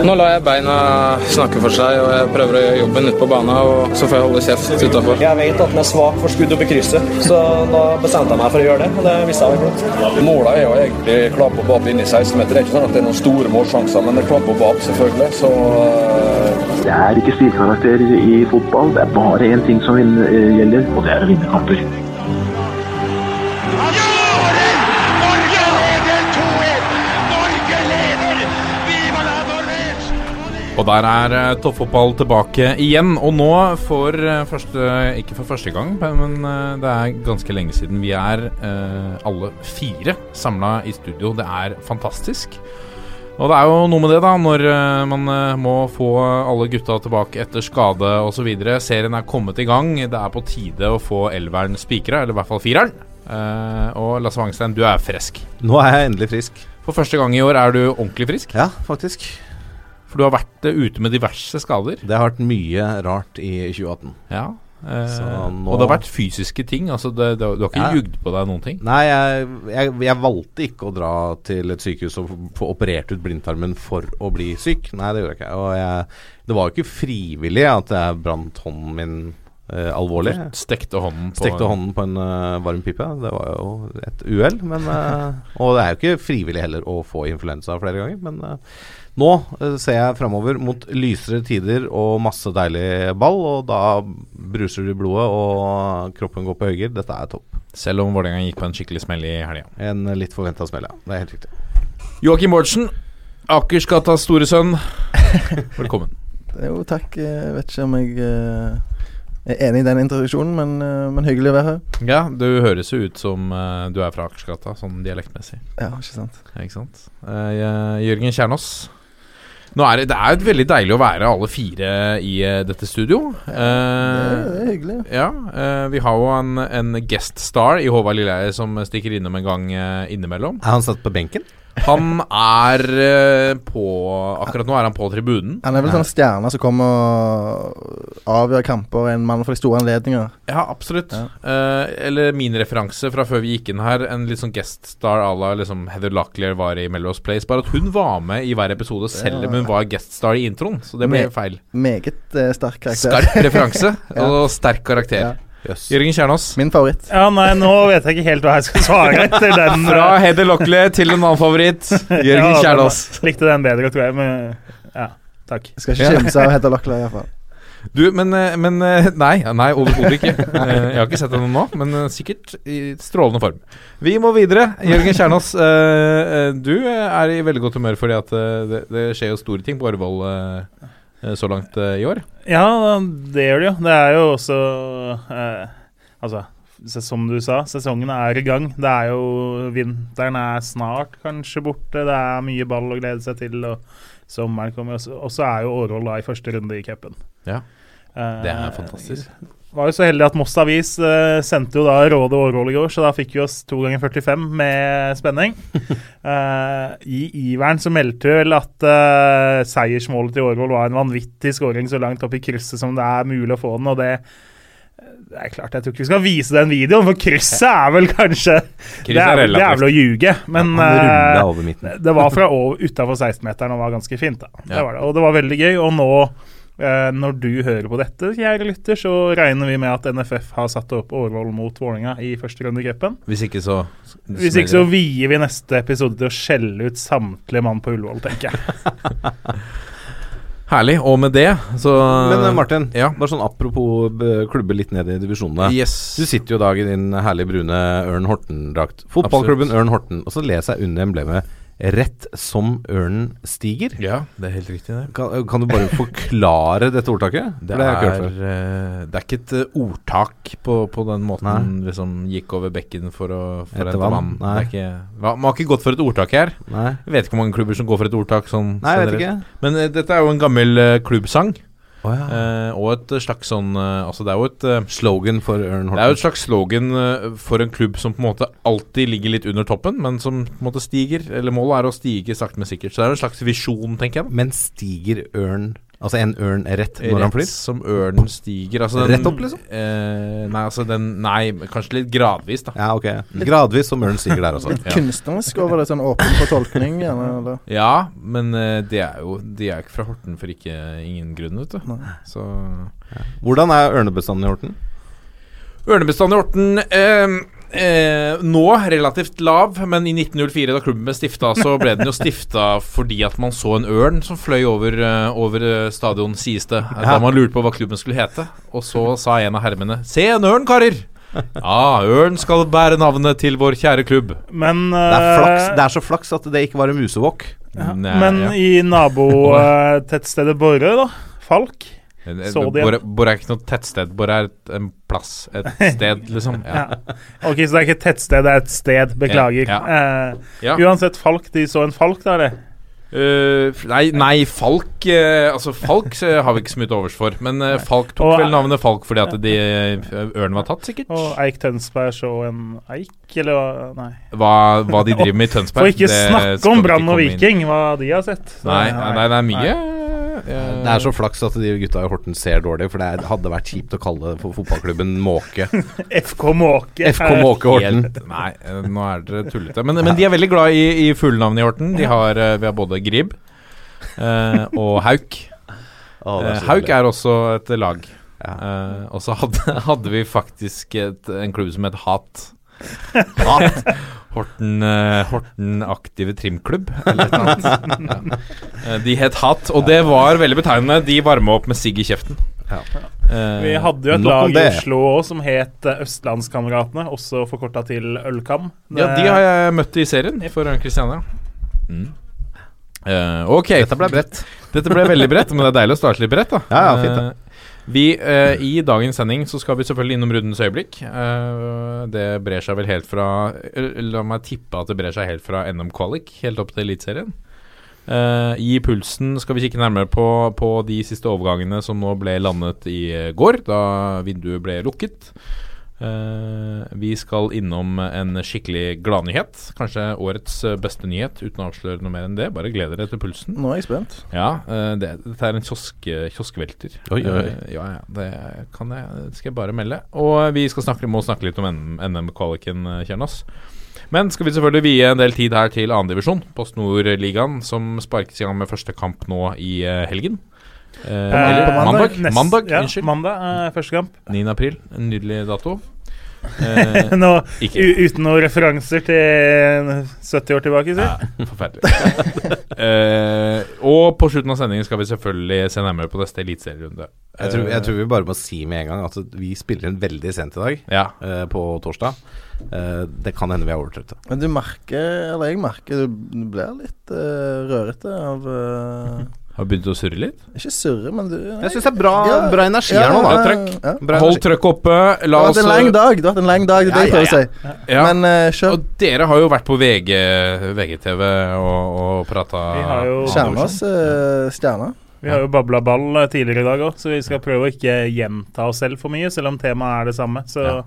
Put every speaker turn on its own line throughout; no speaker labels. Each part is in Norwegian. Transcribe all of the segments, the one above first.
Nå lar jeg beina snakke for seg, og jeg prøver å gjøre jobben ute på banen. Og så får jeg holde kjeft utafor.
Jeg vet at den er svak for skudd oppi i krysset, så da bestemte jeg meg for å gjøre det. Og det visste jeg veldig godt.
Målet er jo egentlig klapp og bap inni 16-meter. Det er ikke sånn at det er noen store målsjanser, men det er klapp og bap, selvfølgelig. Så uh...
Det er ikke stilkarakter i fotball. Det er bare én ting som gjelder, og det er å vinne kamper.
Og der er uh, toppfotball tilbake igjen. Og nå for uh, første Ikke for første gang, men uh, det er ganske lenge siden vi er alle fire samla i studio. Det er fantastisk. Og det er jo noe med det, da, når man må få alle gutta tilbake etter skade osv. Serien er kommet i gang. Det er på tide å få elveren spikra, eller i hvert fall fireren. og Lasse Wangstein, du er frisk.
Nå er jeg endelig frisk.
For første gang i år er du ordentlig frisk?
Ja, faktisk.
For du har vært uh, ute med diverse skader?
Det har vært mye rart i 2018.
Ja. Eh, og det har vært fysiske ting? Altså det, det, Du har ikke ja. jugd på deg noen ting?
Nei, jeg, jeg, jeg, valgte ikke å dra til et sykehus og få operert ut blindtarmen for å bli syk. Nei, det gjorde jeg ikke. Og jeg, det var jo ikke frivillig at jeg brant hånden min Eh, alvorlig.
Stekte hånden
på Stekte hånden på en uh, varm pipe. Det var jo et uhell. og det er jo ikke frivillig heller å få influensa flere ganger, men nå uh, ser jeg framover mot lysere tider og masse deilig ball, og da bruser du blodet og kroppen går på høyger. Dette er topp.
Selv om Vålerenga gikk på en skikkelig smell i helga.
En litt forventa smell, ja. Det er helt riktig.
Joakim Bårdsen, Akersgatas store sønn. Velkommen.
jo, takk. Jeg vet ikke om jeg jeg er enig i den introduksjonen, men, men, hyggelig å være her.
Ja, du høres jo ut som uh, du er fra Akersgata, sånn dialektmessig.
Ja, ikke sant.
Ja, ikke sant? Uh, Jørgen Kjernås, nå er det, det er veldig deilig å være alle fire i uh, dette studio.
Uh, det, er, hyggelig.
Ja, uh, Vi har jo en, en guest star i Håvard Lilleheie som stikker innom en gang innimellom.
Er han satt på benken?
Han er uh, på Akkurat nå er han på tribunen.
Han er vel sånn stjerne som kommer og avgjør kamper, en mann for de store anledninger.
Ja, absolutt. Ja. Eh, eller min referanse fra før vi gikk inn her, en litt sånn gueststar à la liksom Heather Locklear var i Melrose Place. Bare at hun var med i hver episode, selv om hun var gueststar i introen. Så det ble Me feil.
Meget uh, sterk karakter.
Skarp referanse ja. og sterk karakter. Ja. Yes. Jørgen Kjernås.
Min favoritt.
Ja, nei, Nå vet jeg ikke helt hva jeg skal svare etter den.
Fra Heather Lockley til en annen favoritt. Jørgen ja, Kjernås.
Likte den bedre, tror jeg. Men ja, takk.
Jeg skal ikke kimse av Heather Lockley, iallfall.
Du, men, eh, men eh, Nei, nei overhodet ikke. Eh, jeg har ikke sett henne nå, men sikkert i strålende form. Vi må videre. Jørgen Kjernås, du er i veldig godt humør fordi at det, det skjer jo store ting på Orvoll så langt i år?
Ja, det gjør det jo. Det er jo også eh, Altså, som du sa, sesongen er i gang. Det er jo Vinteren er snart kanskje borte. Det er mye ball å glede seg til. Og sommeren kommer. Og så er jo Århold da i første runde i cupen.
Ja. Det er eh, fantastisk.
Var jo så heldig at Moss Avis uh, sendte jo da Råde Årvoll i går, så da fikk vi oss to ganger 45 med spenning. uh, I iveren så meldte vel at uh, seiersmålet til Årvoll var en vanvittig skåring så langt opp i krysset som det er mulig å få den, og det det er klart, Jeg tror ikke vi skal vise den videoen, for krysset er vel kanskje Det er, det er vel å ljuge. Men ja, det var fra utafor 16-meteren og var ganske fint. da. Ja. Det var det. Og det var veldig gøy. Og nå Eh, når du hører på dette, kjære lytter, så regner vi med at NFF har satt opp Årvoll mot Vålerenga i første runde i cupen.
Hvis ikke så
Hvis ikke så vier vi neste episode til å skjelle ut samtlige mann på Ullevål, tenker jeg.
Herlig. Og med det, så
Men eh, Martin, ja. bare sånn apropos klubbe litt ned i divisjonene.
Yes.
Du sitter jo i dag i din herlige brune Ørn Horten-drakt. Fotballklubben Absolutt. Ørn Horten. Og så leser jeg under emblemet Rett som ørnen stiger.
Ja, det er helt riktig, det.
Kan, kan du bare forklare dette ordtaket?
Det, det, er, uh, det er ikke et uh, ordtak på, på, den måten Nei. liksom gikk over bekken for å forrente vann. vann. Ikke, man har ikke gått for et ordtak her.
Nei.
Jeg vet ikke hvor mange klubber som går for et ordtak. Sånn,
Nei, jeg vet ikke.
Men uh, dette er jo en gammel klubbsang. Oh, ja. eh, og et slags sånn eh, Altså det er jo et uh,
Slogan for Ørn Horten?
Det er jo et slags slogan uh, for en klubb som på en måte alltid ligger litt under toppen, men som på en måte stiger. Eller målet er å stige sakte, men sikkert. Så det er jo en slags visjon, tenker jeg.
Men stiger Ørn Altså en ørn rett når han
Rett
flyr?
som ørnen stiger. Altså den,
Rett opp, liksom?
Eh, nei, altså den Nei, kanskje litt gradvis, da.
Ja, ok. Gradvis som ørnen stiger der også.
Litt kunstnerisk over det, sånn åpen for tolkning, gjerne. Eller?
Ja, men eh, det er jo De er ikke fra Horten for ikke ingen grunn, vet du. Så ja.
Hvordan er ørnebestanden i Horten?
Ørnebestanden i Horten eh, eh, nå relativt lav, men i 1904, da klubben ble stifta, så ble den jo stifta fordi at man så en ørn som fløy over, eh, over eh, stadion, sies det. Da man lurte på hva klubben skulle hete. Og så sa en av hermene Se en ørn, karer! Ja, ørn skal bære navnet til vår kjære klubb.
Men,
Det er, flaks,
eh,
det er så flaks at det ikke var en musevåk.
Ja,
men
ja.
i nabotettstedet Borre, da, Falk En-
Borre Borre er ikke noe tettsted. Borre er et, en plass. Et sted, liksom. Ja.
Ja. Ok, så det er ikke et tettsted, det er et sted. Beklager.
Ja,
Eh,
Ja.
Uansett, Falk, de så en falk der, det.
Uh, nei, nei, Falk uh, Altså, Falk eh, har vi ikke så mye til overs for. Men uh, Falk tok
Og-
vel navnet Falk fordi at de, eh, ørnen var tatt, sikkert.
Og Eik Tønsberg så en eik, eller? Nei.
Hva, hva de driver med i Tønsberg.
For ikke snakke om Brann og. Viking, hva de har sett.
Nei, nei, nei, det er mye. Eh,
Det er så flaks at de gutta i Horten ser dårlig, for det hadde vært kjipt å kalle det for fotballklubben Måke.
FK Måke.
FK Måke Horten.
Helt, nei, eh, nå er dere tullete. Men, men de er veldig glad i, i fuglenavn i Horten. De har, eh, vi har både Grib eh, og Hauk. Oh,
er
Hauk er også et lag.
Ja.
Eh, og så hadde, hadde vi faktisk et, en klubb som het Hat. Hat. Horten, eh, Horten Aktive Trimklubb, eller noe annet. Ja. Eh, de het Hat, og det var veldig betegnende. De varma opp med sigg i kjeften.
Ja.
Eh,
Vi hadde jo et lag i. Oslo også, som het Østlandskameratene, også forkorta til Ølkam.
Ja, de har jeg møtt i serien for Kristiania. Mm. Uh, ok.
Dette ble bredt.
Dette ble veldig bredt, men det er deilig å starte litt bredt, da.
Ja, ja, fint det.
Vi, eh, I dagens sending så skal vi selvfølgelig innom rundens øyeblikk. Eh, det brer seg vel helt fra eh, La meg tippe at det brer seg helt fra NM Qualic helt opp til Eliteserien. Eh, I pulsen skal vi kikke nærmere på, på de siste overgangene som nå ble landet i eh, går, da vinduet ble lukket. Eh, vi skal innom en skikkelig gladnyhet. Kanskje årets eh, beste nyhet, uten å avsløre noe mer enn det. Bare gled dere til pulsen.
Nå er jeg spent.
Ja, eh, det, dette er en kiosk, kioskvelter.
Oi, oi,
ja, ja, det kan jeg, skal jeg bare melde. Og vi skal snakke, må snakke litt om NM-kvaliken, Kjernas. Men skal vi selvfølgelig vie en del tid her til 2. divisjon, Post Nord-ligaen, som sparkes i gang med første kamp nå i helgen. Eh, eller
på
mandag.
Nest-
Mandag,
ja,
unnskyld.
Mandag, eh, første kamp.
9. april. En nydelig dato. Eh,
Nå,
ikke.
u uten noen referanser til 70 år tilbake, si.
Ja, forferdelig. Eh, og på slutten av sendingen skal vi selvfølgelig se nærmere på neste eliteserierunde.
Jeg tror, jeg
Eh,
tror vi bare må si med en gang at vi spiller inn veldig sent i dag,
Ja.
eh, på torsdag. Eh, det kan hende vi er overtrøtte.
Men du merker, eller jeg merker, du blir litt uh, rørete av eh,
Har begynt å surre litt?
Ikke surre, men du nei.
Jeg syns det er bra,
Ja,
bra energi
ja,
her nå, da.
ja,
trøkk.
Ja.
Bra
Hold trøkket oppe.
Det
La
har
oss
vært en lang dag, det har vært en lang dag, det er det jeg
Ja,
prøver å si.
ja.
Men uh, kjør.
Og dere har jo vært på VG, VGTV og, og prata
Vi har jo
Stjernas uh, stjerne.
Vi har jo babla ball eh, tidligere i dag òg, så vi skal prøve å ikke gjenta oss selv for mye, selv om temaet er det samme. Så
Ja.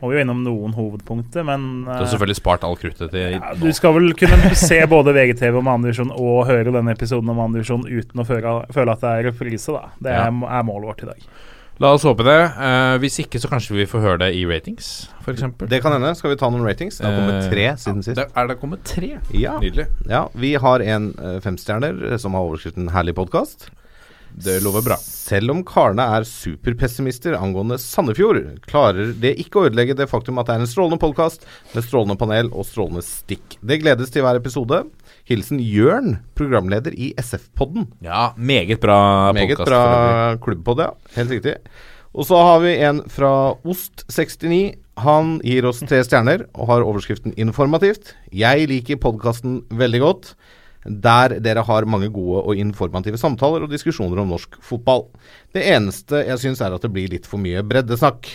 må vi jo innom noen hovedpunkter, men
Du
eh,
har selvfølgelig spart all kruttet til
ja, du skal vel kunne se både VGTV om andredivisjon og høre denne episoden om andredivisjon uten å føle, føle at det er reprise, da. Det
Ja.
er, målet vårt i dag.
La oss håpe det. Uh, hvis ikke, så kanskje vi får høre det i ratings, f.eks.
Det kan hende. Skal vi ta noen ratings? Det har kommet tre siden sist.
Det, er det kommet tre?
Ja.
Nydelig.
ja, vi har en uh, femstjerner eh, som har overskriften 'Herlig podkast'.
Det lover bra.
Selv om karene er superpessimister angående Sandefjord, klarer det ikke å ødelegge det faktum at det er en strålende podkast med strålende panel og strålende stikk. Det gledes til hver episode. Hilsen Jørn, programleder i SF-podden.
Ja, meget bra
Meget bra klubbpod, ja. Helt riktig. Og så har vi en fra Ost69. Han gir oss tre stjerner og har overskriften 'Informativt'. Jeg liker podkasten veldig godt. Der dere har mange gode og informative samtaler og diskusjoner om norsk fotball. Det eneste jeg syns er at det blir litt for mye breddesnakk.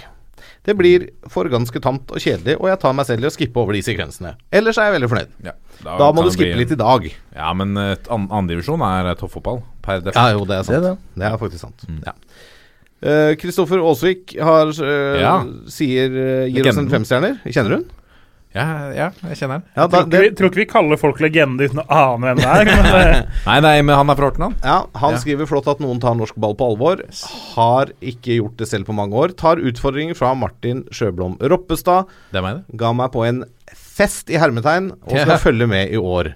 Det blir for ganske tamt og kjedelig, og jeg tar meg selv i å skippe over de sekvensene. Ellers er jeg veldig fornøyd.
Ja,
Da må du skippe
bli-
litt i dag.
Ja, men uh, andredivisjon er eh, toppfotball per def.
Ja, jo, det er sant.
Det er det.
Det er faktisk sant. Ja. Kristoffer Kristoffer Aasvik har, uh,
Ja.
sier, uh, gir oss en
Legenden.
femstjerner. Kjenner du hun?
Ja, ja, jeg kjenner han.
Ja, da, det,
vi, tror ikke vi kaller folk legende uten å ane hvem det er. Men
Nei, nei, men han er fra Horten, han.
ja, han
Ja.
skriver flott at noen tar norsk ball på alvor. Har ikke gjort det selv på mange år. Tar utfordringer fra Martin Sjøblom Roppestad.
Det mener meg, det.
Ga meg på en fest i hermetegn og skal følge med i år.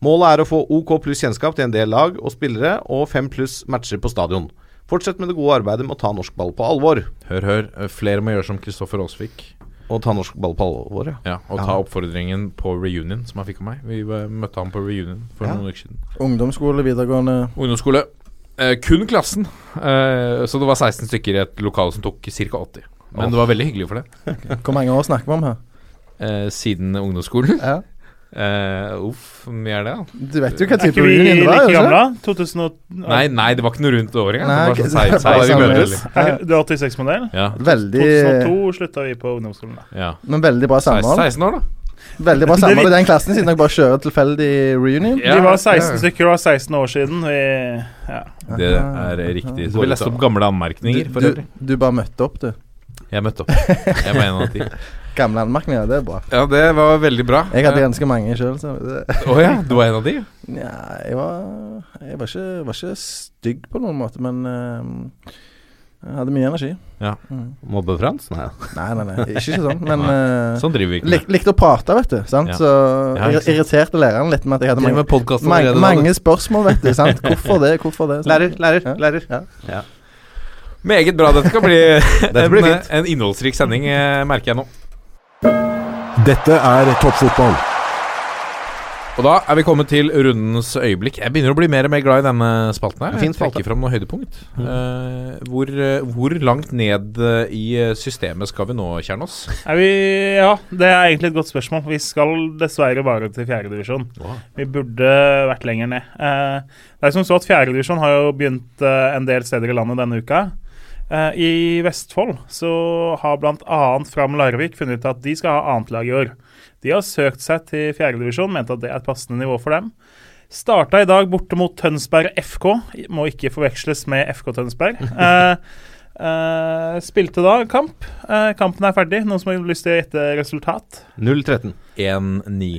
Målet er å få OK pluss kjennskap til en del lag og spillere, og fem pluss matcher på stadion. Fortsett med det gode arbeidet med å ta norsk ball på alvor.
Hør, hør. Flere må gjøre som Kristoffer Aasvik.
Og ta norsk ball på alvor, ja.
Ja, og
Ja.
ta oppfordringen på reunion som han fikk av meg. Vi møtte han på reunion for
Ja.
noen uker siden.
Ungdomsskole, videregående
Ungdomsskole. Eh, kun klassen. Eh, så det var 16 stykker i et lokale som tok ca. 80. Men det var veldig hyggelig for det.
Hvor mange år snakker vi om her?
Eh, siden ungdomsskolen.
Ja.
Eh, uff, hvor mye er det, da?
Du vet jo hva
er
type rune det var?
like
du
gamle?
ikke?
2000 og,
Nei, nei, det var ikke noe rundt året engang.
Nei,
Det var sånn
det er
16
bare
vi
samme-
møtes.
Er- Du er 86-modell?
Ja.
Veldig,
2002 slutta vi på ungdomsskolen. da
ja.
men veldig bra
16,
samhold.
16 år, da.
Veldig bra samhold i den klassen, siden dere bare kjører tilfeldig reunion.
Ja,
De var 16
ja.
stykker, det var 16 år siden. Vi, ja.
Det er riktig. Så vi leste opp gamle anmerkninger
Du,
Du,
du bare møtte opp, du.
Jeg møtte opp. Jeg var en av de.
Gamle anmerkninger, det er bra.
Ja, det var veldig bra.
Jeg hadde ganske mange sjøl, så
oh, ja, du var en av de?
Nja, jeg var Jeg var ikke, var ikke stygg på noen måte, men uh, jeg hadde mye energi.
Ja.
Mm.
Mobbe-Frans? Nei.
Nei, nei, nei, ikke, ikke sånn, men uh,
Sånn driver vi ikke
lik, likte å prate, vet du. Sant?
Ja.
Så
Ja,
irriterte læreren litt med at jeg hadde mange, mange, mange spørsmål, vet du. Sant? Hvorfor det, hvorfor det? sant?
Lærer, lærer,
Ja.
lærer.
Ja.
Meget bra. Dette skal bli, en, en innholdsrik sending, eh, merker jeg nå.
Dette er toppfotball.
Og da er vi kommet til rundens øyeblikk. Jeg begynner å bli mer og mer glad i denne spalten. her Jeg
spalte.
trekker fram noen høydepunkt. Eh, hvor, eh, hvor langt ned eh, i eh, systemet skal vi nå, Kjernås?
Er vi, ja, det er egentlig et godt spørsmål. Vi skal dessverre bare til fjerdedivisjon. Vi burde vært lenger ned. Uh, det er som så at Fjerdedivisjon har jo begynt eh, en del steder i landet denne uka. Eh, I Vestfold så har bl.a. Fram Larvik funnet ut at de skal ha annet lag i år. De har søkt seg til fjerdedivisjon, mente at det er et passende nivå for dem. Starta i dag borte mot Tønsberg FK. Må ikke forveksles med FK Tønsberg. Eh, eh, spilte da kamp. Eh, kampen er ferdig. Noen som har lyst til å gjette resultat?
0-13.
1-9.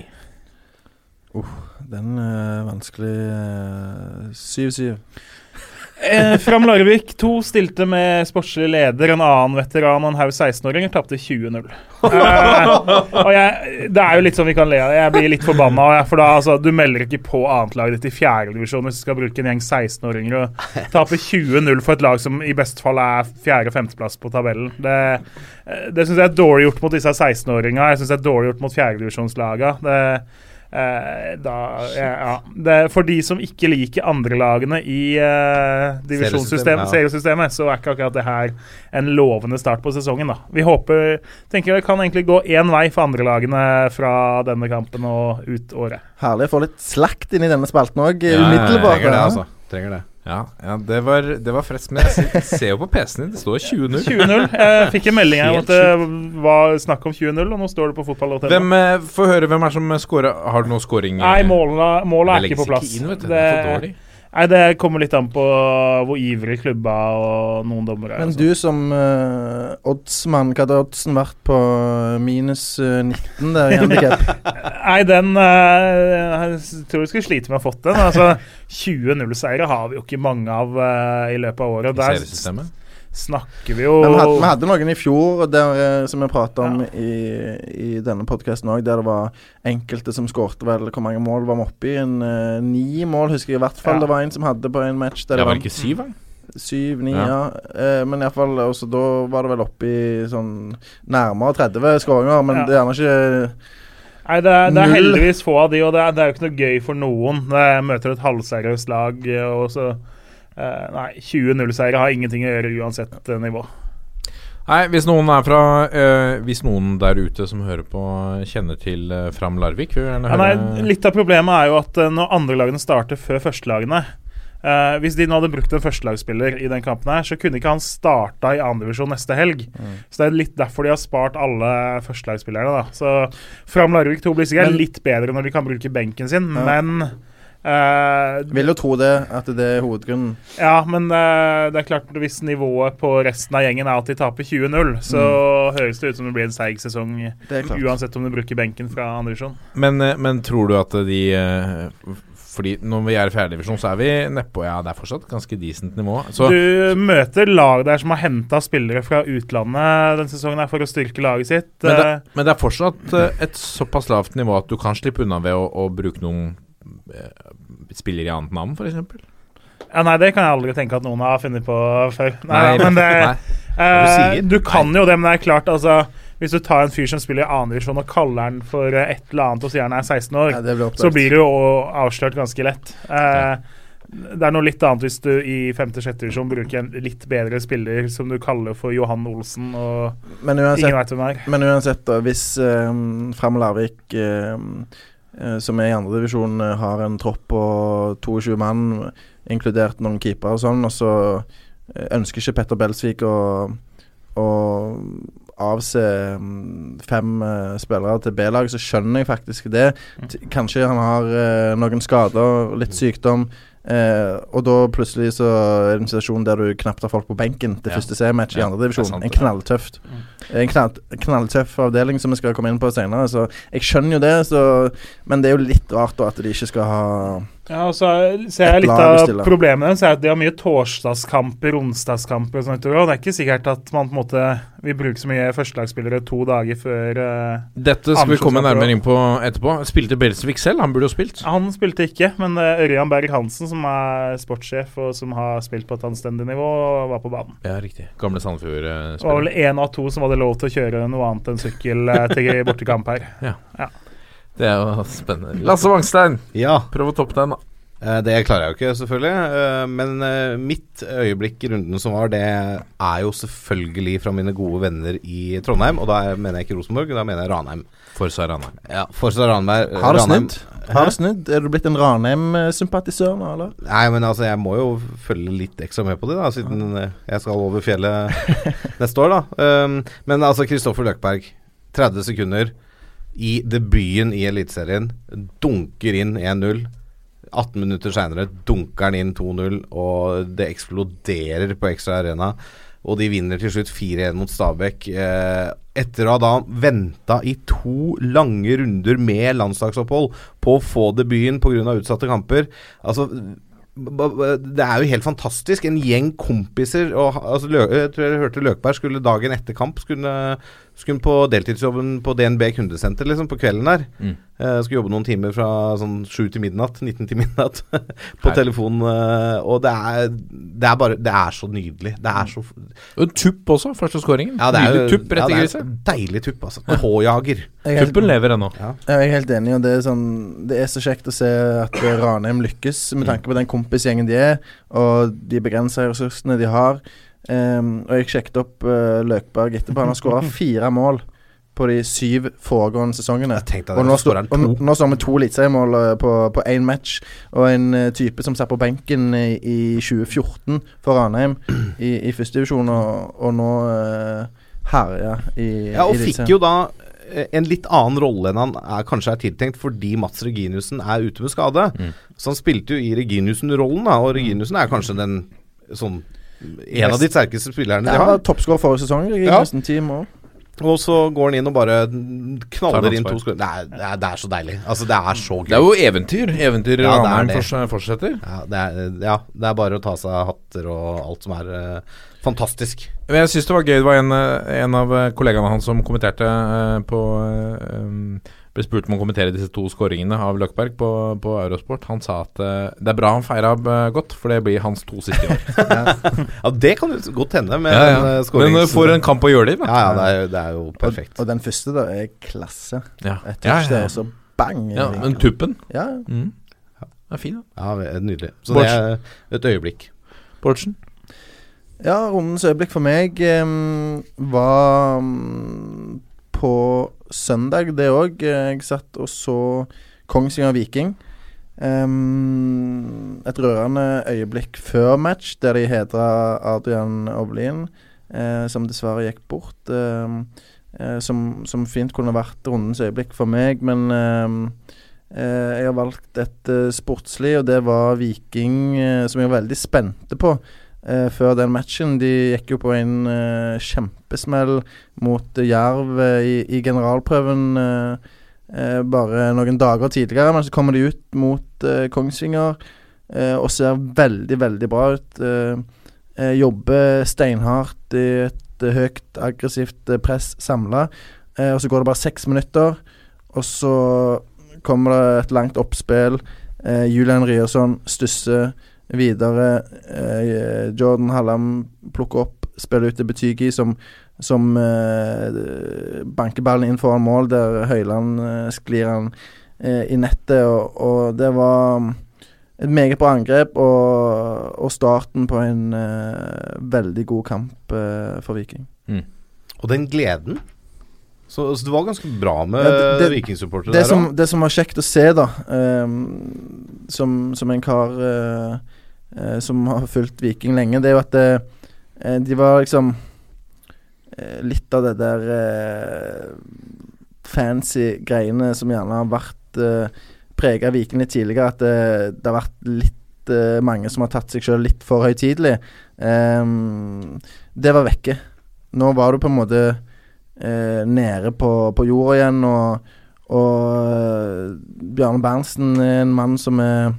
Den er vanskelig eh, 7-7.
Eh, Fram Larvik 2 stilte med sportslig leder, en annen veteran og en haug 16-åringer. Tapte 20-0. Eh, det er jo litt sånn vi kan le av. Jeg blir litt forbanna. For da, altså, Du melder ikke på annetlaget ditt i fjerdedivisjon hvis du skal bruke en gjeng 16-åringer og tape 20-0 for et lag som i best fall er fjerde-femteplass på tabellen. Det, eh, det syns jeg er dårlig gjort mot disse 16-åringene. Jeg syns det er dårlig gjort mot fjerdedivisjonslaga. Eh, da, ja, ja. Det, for de som ikke liker andrelagene i eh, divisjonssystemet,
Seriesystemet, ja.
seriesystemet, så er ikke akkurat det her en lovende start på sesongen. da. Vi håper tenker det kan egentlig gå én vei for andrelagene fra denne kampen og ut året.
Herlig å få litt slakt inn i denne spalten òg,
Ja,
umiddelbart.
Trenger det, altså. Trenger det.
Ja, ja det, var, det var frest. Men jeg ser, jo på PC-en din, det står 20-0.
20-0. Jeg fikk en melding her om at det var snakk om 20-0, og nå står det på fotball.no.
Hvem eh, Få høre hvem er som scorer. Har du noe scoring? eh,
Nei, målet, målet er ikke på plass.
inn, vet du. Det er for dårlig.
Nei, Det kommer litt an på hvor ivrig klubba og noen dommere er.
Men
sånn.
du som uh, oddsmann, hva hadde oddsen vært på minus eh, 19 der i handikap?
Nei, den uh, Jeg tror vi skulle slite med å ha fått den. Altså, 20-0-seire har vi jo ikke mange av uh, i løpet av året.
I seriesystemet?
Snakker vi jo
Men vi hadde, vi hadde noen i fjor der, eh, som vi prata om i, i denne podkasten òg, der det var enkelte som skårte vel Hvor mange mål var vi oppe i? En, uh, ni mål, husker jeg i hvert fall.
Ja.
Det var en som hadde på en match. Der
Det var ikke syv, da?
Syv, ni,
Ja.
ja. Eh, men iallfall også da var det vel oppe i sånn nærmere 30 skåringer. Men
Ja.
det er gjerne ikke
Nei, det er, det er heldigvis få av de, og det er, det er jo ikke noe gøy for noen. Jeg møter et halvseriøst lag, og så eh, Nei, 20-0-seire har ingenting å gjøre uansett eh, nivå.
Nei, hvis noen er fra øh, Hvis noen der ute som hører på, kjenner til øh, Fram Larvik,
Ja, nei, litt av problemet er jo at øh, når andrelagene starter før førstelagene øh, Hvis de nå hadde brukt en førstelagsspiller i den kampen, her så kunne ikke han starta i andredivisjon neste helg. Så det er litt derfor de har spart alle førstelagsspillerne. da Så Fram Larvik 2 blir sikkert
Men-
litt bedre når de kan bruke benken sin,
Ja.
men Eh,
Vil jo tro det, at det er hovedgrunnen.
ja, men uh, det er klart hvis nivået på resten av gjengen er at de taper 20-0, så høres det ut som det blir en seig sesong uansett om du bruker benken fra andredivisjon.
Men, eh, men tror du at de Fordi når vi er i fjerdedivisjon, så er vi nedpå Ja, det er fortsatt ganske decent nivå. Så
Du møter lag der som har henta spillere fra utlandet denne sesongen her for å styrke laget sitt.
men, det, men det er fortsatt et såpass lavt nivå at du kan slippe unna ved å, å bruke noen eh, spillere i annet navn, f.eks.?
Ja, nei, det kan jeg aldri tenke at noen har funnet på før. Nei,
Nei,
men det,
nei.
eh, du kan jo det, men det er klart, altså Hvis du tar en fyr som spiller i annendivisjon og kaller han for eh, et eller annet og sier han er 16 år,
Ja, blir
så blir det jo avslørt ganske lett. Eh, Det er noe litt annet hvis du i 5.-6. divisjon bruker en litt bedre spiller som du kaller for Johan Olsen, og
Men uansett,
ingen veit hvem er.
men uansett da, hvis um, Fram Larvik, eh, som er i andredivisjon, uh, har en tropp på 22 mann, inkludert noen keepere og sånn, og så eh, ønsker ikke Petter Belsvik å, å avse mm, fem eh, spillere til B-laget, så skjønner jeg faktisk det. Kanskje han har eh, noen skader, litt sykdom. Eh, og da plutselig så er det en situasjon der du knapt har folk på benken til
Ja.
første C-match i
Ja,
andredivisjon.
er
En
knalltøft
knalltøft En knall, knalltøff avdeling som vi skal komme inn på senere. Så jeg skjønner jo det, så, men det er jo litt rart da at de ikke skal ha
Ja, og så er- ser jeg litt av problemet deres er at de har mye torsdagskamper, onsdagskamper og sånt. Og det er ikke sikkert at man på en måte vil bruke så mye førstelagsspillere to dager før uh,
Dette skal vi komme nærmere inn på etterpå. Spilte Belsvik selv? Han burde jo spilt.
Han spilte ikke, men uh, Ørjan Berg Hansen, som er sportssjef og som har spilt på et anstendig nivå, var på banen.
Ja, riktig. Gamle
Det var vel én av to som hadde lov til å kjøre noe annet enn sykkel uh, til bortekamp her.
Det er jo spennende. Lasse Wangstein,
Ja,
prøv å toppe den, da.
eh, det klarer jeg jo ikke, selvfølgelig. eh, Men eh, mitt øyeblikk i runden som var, det er jo selvfølgelig fra mine gode venner i Trondheim. Og da mener jeg ikke Rosenborg, da mener jeg Ranheim.
Forsa Ranheim.
Ja, Forsa Ranheim.
Har det snudd? Har det snudd? Er du blitt en Ranheim-sympatisør nå, eller?
Nei, men altså, jeg må jo følge litt ekstra med på det, da, siden jeg skal over fjellet neste år, da. Um, men altså, Kristoffer Løkberg, 30 sekunder i debuten i Eliteserien, dunker inn 1-0. 18 minutter seinere dunker han inn 2-0, og det eksploderer på Ekstra Arena. Og de vinner til slutt 4-1 mot Stabæk. Eh, etter å ha da venta i to lange runder med landslagsopphold på å få debuten pga. utsatte kamper. Altså det er jo helt fantastisk. En gjeng kompiser og, altså, Jeg tror jeg hørte Løkberg skulle dagen etter kamp Skulle, skulle på deltidsjobben på DNB kundesenter liksom, på kvelden der.
Mm.
Uh, skulle jobbe noen timer fra sånn 7 til midnatt, 19 til midnatt, på telefon. eh, og det er, det er bare Det er så nydelig. Det er så
Og en tupp også, første skåringen.
Ja,
Nydelig tupp rett i griset.
Deilig tupp, altså.
Håjager. Er
Tuppen lever ennå.
Jeg er helt enig, og det er, sånn, det er så kjekt å se at eh, Ranheim lykkes, med tanke på den kompisgjengen de er, og de begrensa ressursene de har. Ehm, og jeg sjekket opp uh, Løkberg etterpå. Han har skåra fire mål på de syv foregående sesongene. Og nå,
han
og nå- står med to eliteseriemål eh, på én match. Og en uh, type som satt på benken i, i 2014 for Ranheim i, i førstedivisjon, og, og nå uh, herja i
Ja, og
i
fikk jo da en litt annen rolle enn han er, kanskje er tiltenkt fordi Mats Reginiussen er ute med skade.
Mm.
Så han spilte jo i Reginiussen-rollen, da, og Reginiussen er kanskje den sånn en av de sterkeste spillerne
Ja,
de har.
var toppskårer forrige sesong.
Ja.
nesten ti mål.
Og så går han inn og bare knaller inn to skudd. Det, det, er- det er så deilig. Altså, det er så gøy.
Det er jo eventyr. Eventyr
Ja, er
Ranheim
det.
fortsetter.
ja, det er, ja, det er bare å ta seg hatter og alt som er uh, fantastisk.
Men jeg syns det var gøy. Det var en, eh, en av eh, kollegaene hans som kommenterte uh, på uh, um, Ble spurt om å kommentere disse to skåringene av Løkberg på, på Eurosport. Han sa at uh, det er bra han feira eh, godt, for det blir hans to siste år.
Ja, det kan jo godt hende med
ja,
den
ja.
eh,
Men
når
du får en kamp å gjøre det i, da.
Ja, ja, det er, jo- det er jo perfekt.
Og, og den første, da, er klasse.
Ja.
Et
Ja,
touch
ja,
der,
ja.
så bang!
ja, men tuppen
ja.
mm. Det er fin, da.
Ja, er nydelig. Så det er et øyeblikk.
Bårdsen.
ja, rundens øyeblikk for meg um, var um, på søndag, det òg. Jeg satt og så Kongsvinger Viking. Um, et rørende øyeblikk før match, der de hedra Adrian Ovlin, eh, som dessverre gikk bort. eh, som, som fint kunne vært rundens øyeblikk for meg, men Eh, jeg har valgt et eh, sportslig, og det var Viking, eh, som jeg var veldig spente på eh, før den matchen. De gikk jo på en uh, kjempesmell mot uh, Jerv eh, i, i generalprøven bare noen dager tidligere. Men så kommer de ut mot Kongsvinger og ser veldig, veldig bra ut. Jobber steinhardt i et høyt aggressivt press samla. Og så går det bare seks minutter, og så kommer det et langt oppspill. Julian Ryerson stusser videre. Eh, Jordan Hallam plukker opp, spiller ut til Betygi, som, som eh, banker ballen inn foran mål, der Høyland eh, sklir han eh, i nettet. Og, og det var et meget bra angrep og, og starten på en eh, veldig god kamp eh, for Viking.
Og den gleden så, så det var ganske bra med
Ja,
Viking-supportere der
som,
òg.
det som var kjekt å se, da, um, som, som en kar eh, eh, som har fulgt Viking lenge, det er jo at eh, de var liksom eh, Litt av det der eh, fancy greiene som gjerne har vært eh, prega Viking litt tidligere, at det, har vært litt eh, mange som har tatt seg sjøl litt for høytidelig. Det var vekke. Nå var du på en måte eh, nede på, på jorda igjen, og, og eh, Bjarne Berntsen er en mann som er,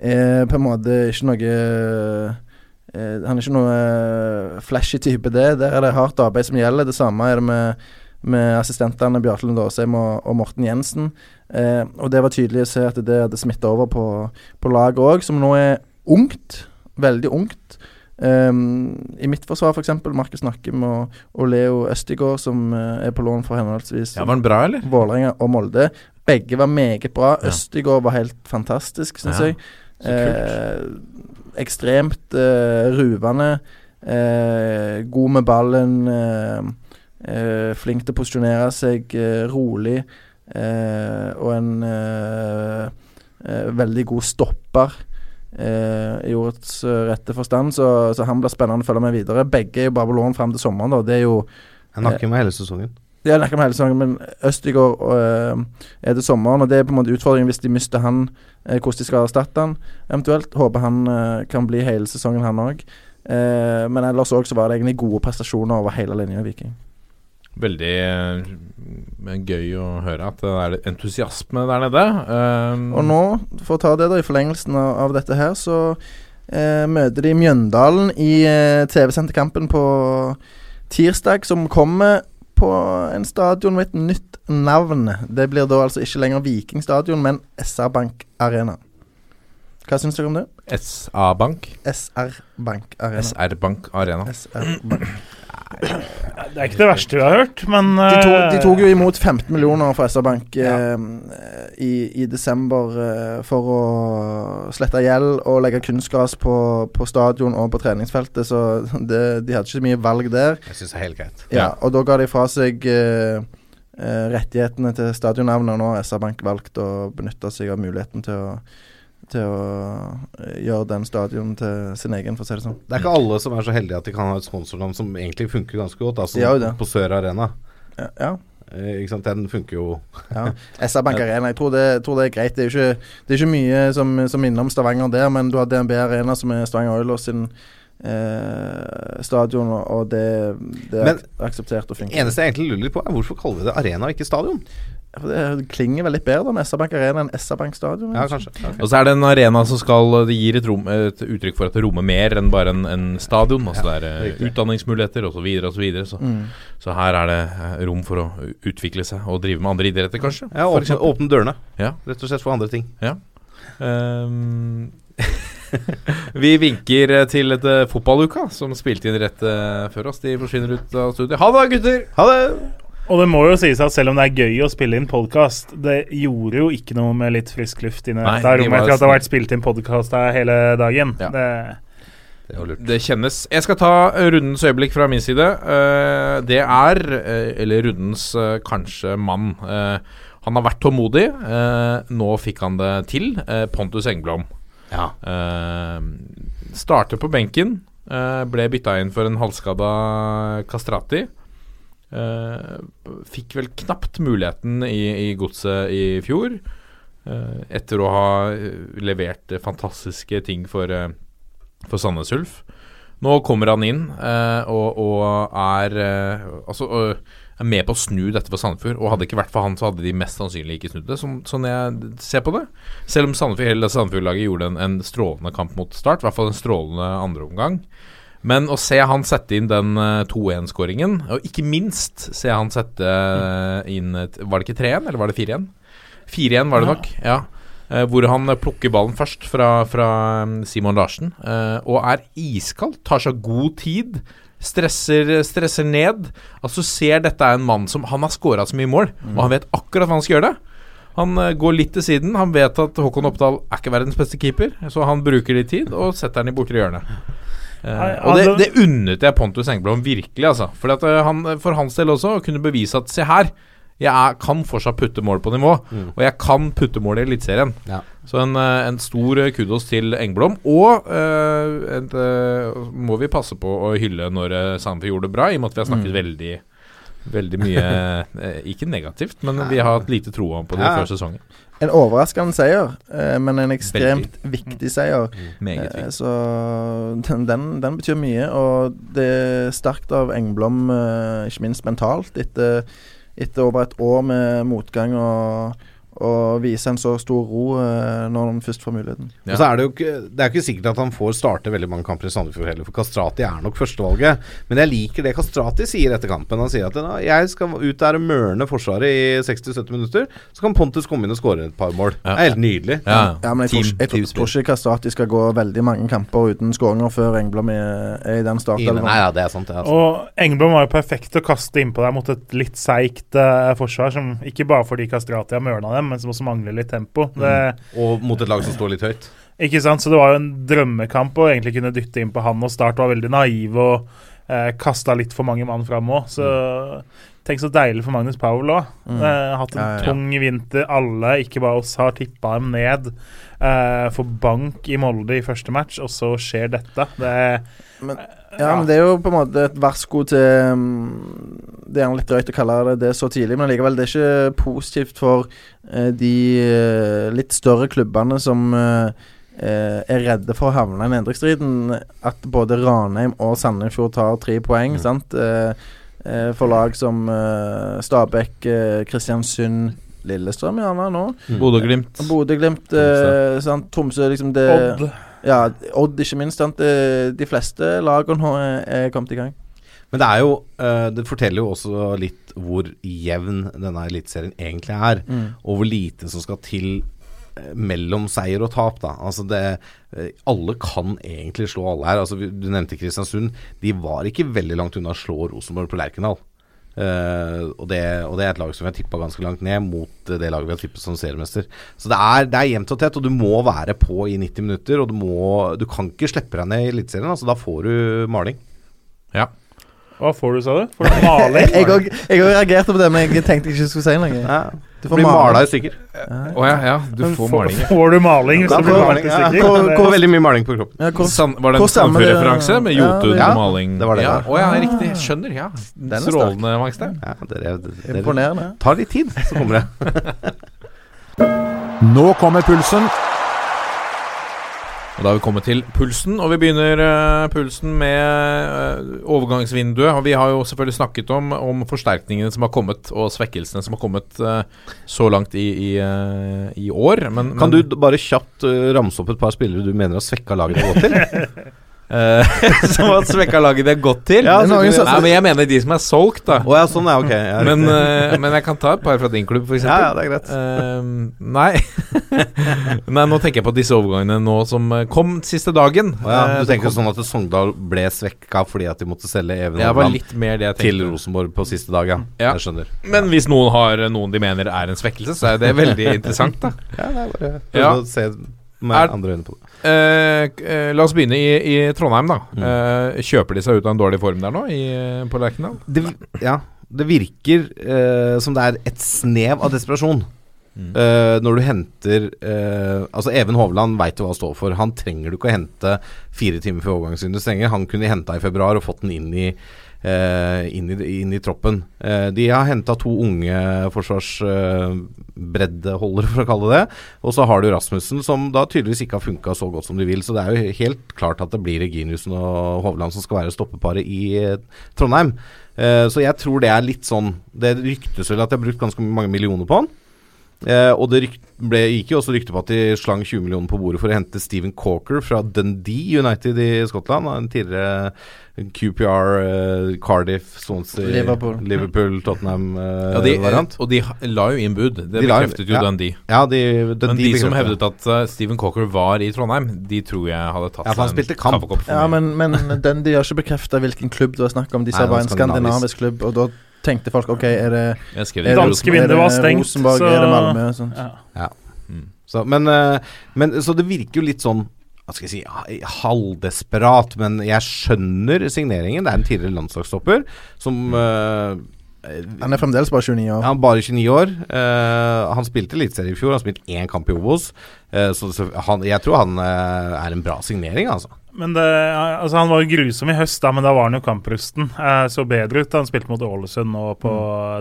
er på en måte ikke noe eh, Han er ikke noe eh, flashy type, det. Der er det hardt arbeid som gjelder. Det samme er det med, med assistentene Bjarte Lund Aasheim og, og Morten Jensen. Eh, og det var tydelig å se at det hadde smitta over på, på laget òg, som nå er ungt. Veldig ungt. Um, I mitt forsvar, f.eks. Markus Nakkem og, og Leo Østigård, som uh, er på lån for henholdsvis
Ja, Var den bra, eller?
Vålerenga og Molde. Begge var meget bra.
Ja.
Østigård var helt fantastisk, syns
Ja,
jeg. Eh, ekstremt eh, ruvende. Eh, god med ballen. Eh, eh, flink til å posisjonere seg. Eh, rolig. Eh, og en eh, eh, veldig god stopper. eh, I ordets rette forstand, så, så han blir spennende å følge med videre. Begge er jo bare på lån fram til sommeren. Da. Det er jo
Jeg nakker med hele sesongen.
Det er ikke om hele sesongen, men Østigård øh, er det sommeren, og det er på en måte utfordringen hvis de mister han, øh, hvordan de skal erstatte han eventuelt. Håper han øh, kan bli hele sesongen, han òg. men ellers òg så var det egentlig gode prestasjoner over hele linja i Viking.
Veldig eh, gøy å høre at det er entusiasme der nede. Um,
Og nå, for å ta det da, i forlengelsen av, av dette her, så eh, møter de Mjøndalen i eh, TV-senterkampen på tirsdag, som kommer på en stadion med et nytt navn. Det blir da altså ikke lenger Viking stadion, men SR Bank Arena. Hva syns dere om det?
SA Bank.
SR Bank Arena.
SR Bank Arena.
SR Bank.
Det er ikke det verste vi har hørt, men
De, to, de
eh,
tok jo imot 15 millioner fra SR Bank eh, i, i desember eh, for å slette gjeld og legge kunstgras på, på stadion og på treningsfeltet, så det, de hadde ikke så mye valg der.
Jeg synes det er helt greit.
Ja, og da ga de fra seg rettighetene til stadionnavnet, og nå har SR Bank valgt å benytte seg av muligheten til å til å eh, gjøre den stadion til sin egen, for å si det sånn.
Det er ikke alle som er så heldige at de kan ha et sponsornavn som egentlig funker ganske godt. Altså
det.
På Sør Arena.
Ja, ja.
Eh, ikke sant? Den funker jo
Ja. SR Bank Arena, jeg tror det, tror det er greit. Det er ikke, det er ikke mye som, som om Stavanger der, men du har DNB Arena, som er Stavanger Oilers sin eh, stadion, og det, det er
Men-
akseptert og funker.
Eneste jeg egentlig lurer litt på, er hvorfor kaller vi det arena og ikke stadion?
Det klinger vel litt bedre med SR Bank Arena enn SR Bank stadion.
Ja,
kanskje.
Okay.
Og så er det en arena som skal Det gir et, rom, et uttrykk for at det rommer mer enn bare en, en stadion. Altså det er eh,
riktig.
utdanningsmuligheter osv. osv. Så, videre, så,
Mm.
så her er det eh, rom for å utvikle seg og drive med andre idretter, kanskje.
Ja, åpne, åpne dørene.
Ja.
Rett og slett for andre ting.
Ehm, vi vinker eh, til et fotballuka som spilte inn rett før oss. De forsvinner ut av studiet. Ha det, gutter!
Ha det!
Og det må jo sies at selv om det er gøy å spille inn podkast, det gjorde jo ikke noe med litt frisk luft inne
Nei,
dette
de
rommet etter at det har vært spilt inn podkast her hele dagen.
Ja.
Det,
Det var lurt.
Det kjennes. Jeg skal ta rundens øyeblikk fra min side. Eh, det er, eh, eller rundens eh, kanskje mann. Eh, han har vært tålmodig. Eh, nå fikk han det til. Eh, Pontus Engblom.
Ja.
Eh, starter på benken. eh, ble bytta inn for en halvskada Kastrati. Eh, fikk vel knapt muligheten i, i godset i fjor. eh, etter å ha eh, levert fantastiske ting for, for Sandnes Ulf. Nå kommer han inn og, og er Altså er med på å snu dette for Sandefjord. Og hadde ikke vært for han, så hadde de mest sannsynlig ikke snudd det. Sånn, jeg ser på det. Selv om Sandefjord-laget gjorde en, en strålende kamp mot Start. I hvert fall en strålende andreomgang. Men å se han sette inn den eh, 2-1-skåringen, og ikke minst se han sette eh, inn Var det ikke 3-1, eller var det 4-1? 4-1 var det nok, ja. Eh, hvor han eh, plukker ballen først fra, fra mm, Simon Larsen, eh, og er iskald. Tar seg god tid. Stresser, stresser ned. Altså ser dette er en mann som Han har skåra så mye mål, og han vet akkurat hva han skal gjøre det. Han eh, går litt til siden. Han vet at Håkon Oppdal er ikke verdens beste keeper, så han bruker litt tid og setter den i bortre hjørne. Eh, og det,
altså-
det unnet jeg Pontus Engblom virkelig, altså. For at, eh, han, for hans del også, å kunne bevise at se her, jeg er, kan fortsatt putte mål på nivå. Og jeg kan putte mål i Eliteserien.
Ja.
Så en, eh, en stor kudos til Engblom. Og uh, et, uh, må vi passe på å hylle når uh, Sandefjord gjorde det bra, i og med at vi har snakket veldig Veldig mye Ikke negativt, men vi har hatt lite troa på det
Ja.
før sesongen.
En overraskende seier, eh, men en ekstremt viktig seier.
Mm.
Eh,
viktig.
Så den, den, den betyr mye, og det er sterkt av Engblom, eh, ikke minst mentalt, etter, etter over et år med motgang og, og vise en så stor ro eh, når han først får muligheten.
Ja.
Og så er det jo ikke Det er ikke sikkert at han får starte veldig mange kamper i Sandefjord heller, for Kastrati er nok førstevalget. Men jeg liker det Kastrati sier etter kampen. Han sier at «Nå, jeg skal ut der og mørne Forsvaret i 60-70 minutter, så kan Pontus komme inn og skåre et par mål.
Ja.
Det er helt nydelig.
Ja,
Ja, men jeg, tror, ikke- jeg, tror, ikke Kastrati skal gå veldig mange kamper uten skåringer før Engblom er, er i den starten.
nei, ja, det er sant. Det er sant.
Og Engblom var jo perfekt å kaste innpå der mot et litt seigt uh, forsvar, som ikke bare fordi Kastrati har mørna dem, men som også mangler litt tempo. Det,
Og mot et lag som står litt høyt.
Ikke sant, Så det var jo en drømmekamp å egentlig kunne dytte inn på han, og Start var veldig naiv og eh, kasta litt for mange mann fram òg. Så tenk så deilig for Magnus Powell òg.
Mm.
Eh, hatt en
Ja, ja.
tung vinter. Alle, ikke bare oss, har tippa dem ned. Eh, Får bank i Molde i første match, og så skjer dette. Det er
Ja, men det er jo på en måte et varsko til mm, Det er gjerne litt drøyt å kalle det det så tidlig, men likevel, det er ikke positivt for eh, de eh, litt større klubbene som eh, eh, er redde for å havne i nedrykksstriden, at både Ranheim og Sandefjord tar tre poeng.
Mm.
sant? Eh, eh, for lag som eh, Stabæk, eh, Kristiansund, Lillestrøm gjerne nå.
Bodø-Glimt.
Bodø-Glimt, eh, sant? Tromsø liksom det
Odd.
Ja, Odd ikke minst. Sant? De, de fleste lagene har- er kommet i gang.
Men det er jo eh, Det forteller jo også litt hvor jevn denne eliteserien egentlig er.
Mm.
Og hvor lite som skal til eh, mellom seier og tap. da Altså det eh, Alle kan egentlig slå alle her. Altså Du nevnte Kristiansund. De var ikke veldig langt unna å slå Rosenborg på Lerkendal. Eh, og, det, og det er et lag som vi har tippa ganske langt ned mot det laget vi har tippet som seriemester. Så det er, det er jevnt og tett, og du må være på i 90 minutter. Og du, må, du kan ikke slippe deg ned i Eliteserien. Altså, da får du maling.
Ja.
Hva får du, sa du? Får du maling?
Jeg òg reagerte på det, men jeg tenkte ikke jeg skulle si noe. Du
Blir mala i stykker.
Å ja, ja, du får
får,
maling.
får du maling
Da
blir
får du
malt
maling,
i
ja.
stykker?
Får-
Det-
får veldig mye maling på kroppen.
Ja, hvor,
San, var det
hvor
en
det?
Sandefjord-referanse med
Ja,
Jotun
ja.
og maling?
det var det
Ja,
der.
å ja, riktig. Skjønner. ja
Den er sterk.
Strålende, Magstein.
Ja, dere, dere
Imponerende.
tar litt tid, så kommer det.
Nå kommer pulsen.
Og Da har vi kommet til pulsen, og vi begynner uh, pulsen med uh, overgangsvinduet. Og Vi har jo selvfølgelig snakket om, om forsterkningene som har kommet, og svekkelsene som har kommet uh, så langt i, i, i år. Men,
Kan
men,
du bare kjapt uh, ramse opp et par spillere du mener har svekka laget å gå til?
eh, Som har svekka laget det godt til?
Ja,
så, så, så,
Nei, men jeg mener de som er solgt, da.
Oh, ja, sånn ja, ok. Ja,
Men, eh, men jeg kan ta et par fra din klubb, f.eks.
ja, ja, det er greit.
nei. nei, nå tenker jeg på disse overgangene nå som kom siste dagen.
Oh, ja, du tenker
kom-
sånn at Sogndal ble svekka fordi at de måtte selge Even
Det var litt mer det jeg
til. Rosenborg på siste dag, ja.
Ja.
Jeg skjønner.
Men hvis noen har noen de mener er en svekkelse, så er det veldig interessant, da.
Ja, det er bare å se med
Er-
andre øyne på det.
Eh, eh, la oss begynne i, i Trondheim, da.
Mm.
Eh, kjøper de seg ut av en dårlig form der nå, i, på Lerkendal?
det Ja, det virker eh, som det er et snev av desperasjon. Eh, når du henter eh, Altså Even Hovland veit jo hva han står for. Han trenger du ikke å hente fire timer før overgangsvinduet stenger. Han kunne henta i februar og fått den inn i, inn i, inn i troppen. Eh, de har henta to unge forsvarsbreddeholdere, for å kalle det. Og så har du Rasmussen, som da tydeligvis ikke har funka så godt som de vil. Så det er jo helt klart at det blir Reginiussen og Hovland som skal være stoppeparet i eh, Trondheim. Eh, så jeg tror det er litt sånn Det ryktes vel at de har brukt ganske mange millioner på han. Eh, og det ble, gikk jo også rykte på at de slang 20 millioner på bordet for å hente Stephen Corker fra Dundee United i Skottland. En tidligere QPR, eh, Cardiff, Swansea,
Liverpool.
Liverpool
Ja, de,
Tottenham-variant.
og de la jo inn bud. Det
De
bekreftet jo
ja.
Dundee.
ja, de, Dundee
Men de som hevdet at uh, Stephen Cocker var i Trondheim, de tror jeg hadde tatt
Ja, for han
seg
spilte kamp.
kaffekopp for
Ja, men, men den de har ikke bekrefta hvilken klubb det var snakk om. De sa
var
bare en skandinavisk klubb, og da tenkte folk OK, er det, er
det.
det,
Danske vinduet var stengt,
Rosenborg,
så-
er det Malmö? Sånt.
Ja.
Så, men, eh, men så det virker jo litt sånn hva skal jeg si, halvdesperat, men jeg skjønner signeringen. Det er en tidligere landslagsstopper som uh,
Han er fremdeles bare 29 år.
Han er bare 29 år. Uh, han spilte eliteserie i fjor. Han spilte spilt én kamp i Obos. Uh, så, han, jeg tror han er en bra signering, altså.
Men det, altså Han var grusom i høst, da, men da var han jo kamprusten. Eh, så bedre ut da han spilte mot Ålesund nå på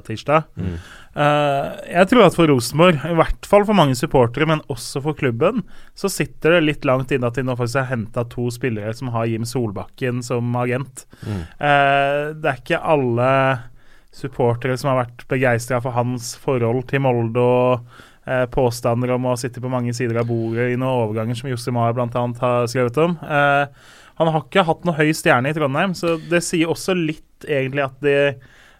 tirsdag. Eh, jeg tror at for Rosenborg, i hvert fall for mange supportere, men også for klubben, så sitter det litt langt inne at de nå faktisk har henta to spillere som har Jim Solbakken som agent. Eh, det er ikke alle supportere som har vært begeistra for hans forhold til Molde og eh, påstander om å sitte på mange sider av bordet i noen overganger, som Jossimar bl.a. har skrevet om. Eh, han har ikke hatt noe høy stjerne i Trondheim, så det sier også litt egentlig at de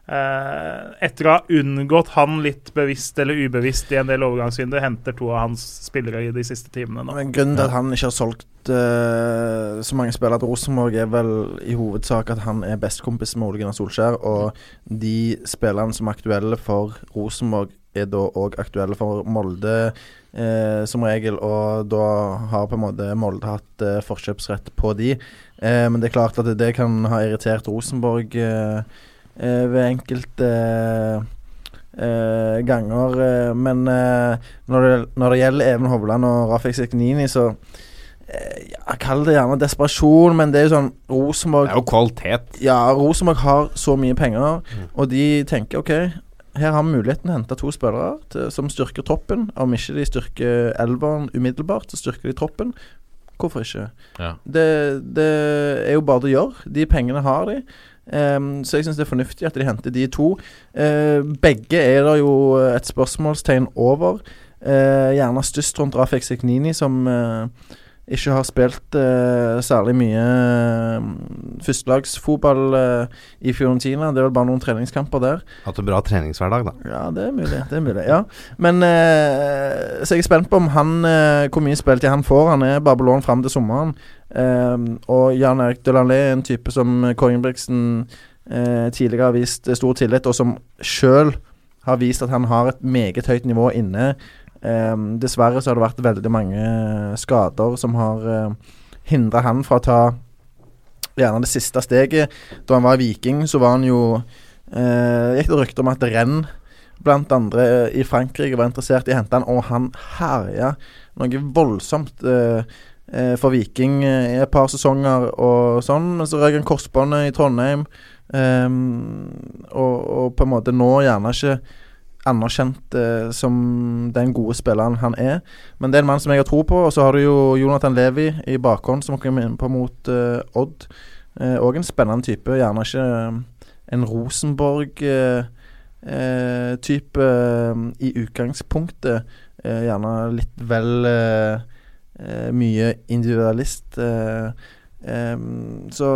eh, etter å ha unngått han litt bevisst eller ubevisst i en del overgangsvinduer, henter to av hans spillere i de siste timene nå.
Men Grunnen til at han ikke har solgt eh, så mange spillere til Rosenborg, er vel i hovedsak at han er bestekompis med Ole Gunnar Solskjær. Og de spillerne som er aktuelle for Rosenborg, er da òg aktuelle for Molde eh, som regel. Og da har på en måte Molde hatt eh, forkjøpsrett på de. Eh, men det er klart at det kan ha irritert Rosenborg eh, eh, ved enkelte eh, ganger. men når, det, når det gjelder Even Hovland og Rafik Siknini, så Jeg kaller det gjerne desperasjon, men det er jo sånn Rosenborg
Det er jo kvalitet.
Ja, Rosenborg har så mye penger, og de tenker OK, her har vi muligheten å hente to spillere til, som styrker troppen. Om ikke de styrker elveren umiddelbart, så styrker de troppen. Hvorfor ikke?
Ja.
Det, det er jo bare det å gjøre. De pengene har de. Um, så jeg syns det er fornuftig at de henter de to. Uh, begge er det jo et spørsmålstegn over. Uh, gjerne størst rundt Rafik Seknini, som eh, ikke har spilt eh, særlig mye eh, førstelagsfotball eh, i Fiorentina. Det er vel bare noen treningskamper der.
Hatt en bra treningshverdag, da.
Ja, det er mulig. det er mulig, ja Men eh, Så jeg er spent på om han eh, hvor mye spiltid han får. Han er bare på lån fram til sommeren. Og Jan Erik Delanlé er en type som eh, tidligere har vist stor tillit, og som sjøl har vist at han har et meget høyt nivå inne. Eh, dessverre så har det vært veldig mange skader som har uh, hindra han fra å ta gjerne det siste steget. Da han var Viking, så var han jo eh, Gikk det rykter om at Renn blant andre i Frankrike var interessert i å hente han, og han herja noe voldsomt eh, eh, for Viking eh, i et par sesonger og sånn. Men så røyk han korsbåndet i Trondheim, ehm, og, og på en måte nå gjerne ikke anerkjent eh, som den gode spilleren han er. Men det er en mann som jeg har tro på. Og så har du jo Jonathan Levi i bakhånd, som kommer inn på mot eh, Odd. Òg en spennende type. Gjerne ikke eh, en Rosenborg-type i utgangspunktet. Eh, gjerne litt vel eh, eh, mye individualist. eh, em, så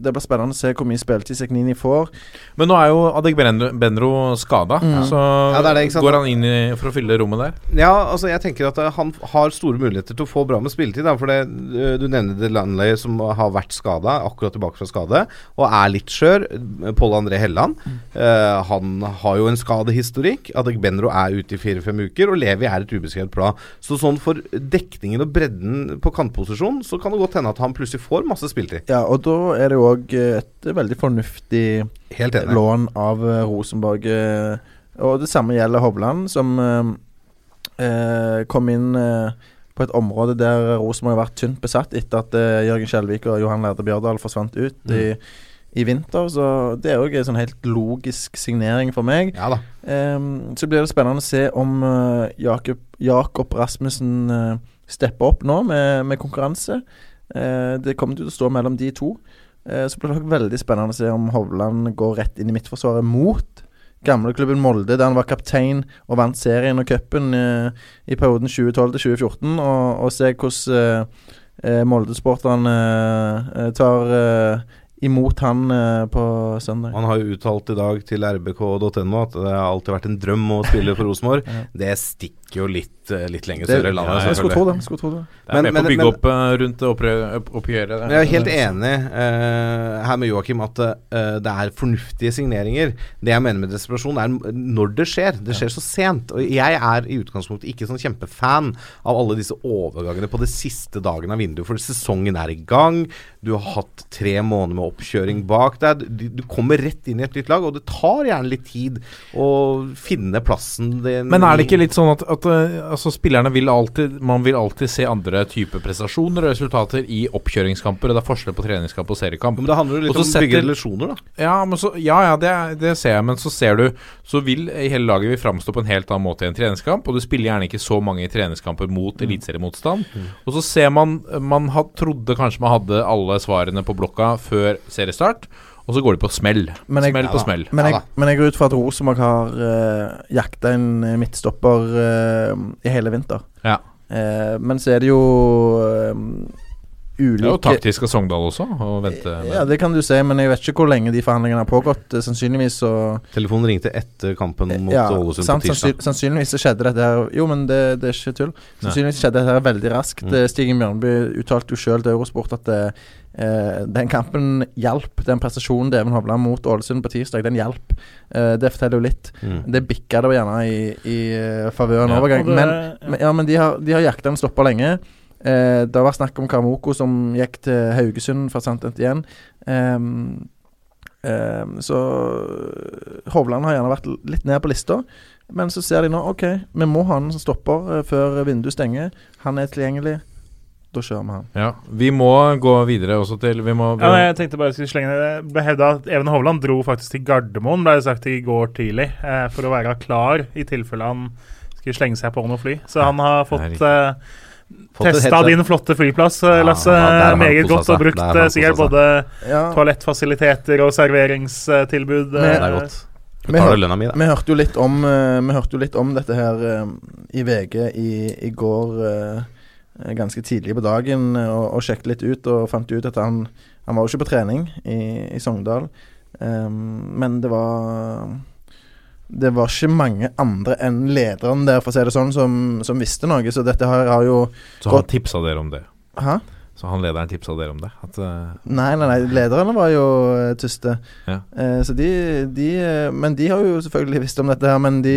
det blir spennende å se hvor mye spilletid Seknini får.
Men nå er jo Adek Benro, skada,
Mm.
så
Ja, det det,
går han inn i, for å fylle rommet der?
Ja, altså jeg tenker at eh, han har store muligheter til å få bra med spilletid. For det, eh, Du nevner Delanley som har vært skada, akkurat tilbake fra skade, og er litt skjør. Pål André Helland. Uh, han har jo en skadehistorikk. Adek Benro er ute i fire-fem uker, og Levi er et ubeskrevet blad. Så sånn for dekningen og bredden på kantposisjon, så kan det godt hende at han plutselig får masse spilletid.
Ja, og da er det jo òg et veldig fornuftig lån av eh, Rosenborg. eh, Og det samme gjelder Hovland, som eh, eh, kom inn eh, på et område der Rosenborg har vært tynt besatt etter at eh, Jørgen Skjelvik og Johan Lærde Bjørdal forsvant ut i, i vinter. Så det er òg en sånn helt logisk signering for meg.
Ja
så blir det spennende å se om eh, Jakob, Jakob Rasmussen eh, stepper opp nå med, med konkurranse. Eh, det kommer til å stå mellom de to. Eh, så blir det veldig spennende å se om Hovland går rett inn i midtforsvaret mot gamleklubben Molde, der han var kaptein og vant serien og cupen eh, i perioden 2012 til 2014, og, og se hvordan eh, Molde-sporterne tar imot han på søndag.
Han har jo uttalt i dag til rbk.no at det har alltid vært en drøm å spille for Rosenborg.
Ja.
Det stikker jo litt, eh, litt lenger
Det-
sør i landet.
Ja, jeg skulle tro det. Skulle tro det.
Det er
Men-
med på å bygge
men-
opp eh, rundt oppgjøret. opp-.
Men jeg er helt enig uh, her med Joakim at uh, det er fornuftige signeringer. Det jeg mener med desperasjon, er når det skjer. Det skjer så sent. Og jeg er i utgangspunktet ikke sånn kjempefan av alle disse overgangene på det siste dagen av vinduet, for sesongen er i gang. Du har hatt tre måneder med oppkjøring bak deg. Du, du kommer rett inn i et nytt lag, og det tar gjerne litt tid å finne plassen din
Men er det ikke litt sånn at, at eh, altså, spillerne vil alltid Man vil alltid se andre typer prestasjoner og resultater i oppkjøringskamper, og det er forskjell på treningskamp og seriekamp.
Men det handler jo litt om å bygge relasjoner, da.
Ja, men så, ja, ja det, det ser jeg, men så ser du Så vil hele laget vil framstå på en helt annen måte i en treningskamp, og du spiller gjerne ikke så mange treningskamper mot
Mm.
eliteseriemotstand. Og så ser man Man had, trodde kanskje man hadde alle svarene på blokka før seriestart, og så går de på smell.
Men jeg-
smell på
ja,
smell.
Men jeg, men jeg går ut fra at Rosenborg har uh, jakta en eh, midtstopper uh, i hele vinter.
Ja.
Uh, men så er det jo Ulike
Det er jo taktisk av Sogndal også, å vente med.
Ja, det kan du si, men jeg vet ikke hvor lenge de forhandlingene har pågått. Sannsynligvis så
Telefonen ringte etter kampen mot
ja,
Ålesund på tirsdag.
sannsynligvis så skjedde dette her Jo, men det, det er ikke tull. Sannsynligvis skjedde dette her veldig raskt.
Mm.
Stigen Bjørneby uttalte jo sjøl til Eurosport at eh, eh, den kampen hjalp. Den prestasjonen til Even Hovland mot Ålesund på tirsdag, den hjalp. Eh, det forteller jo litt.
Mm.
Det bikka det gjerne i, i uh, favør en
Ja,
overgang.
Det-
Men, men, ja, men de har, de har jakta en stopper lenge. Eh, det har vært snakk om Karamoko som gikk til Haugesund fra Sant igjen. Um, um, så Hovland har gjerne vært litt ned på lista. Men så ser de nå OK, vi må ha han som stopper eh, før vinduet stenger. Han er tilgjengelig. Da kjøre med han.
Ja, vi må gå videre også til Vi må
Ja, nei, jeg tenkte bare jeg skulle slenge det. Det ble hevda at Even Hovland dro faktisk til Gardermoen, ble det sagt i går tidlig, eh, for å være klar i tilfelle han skulle slenge seg på noe fly. Så han har fått eh, testa din flotte flyplass, eh, Lasse,
ja,
meget godt, og brukt eh, sikkert både
Ja,
toalettfasiliteter og serveringstilbud.
Men-
eh,
Det er godt.
Vi hør-
mi.
Vi hørte jo litt om Vi hørte jo litt om dette her i VG i, i går ganske tidlig på dagen eh, og, og sjekket litt ut og fant ut at han Han var jo ikke på trening i, i Sogndal, um, men det var det var ikke mange andre enn lederen der, for å si det sånn, som, som visste noe. Så dette her har jo
Så han tipsa dere om det.
Hæ?
Så han lederen tipsa dere om det? At uh,
Nei, nei, nei. Lederne var jo uh, tyste.
Ja.
Uh, så de, de Men de har jo selvfølgelig visst om dette her. Men de,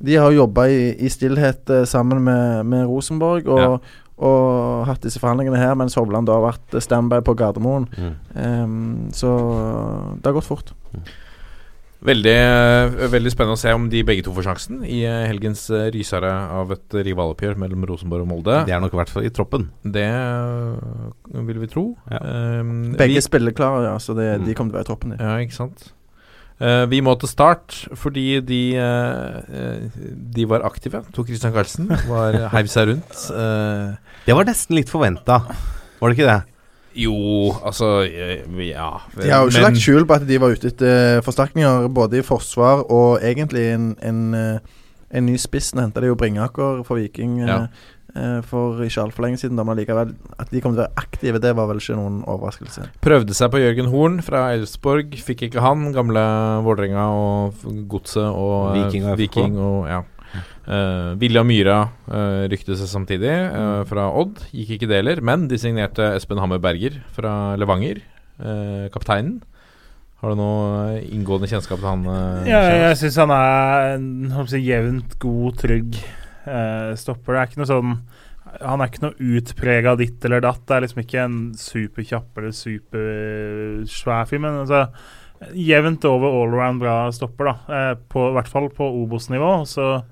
de har jobba i, i stillhet sammen med, med Rosenborg og,
Ja.
og hatt disse forhandlingene her, mens Hovland da har vært standby på Gardermoen.
Mm.
Um, så det har gått fort.
Veldig, eh, veldig spennende å se om de begge to får sjansen i eh, helgens eh, rysere av et rivaloppgjør mellom Rosenborg og Molde.
Det er nok i hvert fall i troppen.
Det vil vi tro.
Ja.
Um,
Begge
vi,
spiller klare, ja, så det,
Mm.
de kommer til å være i troppen.
Ja, ikke sant. Uh, vi må til start fordi de eh, De var aktive. Tor Christian Karlsen var heiv seg rundt. Uh,
Det var nesten litt forventa, var det ikke det?
Jo, altså eh, Ja.
De har jo ikke
men-
lagt skjul på at de var ute etter forsterkninger, både i forsvar og egentlig en, en, eh, en ny spiss. Nå henta de jo Bringaker for Viking eh,
Ja.
eh, for ikke altfor lenge siden. Da, men likevel, at de kom til å være aktive, det var vel ikke noen overraskelse.
Prøvde seg på Jørgen Horn fra Elfsborg. Fikk ikke han. Gamle Vålerenga og Godset og eh,
Viking og
Viking og ja. Uh, Vilja Myra uh, rykte seg samtidig uh, fra Odd. Gikk ikke det heller, men de signerte Espen Hammer Berger fra Levanger. eh, kapteinen. Har du noe inngående kjennskap til han? eh,
Ja, jeg syns han er en si, jevnt god, trygg eh, stopper. Det er ikke noe sånn Han er ikke noe utprega ditt eller datt. Det er liksom ikke en superkjapp eller supersvær fyr, men altså Jevnt over allround bra stopper, da. Eh, på, I hvert fall på Obos-nivå. Så Eh,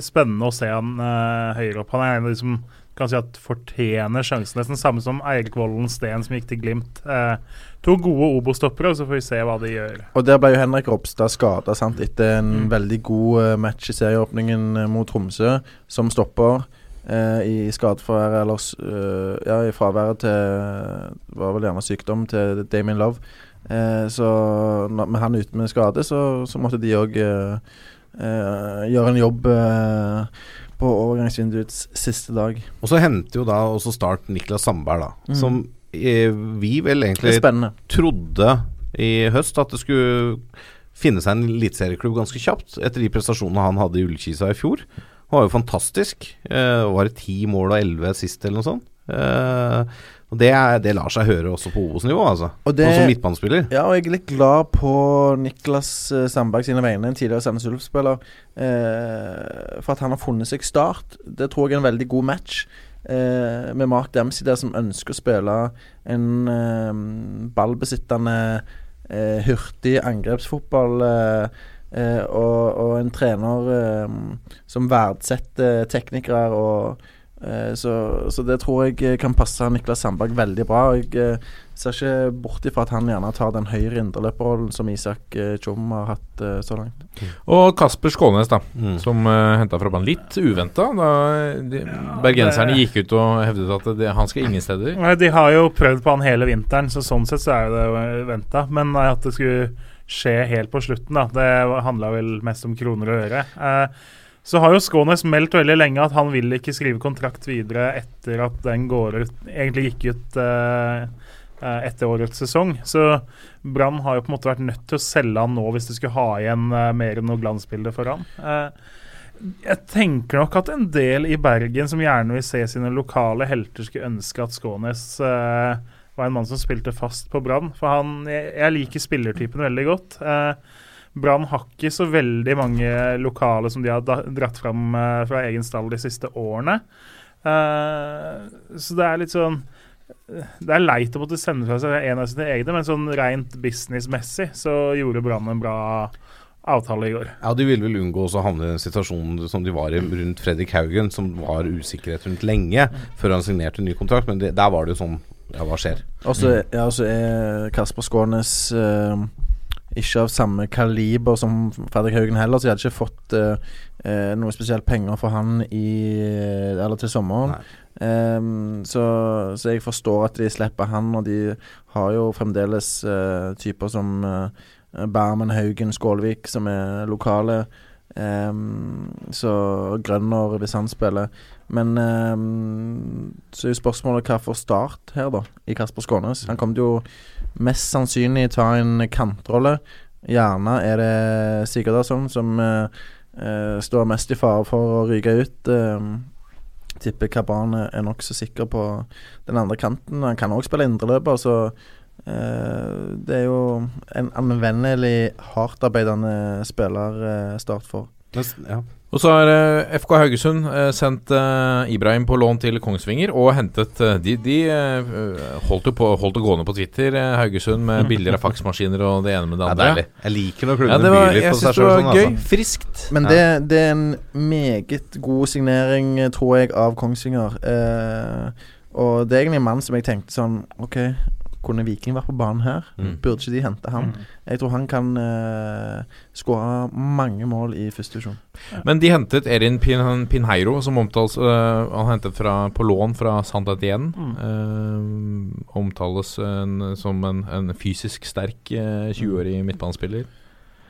spennende å se han eh, høyere opp. Han er en av de som kan si at fortjener sjansen. Nesten samme som Eirik Vollen Steen som gikk til Glimt. Eh, to gode Obo-stoppere, så får vi se hva de gjør.
Og der ble jo Henrik Ropstad skada etter en veldig god eh, match i serieåpningen eh, mot Tromsø, som stopper. eh, I skadefravær eller eh, Ja, i fraværet til Det var vel gjerne sykdom til Damien Love. Eh, så med han ute med skade, så, så måtte de òg gjøre en jobb eh, på overgangsvinduets siste dag.
Og så henter jo da også Start Niklas Sandberg, da.
Mm.
Som eh, vi vel egentlig trodde i høst at det skulle finne seg en eliteserieklubb ganske kjapt, etter de prestasjonene han hadde i Ullkisa i fjor. Han var jo fantastisk. Eh, var det ti mål og elleve sist, eller noe sånt? Eh, og det, er, det lar seg høre også på Obos-nivå, altså.
Og det-
som midtbanespiller.
Ja, og jeg er litt glad på Niklas eh, Sandberg sine vegne, en tidligere Sandnes Ulf-spiller, eh, for at han har funnet seg start. Det tror jeg er en veldig god match. Eh, med Mark Dempsey der som ønsker å spille en ballbesittende, eh, hurtig angrepsfotball. Og, og en trener som verdsetter teknikere og så, så det tror jeg kan passe Niklas Sandberg veldig bra. Jeg eh, ser ikke bort ifra at han gjerne tar den høyre indreløperrollen som Isak eh, Tjom har hatt eh, så langt.
Og Kasper Skånes, da,
Mm.
som uh, henta fra banen. Litt uventa, da de, bergenserne
det-
gikk ut og hevdet at det, han skal ingen steder.
Nei, De har jo prøvd på han hele vinteren, så sånn sett så er jo det venta. Men eh, at det skulle skje helt på slutten, da, det handla vel mest om kroner og øre. Eh, så har jo Skånes meldt veldig lenge at han vil ikke skrive kontrakt videre etter at den går ut Egentlig gikk ut eh, eh, etter årets sesong. Så Brann har jo på en måte vært nødt til å selge han nå hvis de skulle ha igjen eh, mer enn noe glansbilde for han. Eh, jeg tenker nok at en del i Bergen som gjerne vil se sine lokale helter, skulle ønske at Skånes eh, var en mann som spilte fast på Brann. For han, jeg, jeg liker spillertypen veldig godt. Eh, Brann har ikke så veldig mange lokale som de har dratt fram eh, fra egen stall de siste årene. Eh, så det er litt sånn Det er leit å måtte sende fra seg en av sine egne, men sånn rent businessmessig så gjorde Brann en bra avtale i går.
Ja, De ville vel unngå også å havne i den situasjonen som de var i rundt Fredrik Haugen, som var usikkerhet rundt lenge før han signerte en ny kontrakt. Men det, der var det jo sånn Ja, hva skjer?
Og så ja, og er Kasper Skånes eh, ikke av samme kaliber som Fredrik Haugen heller, så jeg hadde ikke fått eh, eh, noe spesielt penger for han i Eller til sommeren. Um, så, så jeg forstår at de slipper han, og de har jo fremdeles uh, typer som uh, Bermen, Haugen, Skålvik, som er lokale. Um, så Grønner, hvis han spiller. Men um, så er jo spørsmålet hva for Start her, da, i Kasper Skånes. Han kom jo mest sannsynlig ta en kantrolle. Gjerne er det Sigurdarsson som eh, eh, står mest i fare for å ryke ut. Eh, tipper Kabane er nokså sikker på den andre kanten. Han kan òg spille indreløper, så eh, det er jo en anvendelig, hardtarbeidende spiller eh, Start for.
Ja.
Og så har eh, FK Haugesund eh, sendt eh, Ibrahim på lån til Kongsvinger og hentet De, de holdt jo på Holdt det gående på Twitter, Haugesund, med bilder av faksmaskiner og det ene med det
Ja,
andre.
deilig. Jeg liker når
Ja,
byr
litt på
seg sjøl.
jeg syns det var
Sånn,
gøy.
altså.
Friskt.
Men det, det er en meget god signering, tror jeg, av Kongsvinger. Eh, og det er egentlig en mann som jeg tenkte sånn OK, kunne Viking vært på banen her?
Mm.
Burde ikke de hente han? Jeg tror han kan uh, skåre mange mål i første divisjon.
Men de hentet Erin Pin Pinheiro, som omtales uh, Han hentet fra, på lån fra Sandet igjen. Mm. Uh, omtales en, som en, en fysisk sterk øh, 20-årig midtbanespiller.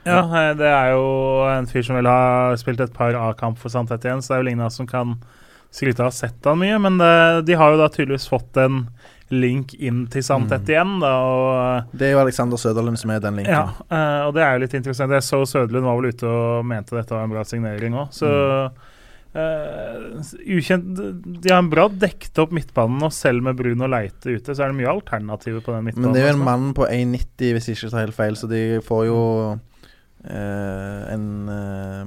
Ja, det er jo en fyr som vil ha spilt et par A-kamp for Sandet igjen, så det er jo lignende som kan skryte av å ha sett han mye. Men det, de har jo da tydeligvis fått en link inn til Santet igjen, da. Og,
Det er jo Alexander Søderlund som er den linken.
ja, uh, og det er jo litt interessant. Jeg så Søderlund var vel ute og mente dette var en bra signering òg, så eh, ukjent De har en bra dekket opp midtbanen, og selv med Bruno Leite ute, så er det mye alternativer på den midtbanen.
Men det er jo en mann på 1,90 hvis jeg ikke tar helt feil, så de får jo uh, en uh,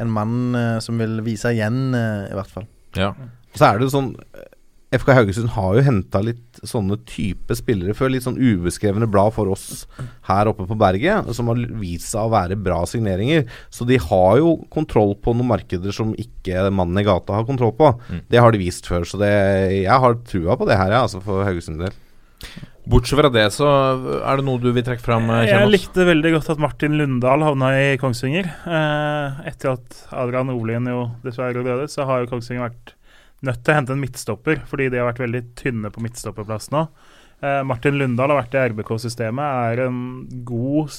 En mann eh, som vil vise igjen, eh, i hvert fall.
Ja.
Så er det jo sånn FK Haugesund har jo henta litt sånne type spillere før. Litt sånn ubeskrevne blad for oss her oppe på berget, som har vist seg å være bra signeringer. Så de har jo kontroll på noen markeder som ikke mannen i gata har kontroll på.
Mm.
Det har de vist før, så det, jeg har trua på det her, ja, altså for Haugesund del.
Bortsett fra det, så er det noe du vil trekke fram, eh,
Jeg likte veldig godt at Martin Lundahl havna i Kongsvinger. Eh, etter at Adrian Olien jo dessverre døde, så har jo Kongsvinger vært nødt til å hente en midtstopper, fordi de har vært veldig tynne på midtstopperplass nå. Eh, Martin Lundahl har vært i RBK-systemet, er en god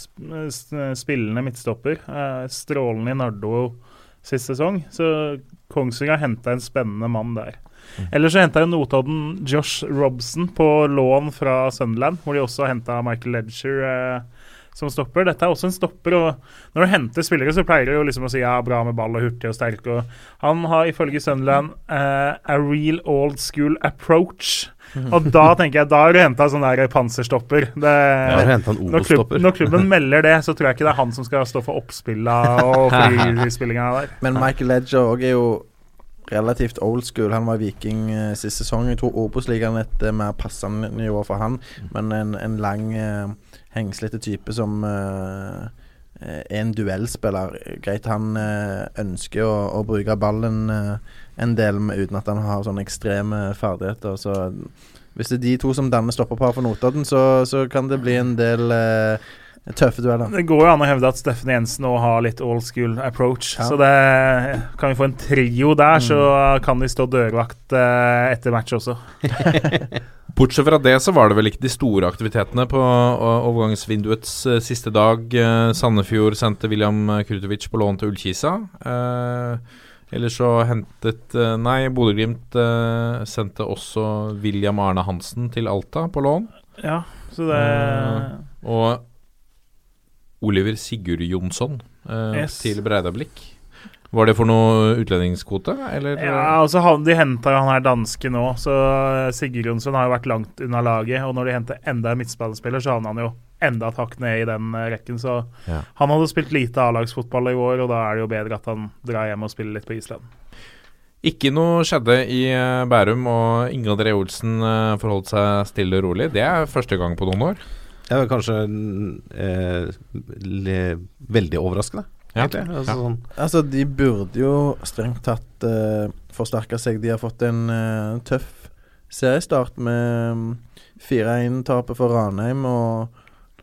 spillende midtstopper. Eh, strålende i Nardo sist sesong, så Kongsvinger har henta en spennende mann der. Ellers så henta jo Notodden Josh Robson på lån fra Sunderland, hvor de også har henta Michael Ledger eh, som stopper. Dette er også en stopper, og når du henter spillere, så pleier du jo liksom å si ja, bra med ball og hurtig og sterk. Og han har ifølge Sunderland uh, a real old school approach. Og da tenker jeg, da har du henta sånn der panserstopper. Det,
en
når, klubb, når klubben melder det, så tror jeg ikke det er han som skal stå for oppspilla og frispillinga der.
Men Michael Ledger òg er jo relativt old school. Han var viking eh, sist sesong. Jeg tror Obos-ligaen er et eh, mer passende nivå for han. Men en, en lang, eh, hengslete type som eh, er en duellspiller. Greit han eh, ønsker å, å bruke ballen eh, en del med, uten at han har sånne ekstreme ferdigheter. Så hvis det er de to som danner stopperpar for Notodden, så, så kan det bli en del eh, tøffe dueller.
Det går jo an å hevde at Steffen Jensen nå har litt old school approach.
Ja.
Så det kan vi få en trio der, så kan de stå dørvakt eh, etter match også.
Bortsett fra det så var det vel ikke de store aktivitetene på overgangsvinduets eh, siste dag. Eh, Sandefjord sendte William Krutovic på lån til Ullkisa. Eller Ellers så hentet Nei, Bodø-Glimt eh, sendte også William Arne Hansen til Alta på lån.
Ja, så det
Eh, og Oliver Sigurd Jonsson eh,
Yes.
til Breidablikk. Var det for noe utlendingskvote, eller?
Ja, altså han, De henta jo han her danske nå, så Sigurd Jonsson har jo vært langt unna laget. Og når de henter enda en midtspillerspiller, så havner han jo enda et hakk ned i den eh, rekken. Så
Ja.
han hadde spilt lite A-lagsfotball i år, og da er det jo bedre at han drar hjem og spiller litt på Island.
Ikke noe skjedde i eh, Bærum, og Inge André Olsen eh, forholdt seg stille og rolig. Det er første gang på noen år.
Det er kanskje eh, le, veldig overraskende,
Ja.
egentlig. Altså,
Ja.
sånn,
Altså, de burde jo strengt tatt eh, forsterka seg. De har fått en eh, tøff seriestart med mm, 4-1-tapet for Ranheim og,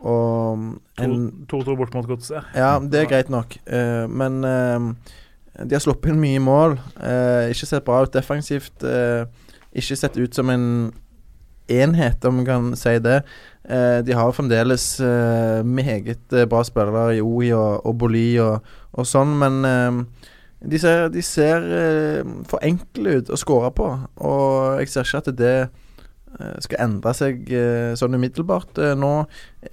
og en
2-2 bort mot Godset.
Ja, det er greit nok, eh, men eh, de har sluppet inn mye mål. eh, ikke sett bra ut defensivt. eh, ikke sett ut som en enhet, om vi kan si det. Eh, de har fremdeles eh, meget eh, bra spillere i OI og, og Boli og, og sånn, men de ser, de ser for enkle ut å score på, og jeg ser ikke at det skal endre seg sånn umiddelbart. Nå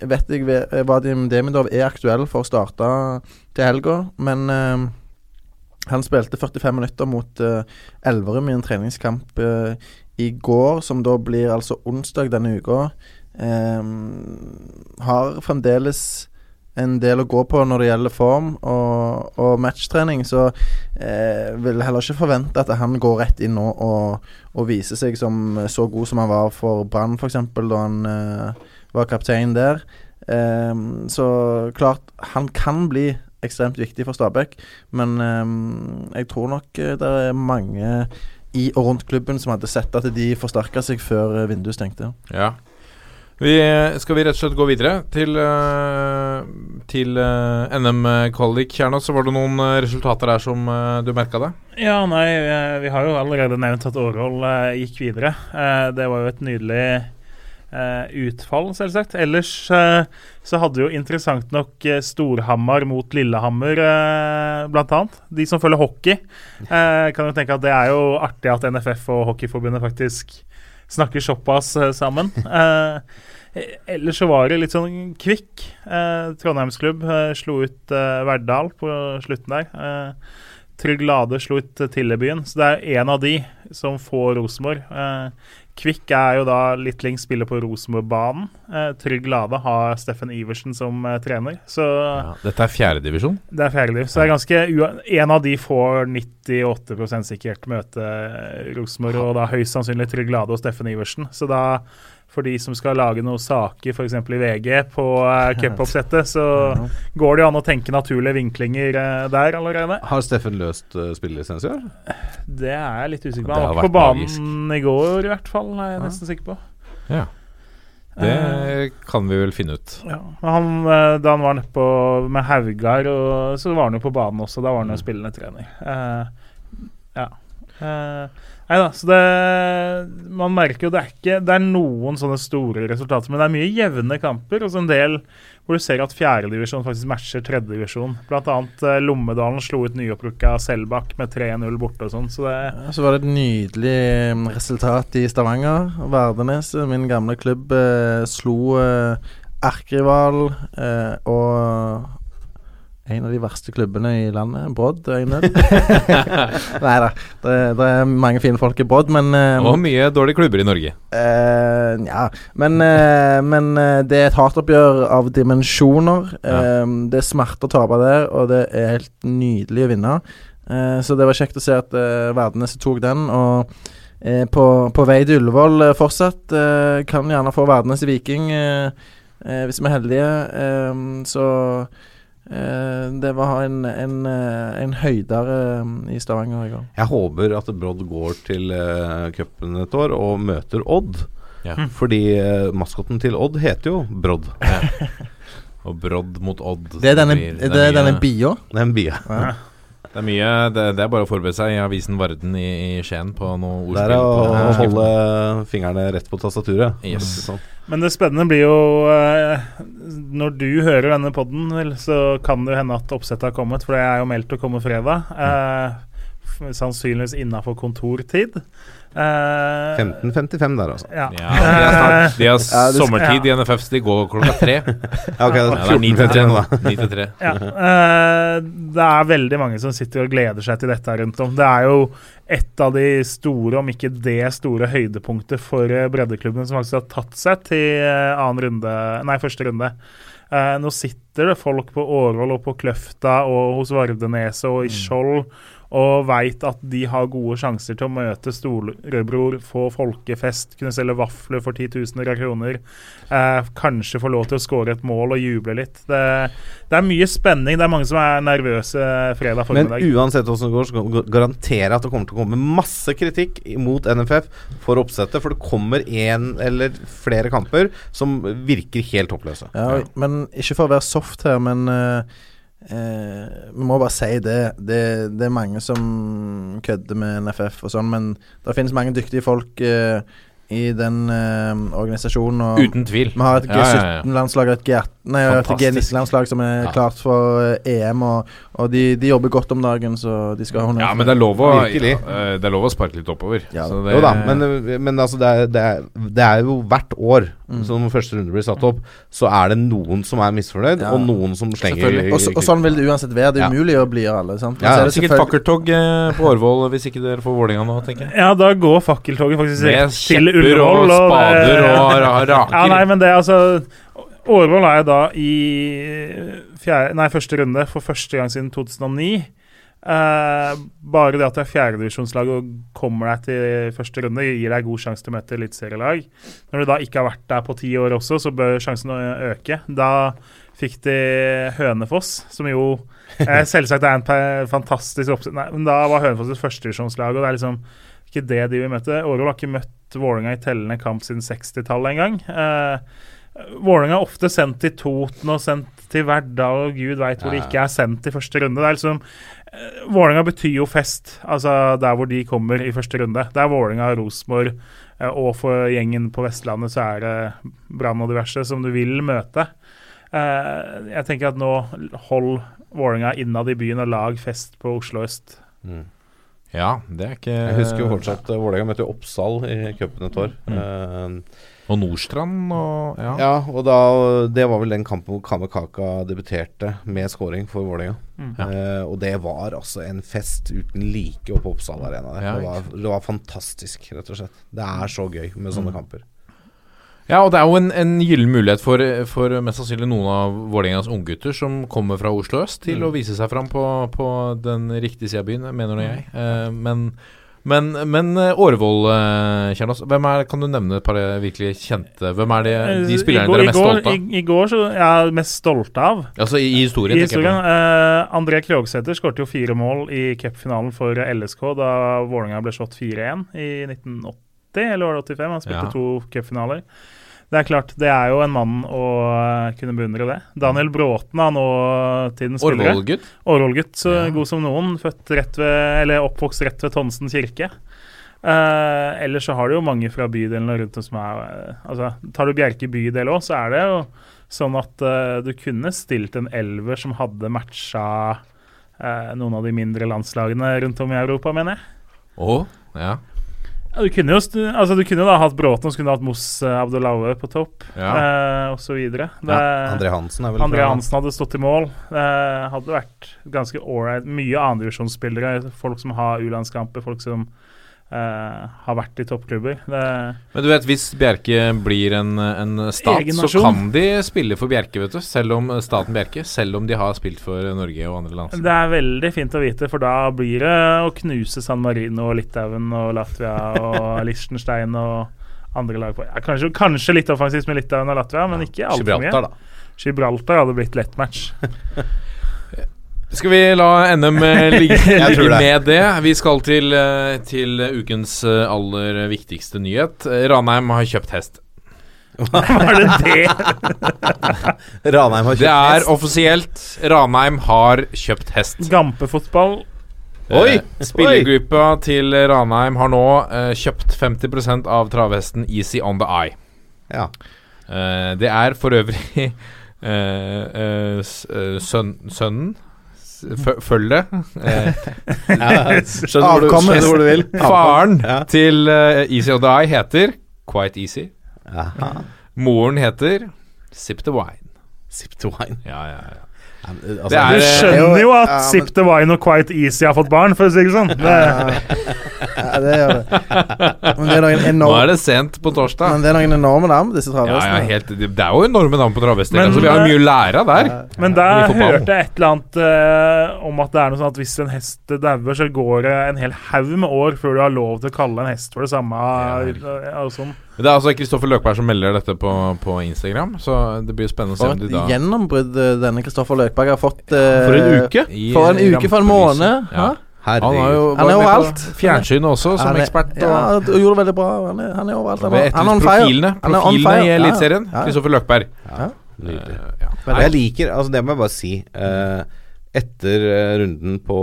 vet jeg Vadim Demidov er aktuell for å starte til helga, men han spilte 45 minutter mot Elverum i en treningskamp i går, som da blir altså onsdag denne uka. Eh, har fremdeles en del å gå på når det gjelder form og, og matchtrening, så eh, vil heller ikke forvente at han går rett inn nå og, og viser seg som så god som han var for Brann, f.eks., da han eh, var kaptein der. Eh, så klart, han kan bli ekstremt viktig for Stabæk, men eh, jeg tror nok eh, det er mange i og rundt klubben som hadde sett at de forsterka seg før eh, vinduet stengte.
Ja. Vi, skal vi rett og slett gå videre til, eh, til eh, NM-kvalik, Kjerna? Så var det noen eh, resultater der som du merka det?
Ja, nei, vi har jo allerede nevnt at Årvoll eh, gikk videre. Det var jo et nydelig utfall, selvsagt. Ellers så hadde jo interessant nok Storhamar mot Lillehammer, eh, blant annet. De som følger hockey, kan jo tenke at det er jo artig at NFF og Hockeyforbundet faktisk snakker såpass eh, sammen. Eh, ellers så var det litt sånn kvikk. Eh, Trondheimsklubb eh, slo ut eh, Verdal på slutten der. Eh, Trygg Lade slo ut eh, Tillebyen, så det er en av de som får Rosenborg. Eh, Kvikk er jo da litt lengst spiller på Rosenborg-banen. Eh, Trygg Lade har Steffen Iversen som eh, trener. Så
Ja, dette er fjerdedivisjon.
det er fjerdedivisjon. Så det er ganske En av de får 98 sikkert møte eh, Rosenborg, og da høyst sannsynlig Trygg Lade og Steffen Iversen. Så da, for de som skal lage noen saker, f.eks. i VG, på uh, cupoppsettet, så går det jo an å tenke naturlige vinklinger uh, der allerede.
Har Steffen løst uh, spillelisens i år?
Det er jeg litt usikker på. Han var ikke på
banen
banen i går, i hvert fall. Er jeg nesten sikker på.
Ja. Det
Eh,
kan vi vel finne ut.
ja. Han, eh, da han var nedpå med Haugar, og, så var han jo på banen også. Da var han jo spillende trener. Eh, ja. Eh, nei da, så det Man merker jo det er ikke Det er noen sånne store resultater, men det er mye jevne kamper. Og så en del hvor du ser at fjerdedivisjon faktisk matcher tredjedivisjon. Blant annet eh, Lommedalen slo ut nyopprykka Selbakk med 3-0 borte og sånn. Så det
Så var det et nydelig mm, resultat i Stavanger. Vardenes, min gamle klubb, eh, slo eh, erkerival eh, og en av de verste klubbene i landet, Brodd 1-0. Nei da, det, det er mange fine folk i Brodd, men uh,
Og mye dårlige klubber i Norge.
Eh, ja, men, uh, men eh, det er et hardt oppgjør av dimensjoner. Eh, det er smerte å tape der, og det er helt nydelig å vinne. Eh, så det var kjekt å se at uh, Verdenes tok den. Og eh, på, på vei til Ullevål eh, fortsatt eh, kan gjerne få Verdenes i Viking eh, eh, hvis vi er heldige. Eh, så eh, det var en, en, eh, en høydere eh, i Stavanger i går.
Jeg håper at Brodd går til uh, cupen et år og møter Odd.
Ja.
Fordi uh, maskoten til Odd heter jo Brodd.
Og Brodd mot Odd.
Det er denne,
blir-
det er denne bia.
Den bia. bie.
Det er mye Det, det er bare å forberede seg i avisen Varden i, i Skien på noe
Det er å holde fingrene rett på tastaturet.
Yes.
Sånn.
Men det spennende blir jo eh, Når du hører denne podden, så kan det jo hende at oppsettet har kommet, for det er jo meldt å komme fredag. Eh, sannsynligvis innafor kontortid. Eh,
15.55 der, altså.
Ja.
Ja, de har, snart, de har
Ja,
sommertid i NFF, så de går klokka tre.
Ja, ok,
Ja, det er ni til tre
14.51
nå.
da.
9 til 3.
Ja, uh, det er veldig mange som sitter og gleder seg til dette rundt om. Det er jo et av de store, om ikke det store høydepunktet for eh, breddeklubben som faktisk har tatt seg til eh, annen runde, nei, første runde. Uh, nå sitter det folk på Årvoll og på Kløfta og hos Vardeneset og i Skjold og veit at de har gode sjanser til å møte storebror, få folkefest, kunne selge vafler for titusener av kroner. Eh, kanskje få lov til å skåre et mål og juble litt. Det, det er mye spenning. Det er mange som er nervøse fredag
Men uansett hvordan det går, så kan jeg garantere at det kommer til å komme masse kritikk mot NFF for oppsettet. For det kommer én eller flere kamper som virker helt håpløse.
Ja, men ikke for å være soft her, men eh, eh, vi må bare si det. det. Det er mange som kødder med NFF og sånn, men det finnes mange dyktige folk eh, i den eh, organisasjonen.
Uten tvil.
Vi har et
Ja, ja, ja.
G17-landslag og et G18 Nei, et
Fantastisk.
G19-landslag som er
Ja.
klart for eh, EM, og, og de, de jobber godt om dagen, så de skal ha honnør.
Ja, men det er lov å, eh, det er lov å sparke litt oppover.
Ja,
Så det-
Jo da, men, men altså det er, det, er, det er jo hvert år
Mm.
som første runde blir satt opp, så er det noen som er misfornøyd,
Ja.
og noen som slenger
Og, så- og sånn vil det uansett være. Det er
Ja.
umulig å blide alle. Sant?
Ja,
er
Det
det
er sikkert fakkeltog eh, på Årvoll hvis ikke dere får Vålinga nå, tenker jeg.
Ja, da går fakkeltoget faktisk
Med
Ullevål. Med
kjepper og spader og raker.
Ja, nei, men det er altså Årvoll er da i fjerde, nei, første runde for første gang siden 2009. Eh, bare det at det er fjerdedivisjonslag og kommer deg til første runde, gir deg god sjanse til å møte eliteserielag. Når du da ikke har vært der på ti år også, så bør sjansen øke. Da fikk de Hønefoss, som jo eh, selvsagt er en fantastisk oppsett. Nei, men da var Hønefoss et førstedivisjonslag, og det er liksom ikke det de vil møte. Årvoll har ikke møtt Vålerenga i tellende kamp siden 60-tallet engang. Eh, Vålerenga er ofte sendt til Toten og sendt til Verdal, og gud veit hvor de ikke er sendt i første runde. Det er liksom eh, Vålerenga betyr jo fest, altså der hvor de kommer i første runde. Det er Vålerenga, Rosenborg, eh, og for gjengen på Vestlandet så er det Brann og diverse som du vil møte. Eh, jeg tenker at nå hold Vålerenga innad i byen og lag fest på Oslo øst.
Mm.
Ja, det er ikke
Jeg husker jo fortsatt uh, Vålerenga møtte Oppsal i cupen et år.
Mm.
Uh,
Og Nordstrand og Ja.
ja, og da Det var vel den kampen hvor Kamekaka debuterte med scoring for Vålerenga.
Mm.
Uh, og det var altså en fest uten like oppe på Oppsal Arena. Der.
Ja,
det, var, det var fantastisk, rett og slett. Det er så gøy med sånne
Mm.
kamper.
Ja, og det er jo en, en gyllen mulighet for, for mest sannsynlig noen av Vålerengas unggutter som kommer fra Oslo øst, til
Mm.
å vise seg fram på, på den riktige sida av byen, mener nå jeg. Eh, men men, men eh, Årvoll, eh, Kjernås, hvem er, kan du nevne et par eh, virkelig kjente Hvem er de, de spillerne
går-
dere er mest
går,
stolte av?
I, I går så jeg er mest stolte av
Altså i, i historien,
I
jeg
historien. Eh, André Krogsæter skåret jo fire mål i cupfinalen for LSK da Vålerenga ble slått 4-1 i 1980, eller var det 85? Han spilte
Ja.
to cupfinaler. Det er klart, det er jo en mann å eh, kunne beundre det. Daniel Bråten er nå tidens spillere.
Årvoll-gutt.
Årvoll-gutt, så
Ja.
god som noen. Født rett ved, eller oppvokst rett ved Tonsen kirke. Uh, ellers så har du jo mange fra bydelene rundt som er uh, altså, Tar du Bjerke bydel òg, så er det jo sånn at uh, du kunne stilt en elver som hadde matcha noen av de mindre landslagene rundt om i Europa, mener jeg.
Oh, ja.
Ja, du kunne jo altså, du kunne da hatt Bråten, så kunne du hatt Moss uh, Abdullaue på topp,
Ja.
eh, og. Det-
Ja, André Hansen er vel
André Hansen hadde stått i mål. Det hadde vært ganske ålreit. Mye andredivisjonsspillere. Folk som har U-landskamper, folk som eh, har vært i toppklubber. Det,
Men du vet, hvis Bjerke blir en, en stat, så kan de spille for Bjerke, vet du. Selv om staten Bjerke. Selv om de har spilt for Norge og andre land.
det er veldig fint å vite, for da blir det å knuse San Marino og Litauen og Latvia og Liechtenstein og andre lag på. Ja, kanskje, kanskje litt offensivt med Litauen og Latvia, men ikke altfor mye.
Gibraltar, da.
Gibraltar hadde blitt lett match.
Skal vi la NM eh, ligge, ligge
det.
med det? Vi skal til, eh, til ukens eh, aller viktigste nyhet. Ranheim har kjøpt hest.
Hva Var det det?
Ranheim har kjøpt hest.
Det er
hest.
offisielt. Ranheim har kjøpt hest.
Gampefotball.
Oi!
Spillergruppa Oi. til Ranheim har nå uh, kjøpt 50% av travhesten Easy On The Eye.
Ja.
Uh, det er for øvrig uh, eh, s- eh, sønn, sønnen s- det. Eh.
Skjønner hvor du, skjønner hvor du vil.
faren
Ja.
til uh, Easy On The Eye heter Quite Easy.
Aha.
Moren heter Sip The Wine.
Sip the wine.
Ja, ja, ja.
Altså,
Det er-
Du
eh,
skjønner jo at
Ja, men-
Sip the Wine og Quite Easy har fått barn, for å si det sånn. Det,
Ja, det gjør det. Men det er noen
Nå er det sent på torsdag.
men det er noen enorme navn, disse
Ja, ja, helt, det er jo enorme navn på travhester.
Men,
Altså, vi har mye lære der.
men der hørte jeg et eller annet uh, om at det er noe sånn at hvis en hest dauer, så går det en hel haug med år før du har lov til å kalle en hest for det samme.
Ja.
og sånn.
Det er altså Kristoffer Løkberg som melder dette på, på Instagram, så det blir spennende å se om de
et
da
gjennombrudd eh, denne Kristoffer Løkberg har fått. eh,
For en uke.
i
For en uke, for en måned.
Ja.
hæ?
Han har jo
Han er overalt.
fjernsynet også, som
er-
ekspert. Og
Ja, og gjorde det veldig bra. Han er, han er overalt. Han er, han er on fire.
profilene,
Han er on
profilene i
Ja,
Eliteserien.
ja.
Kristoffer Løkberg.
Nydelig.
Eh, ja.
Men jeg liker Altså, det må jeg bare si. Uh, etter runden på,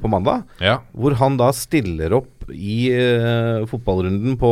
på mandag,
Ja.
hvor han da stiller opp i uh, fotballrunden på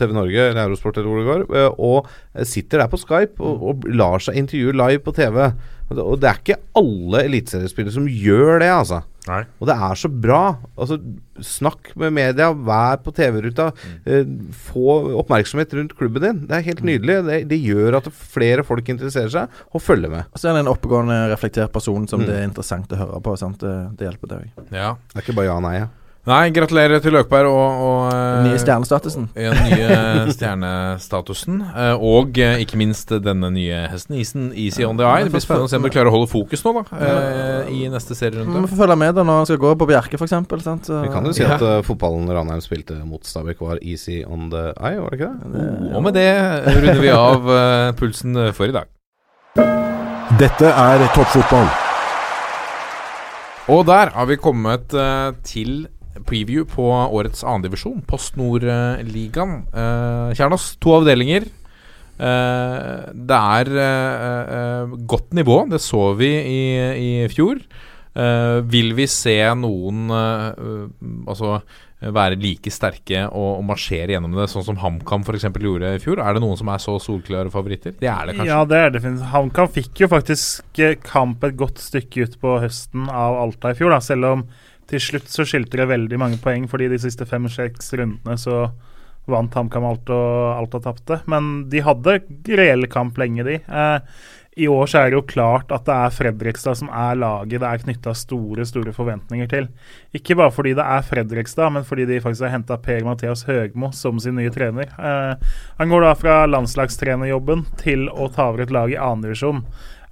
TV Norge, eller Eurosport eller hvor det går, uh, og sitter der på Skype og, og lar seg intervjue live på TV. Og det, og det er ikke alle eliteseriespillere som gjør det, altså.
Nei.
Og det er så bra. Altså, snakk med media, vær på TV-ruta. Eh, få oppmerksomhet rundt klubben din. Det er helt nydelig. Det, det gjør at flere folk interesserer seg og følger med.
Og så er det en oppegående, reflektert person som
Mm.
det er interessant å høre på. Sant? Det, det hjelper, det òg.
ja.
Det er ikke bare ja og nei. Ja.
Nei, gratulerer til Løkberg og, og eh,
Den nye stjernestatusen.
Ja, den nye stjernestatusen. eh, Og eh, ikke minst denne nye hesten, Isen Easy On The Eye. Det blir spennende å se om du klarer å holde fokus nå, da. eh, I neste
Vi får følge med da når han skal gå på Bjerke, f.eks.
Vi kan jo si at uh, fotballen Ranheim spilte mot Stabæk var easy on the eye, var det ikke det?
Og med det runder vi av eh, pulsen for i dag.
Dette er toppfotball.
Og der har vi kommet eh, til preview på årets andredivisjon, Post Nord-ligaen. Uh, Kjernos, to avdelinger. Eh, det er eh, eh, godt nivå, det så vi i, i fjor. Eh, vil vi se noen eh, eh, altså være like sterke og, og marsjere gjennom det, sånn som HamKam f.eks. gjorde i fjor? Er det noen som er så solklare favoritter? Det er det kanskje.
Ja, det er definitivt. HamKam fikk jo faktisk eh, kamp et godt stykke ut på høsten av Alta i fjor, da, selv om til slutt så skilte det veldig mange poeng, fordi de siste fem-seks rundene så vant HamKam alt og Alta tapte. Men de hadde reell kamp lenge, de. Eh, I år så er det jo klart at det er Fredrikstad som er laget det er knytta store store forventninger til. Ikke bare fordi det er Fredrikstad, men fordi de faktisk har henta Per-Mathias Høgmo som sin nye trener. Eh, han går da fra landslagstrenerjobben til å ta over et lag i annendivisjon.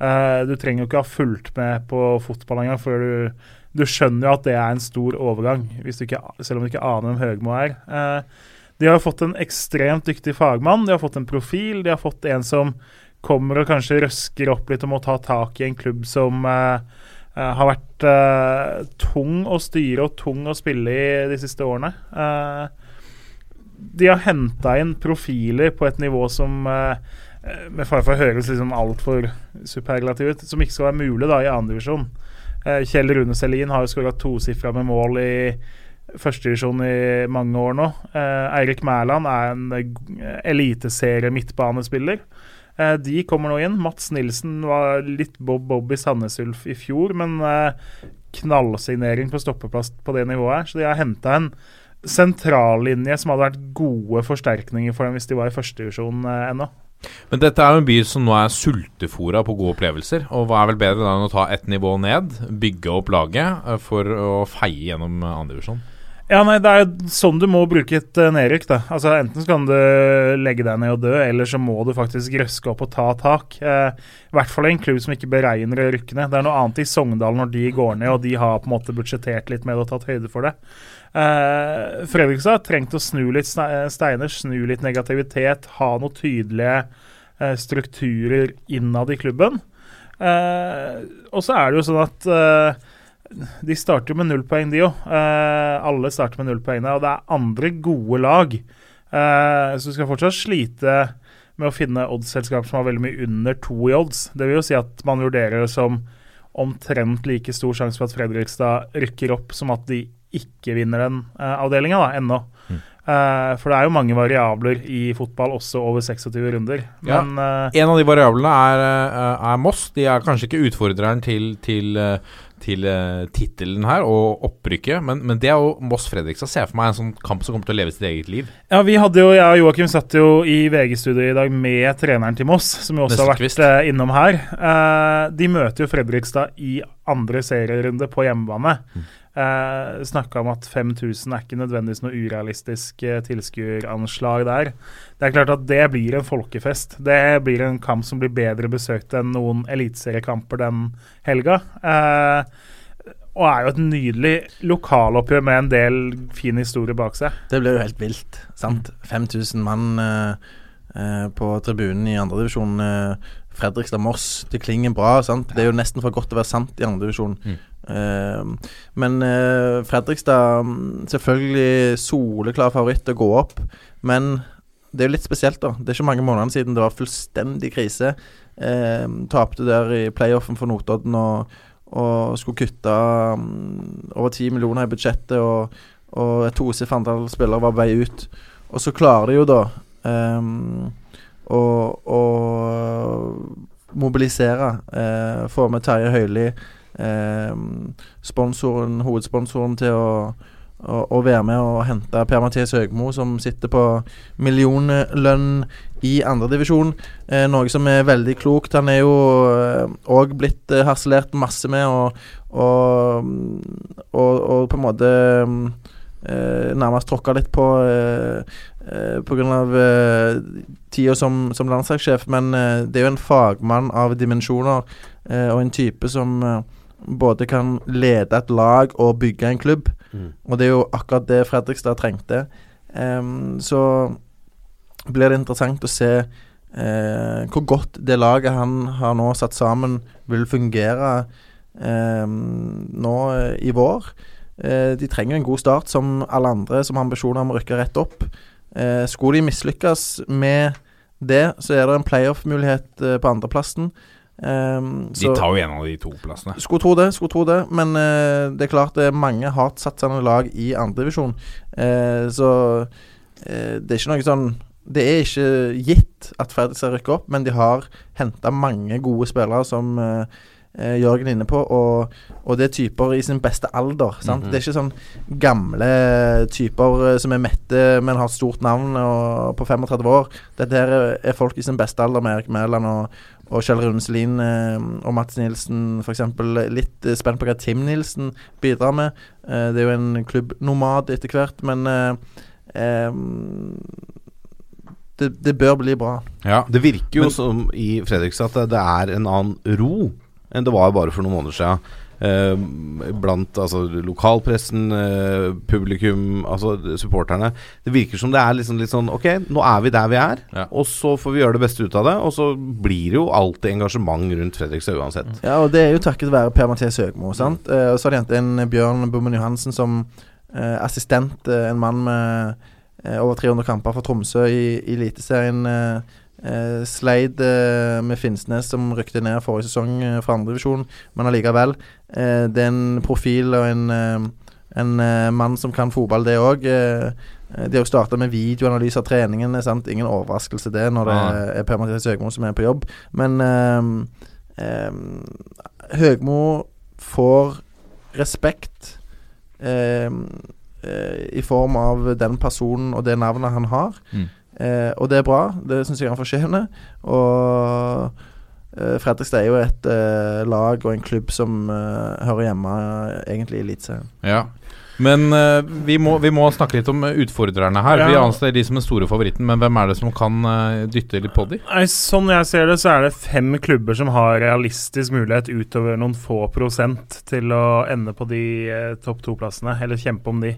Eh, du trenger jo ikke ha fulgt med på fotball engang før du, du skjønner jo at det er en stor overgang, ikke, selv om du ikke aner hvem Høgmo er. Eh, de har fått en ekstremt dyktig fagmann, de har fått en profil, de har fått en som kommer og kanskje røsker opp litt og må ta tak i en klubb som eh, har vært tung å styre og tung å spille i de siste årene. de har henta inn profiler på et nivå som Eh, med fare for å høres liksom altfor superlativ ut, som ikke skal være mulig da i andredivisjon. Eh, Kjell Rune Selin har jo skåra tosifra med mål i førstedivisjon i mange år nå. Eh, Eirik Mæland er en eh, eliteserie-midtbanespiller. Eh, de kommer nå inn. Mats Nilsen var litt Bob Bob i Sandnes Ulf i fjor, men eh, knallsignering på stoppeplass på det nivået her. Så de har henta en sentrallinje som hadde vært gode forsterkninger for dem hvis de var i førstedivisjon eh, ennå.
Men dette er jo en by som nå er sultefora på gode opplevelser. Og hva er vel bedre da enn å ta ett nivå ned, bygge opp laget eh, for å feie gjennom eh, andredivisjon?
Ja, nei, Det er sånn du må bruke et uh, nedrykk. da. Altså Enten så kan du legge deg ned og dø, eller så må du faktisk røske opp og ta tak. Eh, I hvert fall en klubb som ikke beregner å rykke ned. Det er noe annet i Sogndal når de går ned, og de har på en måte budsjettert litt med det og tatt høyde for det. Uh, Fredrikstad har trengt å snu litt steiner, snu litt negativitet, ha noen tydelige uh, strukturer innad i klubben. Uh, og så er det jo sånn at de starter med null poeng, de òg. alle starter med null poeng og det er andre gode lag. så du skal fortsatt slite med å finne oddsselskap som har veldig mye under to i odds. Det vil jo si at man vurderer det som omtrent like stor sjanse for at Fredrikstad rykker opp som at de ikke vinner den uh, avdelinga ennå. Mm. Uh, for det er jo mange variabler i fotball, også over 26 runder. Men,
uh, en av de variablene er, er, Moss. De er kanskje ikke utfordreren til, til, til tittelen her og opprykket, men, men det er jo Moss-Fredrikstad. Ser for meg en sånn kamp som kommer til å leve sitt eget liv.
Ja, vi hadde jo, Jeg og Joakim satt jo i VG-studio i dag med treneren til Moss, som jo også har vært innom her. de møter jo Fredrikstad i andre serierunde på hjemmebane. Mm. Eh, Snakka om at 5000 er ikke nødvendigvis noe urealistisk eh, tilskueranslag der. Det er klart at det blir en folkefest. Det blir en kamp som blir bedre besøkt enn noen eliteseriekamper den helga. Eh, og er jo et nydelig lokaloppgjør med en del fin historie bak seg.
Det blir jo helt vilt. sant? 5000 mann eh, eh, på tribunen i andredivisjon. Eh, Fredrikstad-Moss. Det klinger bra. sant? Det er jo nesten for godt til å være sant i andredivisjon. Mm. Uh, men uh, Fredrikstad mm, Selvfølgelig soleklar favoritt å gå opp. Men det er jo litt spesielt, da. Det er ikke mange månedene siden det var fullstendig krise. Uh, Tapte der i playoffen for Notodden og, og skulle kutte um, over ti millioner i budsjettet. Og, og et tosifret antall spillere var på vei ut. Og så klarer de jo da um, å, å mobilisere. Uh, få med Terje Høili eh, sponsoren, hovedsponsoren til å, å, å, være med og hente Per-Mathias Høgmo, som sitter på millionlønn i andredivisjon. Eh, noe som er veldig klokt. Han er jo òg eh, blitt eh, harselert masse med, og, og, og, og på en måte eh, nærmest tråkka litt på eh, eh, pga. Eh, tida som, som landslagssjef, men eh, det er jo en fagmann av dimensjoner eh, og en type som både kan lede et lag og bygge en klubb. Mm. Og det er jo akkurat det Fredrikstad trengte. Um, så blir det interessant å se uh, hvor godt det laget han har nå satt sammen, vil fungere um, nå uh, i vår. Uh, de trenger en god start, som alle andre som har ambisjoner om å rykke rett opp. skulle de mislykkes med det, så er det en playoff-mulighet på andreplassen.
Um, de tar jo en av de to plassene.
Skulle tro det, skulle tro det. Men uh, det er klart det er mange hardtsatsende lag i andredivisjon. Uh, så uh, det er ikke noe sånn Det er ikke gitt at Fredrikstad rykker opp, men de har henta mange gode spillere som uh, er Jørgen inne på, og, og det er typer i sin beste alder. Sant?
-hmm.
Det er ikke sånn gamle typer eh, som er mette, men har stort navn og på 35 år. Dette her er- er folk i sin beste alder med Erik Mæland og, og Kjell Rune Selin eh, og Mats Nilsen f.eks. Litt eh, spent på hva Tim Nilsen bidrar med. Eh, det er jo en klubbnomad etter hvert, men det, det bør bli bra.
Ja.
Det virker jo
Men-
som i Fredrikstad at det, det er en annen ro enn det var bare for noen måneder siden. Eh, blant altså, lokalpressen, eh, publikum, altså supporterne. Det virker som det er liksom litt sånn Ok, nå er vi der vi er,
Ja.
og så får vi gjøre det beste ut av det. Og så blir det jo alltid engasjement rundt Fredrikstad uansett.
Ja, og det er jo takket være Per-Mathias Høgmo. sant? Eh, og så har de hentet en Bjørn Bommen Johansen som eh, assistent. en mann med eh, over 300 kamper for Tromsø i, i Eliteserien. Eh, eh, Sleid eh, med Finnsnes, som rykte ned forrige sesong eh, fra andredivisjon, men allikevel. Eh, det er en profil og en, eh, en eh, mann som kan fotball, det òg. Eh, de har starta med videoanalyse av treningene. sant? Ingen overraskelse det når det
ja.
er Per-Mathias Høgmo som er på jobb. Men Høgmo får respekt i form av den personen og det navnet han har.
Mm.
Eh, og det er bra. Det syns jeg han fortjener. Og eh, Fredrikstad er jo et eh, lag og en klubb som eh, hører hjemme eh, egentlig i Eliteserien.
Ja. Men eh, vi, må, vi må snakke litt om utfordrerne her. Vi
Ja.
anser de som den store favoritten, men hvem er det som kan eh, dytte litt på de?
Nei, Sånn jeg ser det, så er det fem klubber som har realistisk mulighet utover noen få prosent til å ende på de eh, topp to-plassene, eller kjempe om de.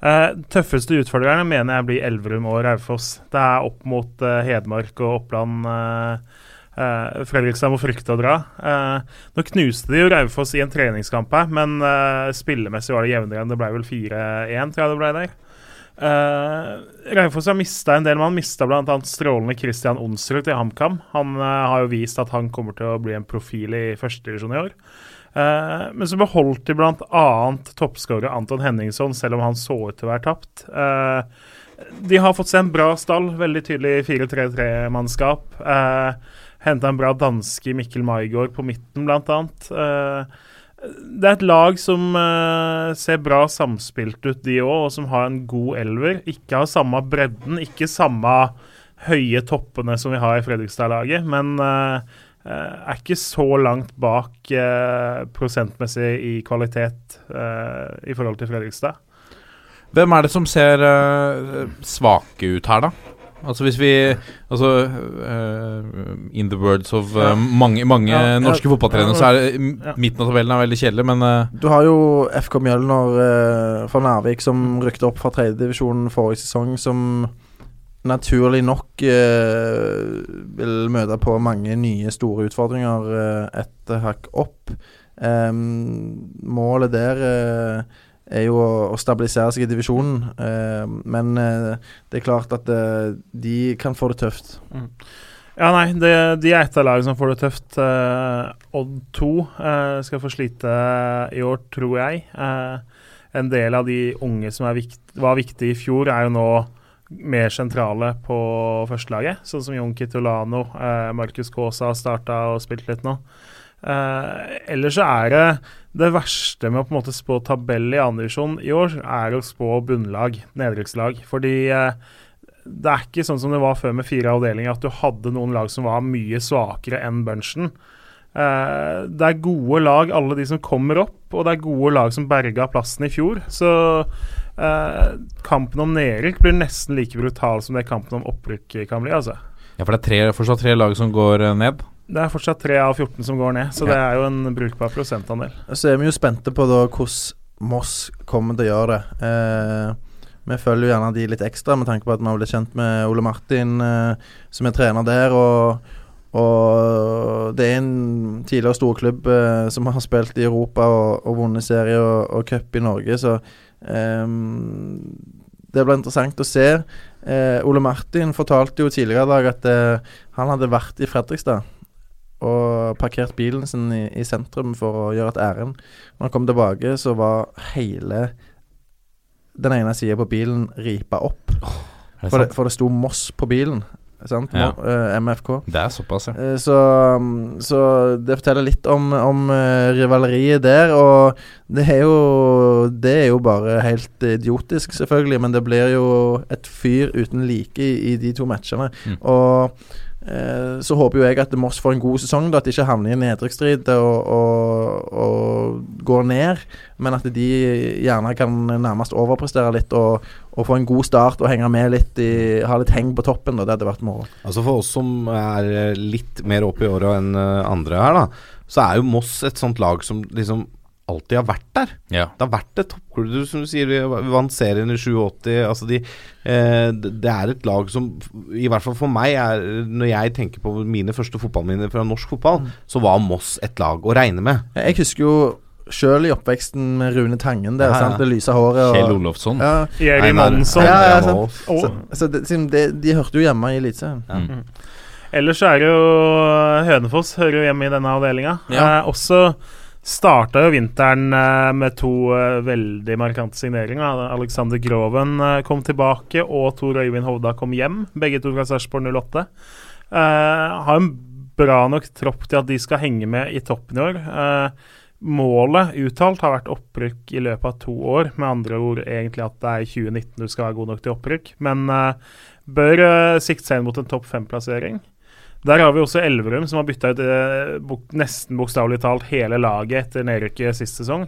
Eh, tøffeste utfordrerne mener jeg blir Elverum og Raufoss. Det er opp mot uh, Hedmark og Oppland. Uh, Fredrikstad må frykte å dra. Nå knuste de jo Raufoss i en treningskamp her, men spillemessig var det jevnere enn det ble vel 4-1, tror jeg det ble der. Raufoss har mista en del mann. Mista bl.a. strålende Christian Onsrud til HamKam. Han har jo vist at han kommer til å bli en profil i førstedivisjon i år. Eh, men så beholdt de bl.a. toppskårer Anton Henningson, selv om han så ut til å være tapt. Uh, de har fått seg en bra stall, veldig tydelig 4-3-3-mannskap. Uh, Henta en bra danske Mikkel Maigård på midten, annet. Eh, det er et lag som uh, ser bra samspilt ut, de òg, og som har en god elver. Ikke har samme bredden, ikke samme høye toppene som vi har i Fredrikstad-laget, men eh, eh, er ikke så langt bak eh, prosentmessig i kvalitet eh, i forhold til Fredrikstad.
Hvem er det som ser eh, svake ut her, da? Altså hvis vi Altså uh, In the words of
uh,
mange, mange
Ja, ja.
norske fotballtrenere, så er det
Ja.
midten av tabellen er veldig kjedelig, men uh,
Du har jo FK Mjølner eh, fra Nærvik som rykte opp fra tredjedivisjon forrige sesong, som naturlig nok eh, vil møte på mange nye store utfordringer eh, et hakk opp. Eh, målet der eh, er jo å, å stabilisere seg i divisjonen, eh, men eh, det er klart at eh, de kan få det tøft.
Ja, nei, det, de er et av lagene som får det tøft. Odd 2 eh, skal få slite i år, tror jeg. En del av de unge som vikt, var viktige i fjor, er jo nå mer sentrale på førstelaget. Sånn som Jon Kitolano. Eh, Markus Kaasa har starta og spilt litt nå. Eh, ellers så er det det verste med å på en måte spå tabell i andredivisjon i år, er å spå bunnlag, nedrykkslag. Fordi eh, det er ikke sånn som det var før med fire avdelinger, at du hadde noen lag som var mye svakere enn bunchen. Eh, det er gode lag, alle de som kommer opp, og det er gode lag som berga plassen i fjor. Så eh, kampen om nedrykk blir nesten like brutal som det kampen om opprykk kan bli. altså.
Ja, for det er tre, fortsatt tre lag som går eh, ned.
Det er fortsatt tre av 14 som går ned, så
Ja.
det er jo en brukbar prosentandel.
Så er vi jo spente på da hvordan Moss kommer til å gjøre det. Eh, vi følger jo gjerne de litt ekstra med tanke på at vi har blitt kjent med Ole Martin, eh, som er trener der. Og, og det er en tidligere storklubb eh, som har spilt i Europa og, og vunnet serie og, og cup i Norge, så eh, det blir interessant å se. Eh, Ole Martin fortalte jo tidligere i dag at eh, han hadde vært i Fredrikstad og parkert bilen sin i, i sentrum for å gjøre et ærend. Når han kom tilbake, så var hele den ene sida på bilen ripa opp.
Oh, det
For det, for det sto Moss på bilen. Sant?
Ja.
Mo- eh, MFK.
Det er såpass, ja.
Eh, Så, mm, så det forteller litt om, om eh, rivaleriet der, og det er jo Det er jo bare helt idiotisk, selvfølgelig, men det blir jo et fyr uten like i, i de to matchene.
Mm.
Og så håper jo jeg at Moss får en god sesong, da, at de ikke havner i nedrykksstrid og, og, og går ned, men at de gjerne kan nærmest overprestere litt og, og få en god start og henge med litt i Ha litt heng på toppen, da. Det hadde vært moro.
Altså For oss som er eh, litt mer oppe i åra enn eh, andre her, da, så er jo Moss et sånt lag som liksom alltid har vært der.
ja.
Det har vært et toppklubb, som du sier. Vi vant serien i 87. Altså de, eh, det er et lag som, i hvert fall for meg, er Når jeg tenker på mine første fotballminner fra norsk fotball, så var Moss et lag å regne med.
Jeg husker jo sjøl i oppveksten med Rune Tangen der,
Ja, ja.
sant? det lyse håret og
Kjell Olofsson.
Ja,
Jeri Mansson.
Ja, ja, så, så det, siden de hørte jo hjemme i Eliteserien.
Mm.
Ellers så er det jo Hønefoss hører jo hjemme i denne avdelinga.
Ja.
Eh, også starta jo vinteren eh, med to eh, veldig markante signeringer. Alexander Groven eh, kom tilbake, og Tor Øyvind Hovda kom hjem. Begge to fra Sarpsborg 08. Eh, har en bra nok tropp til at de skal henge med i toppen i år. Målet uttalt har vært opprykk i løpet av to år. Med andre ord egentlig at det er i 2019 du skal være god nok til opprykk. Men bør sikte seg inn mot en topp fem-plassering. Der har vi også Elverum, som har bytta ut eh, nesten bokstavelig talt hele laget etter nedrykket sist sesong.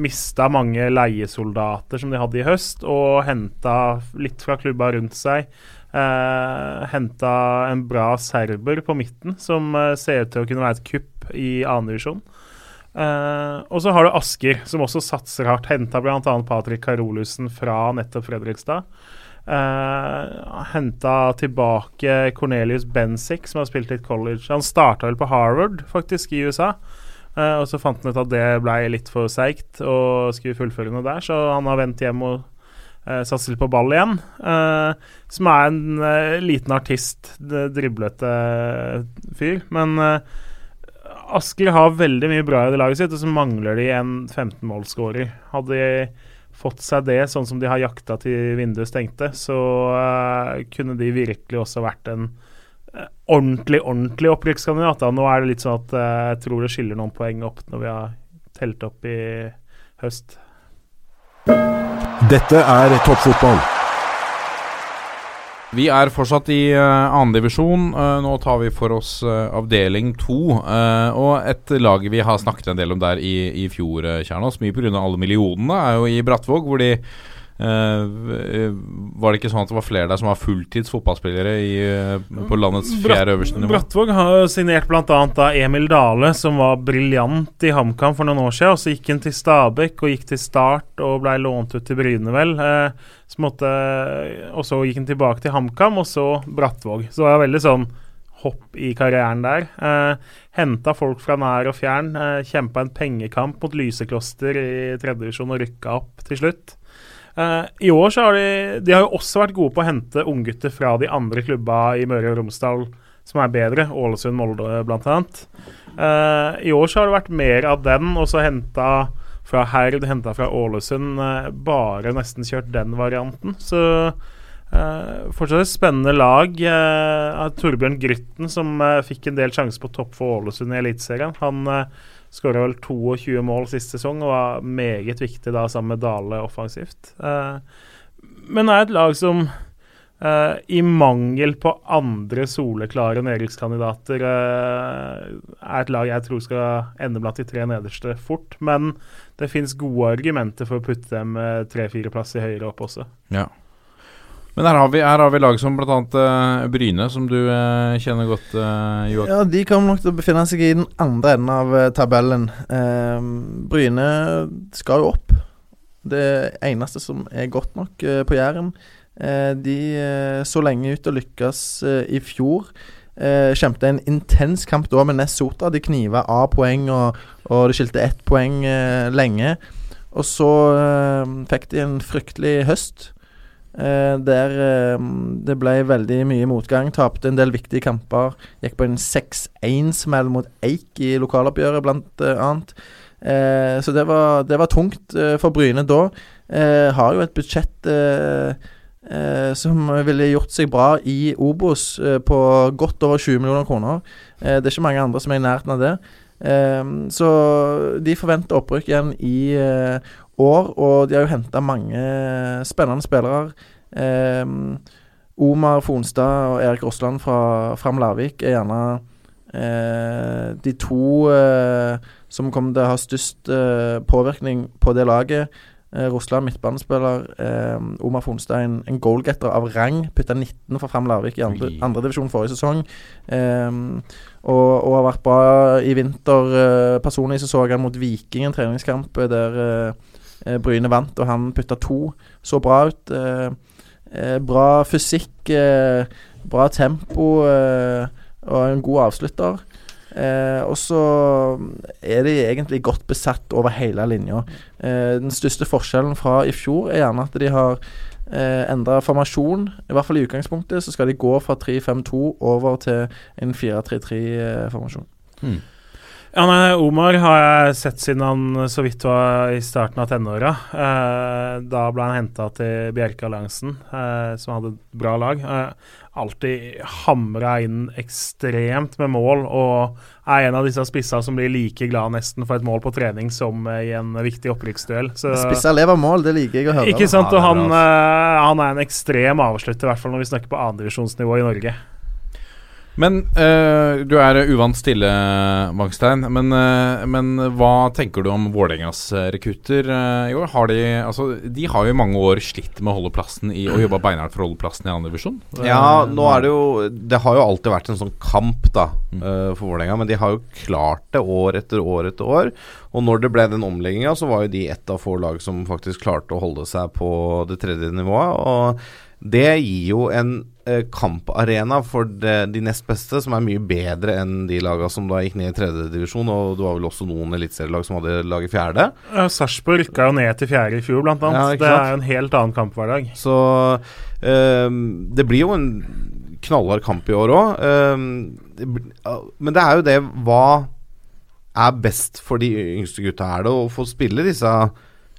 Mista mange leiesoldater som de hadde i høst, og henta litt fra klubba rundt seg. Eh, henta en bra serber på midten, som eh, ser ut til å kunne være et kupp i annendivisjon. Uh, og så har du Asker, som også satser hardt. Henta bl.a. Patrick Karolussen fra nettopp Fredrikstad. Uh, Henta tilbake Cornelius Bensik som har spilt litt college. Han starta vel på Harvard, faktisk, i USA. Uh, og så fant han ut at det ble litt for seigt og skulle fullføre noe der, så han har vendt hjem og uh, satser litt på ball igjen. Uh, som er en eh, liten artist, driblete fyr. Men uh, Asker har veldig mye bra i det laget sitt, og så mangler de en 15-målsskårer. Hadde de fått seg det, sånn som de har jakta til vinduet stengte, så uh, kunne de virkelig også vært en uh, ordentlig, ordentlig opprykkskandidat. da. Nå er det litt sånn at uh, jeg tror det skiller noen poeng opp når vi har telt opp i høst.
Dette er toppfotball.
Vi er fortsatt i uh, andredivisjon. Uh, nå tar vi for oss uh, avdeling to. Uh, og et lag vi har snakket en del om der i, i fjor, uh, Kjernås, mye pga. alle millionene, er jo i Brattvåg, hvor de eh, Var det ikke sånn at det var flere der som var fulltids fotballspillere i, eh, på landets fjerde øverste nivå?
Brattvåg har signert bl.a. Emil Dale, som var briljant i HamKam for noen år siden. Og så gikk han til Stabæk og gikk til Start og ble lånt ut til Bryne, vel. Eh, så måtte, og så gikk han tilbake til HamKam, og så Brattvåg. Så det var veldig sånn hopp i karrieren der. Eh, Henta folk fra nær og fjern. Eh, Kjempa en pengekamp mot Lysekloster i tredje divisjon og rykka opp til slutt. Eh, I år så har de De har jo også vært gode på å hente unggutter fra de andre klubba i Møre og Romsdal som er bedre. Ålesund, Molde bl.a. Uh, I år så har det vært mer av den, og så henta fra Herd, henta fra Ålesund. uh, bare nesten kjørt den varianten. Så uh, fortsatt et spennende lag. Uh, Torbjørn Grytten, som uh, fikk en del sjanser på topp for Ålesund i Eliteserien. Han uh, skåra vel 22 mål sist sesong og var meget viktig da sammen med Dale offensivt. Eh, men er et lag som eh, i mangel på andre soleklare nedrykkskandidater eh, er et lag jeg tror skal ende blant de tre nederste fort. Men det fins gode argumenter for å putte dem tre-fire plasser høyere opp også.
Ja. Men her har vi, her har vi lag som bl.a. Uh, Bryne, som du eh, kjenner godt, uh, Joakim.
Ja, de kommer nok til å befinne seg i den andre enden av eh, tabellen. Eh, Bryne skal jo opp. Det eneste som er godt nok eh, på Jæren. Eh, de eh, så lenge ut og lykkes eh, i fjor. Eh, Kjempet en intens kamp da med Nessota. De kniva av poeng, og, og det skilte ett poeng eh, lenge. Og så eh, fikk de en fryktelig høst. Eh, der eh, det ble veldig mye motgang. Tapte en del viktige kamper. Gikk på en 6-1-smell mot Eik i lokaloppgjøret, blant eh, annet. Så det var, det var tungt for Bryne da. Har jo et budsjett eh, som ville gjort seg bra i Obos eh, på godt over 20 millioner kroner. Eh, det er ikke mange andre som er i nærheten av det. Så de forventer opprykk igjen i år, og de har jo henta mange spennende spillere. Eh, Omar Fonstad og Erik Rossland fra Fram Larvik er gjerne eh, de to eh, som kommer til å ha størst eh, påvirkning på det laget. Eh, Rossland midtbanespiller. Eh, Omar Fonstad en, en goalgetter av rang. Putta 19 for Fram Larvik i andre,
Oi.
andredivisjon forrige sesong. Eh, og, og har vært bra i vinter. Eh, personlig så så jeg han mot Viking en treningskamp der Bryne vant, og han putta to. Så bra ut. Eh, eh, bra fysikk, eh, bra tempo eh, og en god avslutter. Eh, og så er de egentlig godt besatt over hele linja. Eh, den største forskjellen fra i fjor er gjerne at de har eh, endra formasjon. I hvert fall i utgangspunktet så skal de gå fra 3-5-2 over til en 4-3-3-formasjon.
Ja, nei, Omar har jeg sett siden han så vidt var i starten av tenåra. Eh, da ble han henta til Bjerkealliansen, eh, som hadde et bra lag. Eh, alltid hamra inn ekstremt med mål, og er en av disse spissa som blir like glad nesten for et mål på trening som i en viktig opprykksduell.
Spissa lever mål, det liker jeg å høre.
Ikke sant, og han, eh, han er en ekstrem avslutter, i hvert fall når vi snakker på andredivisjonsnivå i Norge.
Men eh, du er uvant stille, Magstein. Men, eh, men hva tenker du om Vålerengas eh, rekrutter eh, i år? Har de, altså, de har jo i mange år slitt med å holde plassen i og jobba beinhardt for å holde plassen i andre divisjon.
Ja, nå er det jo Det har jo alltid vært en sånn kamp da eh, for Vålerenga, men de har jo klart det år etter år etter år. Og når det ble den omlegginga, så var jo de ett av få lag som faktisk klarte å holde seg på det tredje nivået. Og det gir jo en kamparena for de, nest beste, som er mye bedre enn de laga som da gikk ned i tredjedivisjon. Og det var vel også noen eliteserielag som hadde lag i fjerde.
Ja, Sarpsborg rykka jo ned til fjerde i fjor, blant annet.
Ja,
det er jo en helt annen kamphverdag.
Så ehm, det blir jo en knallhard kamp i år òg. men det er jo det Hva er best for de yngste gutta? Er det å få spille disse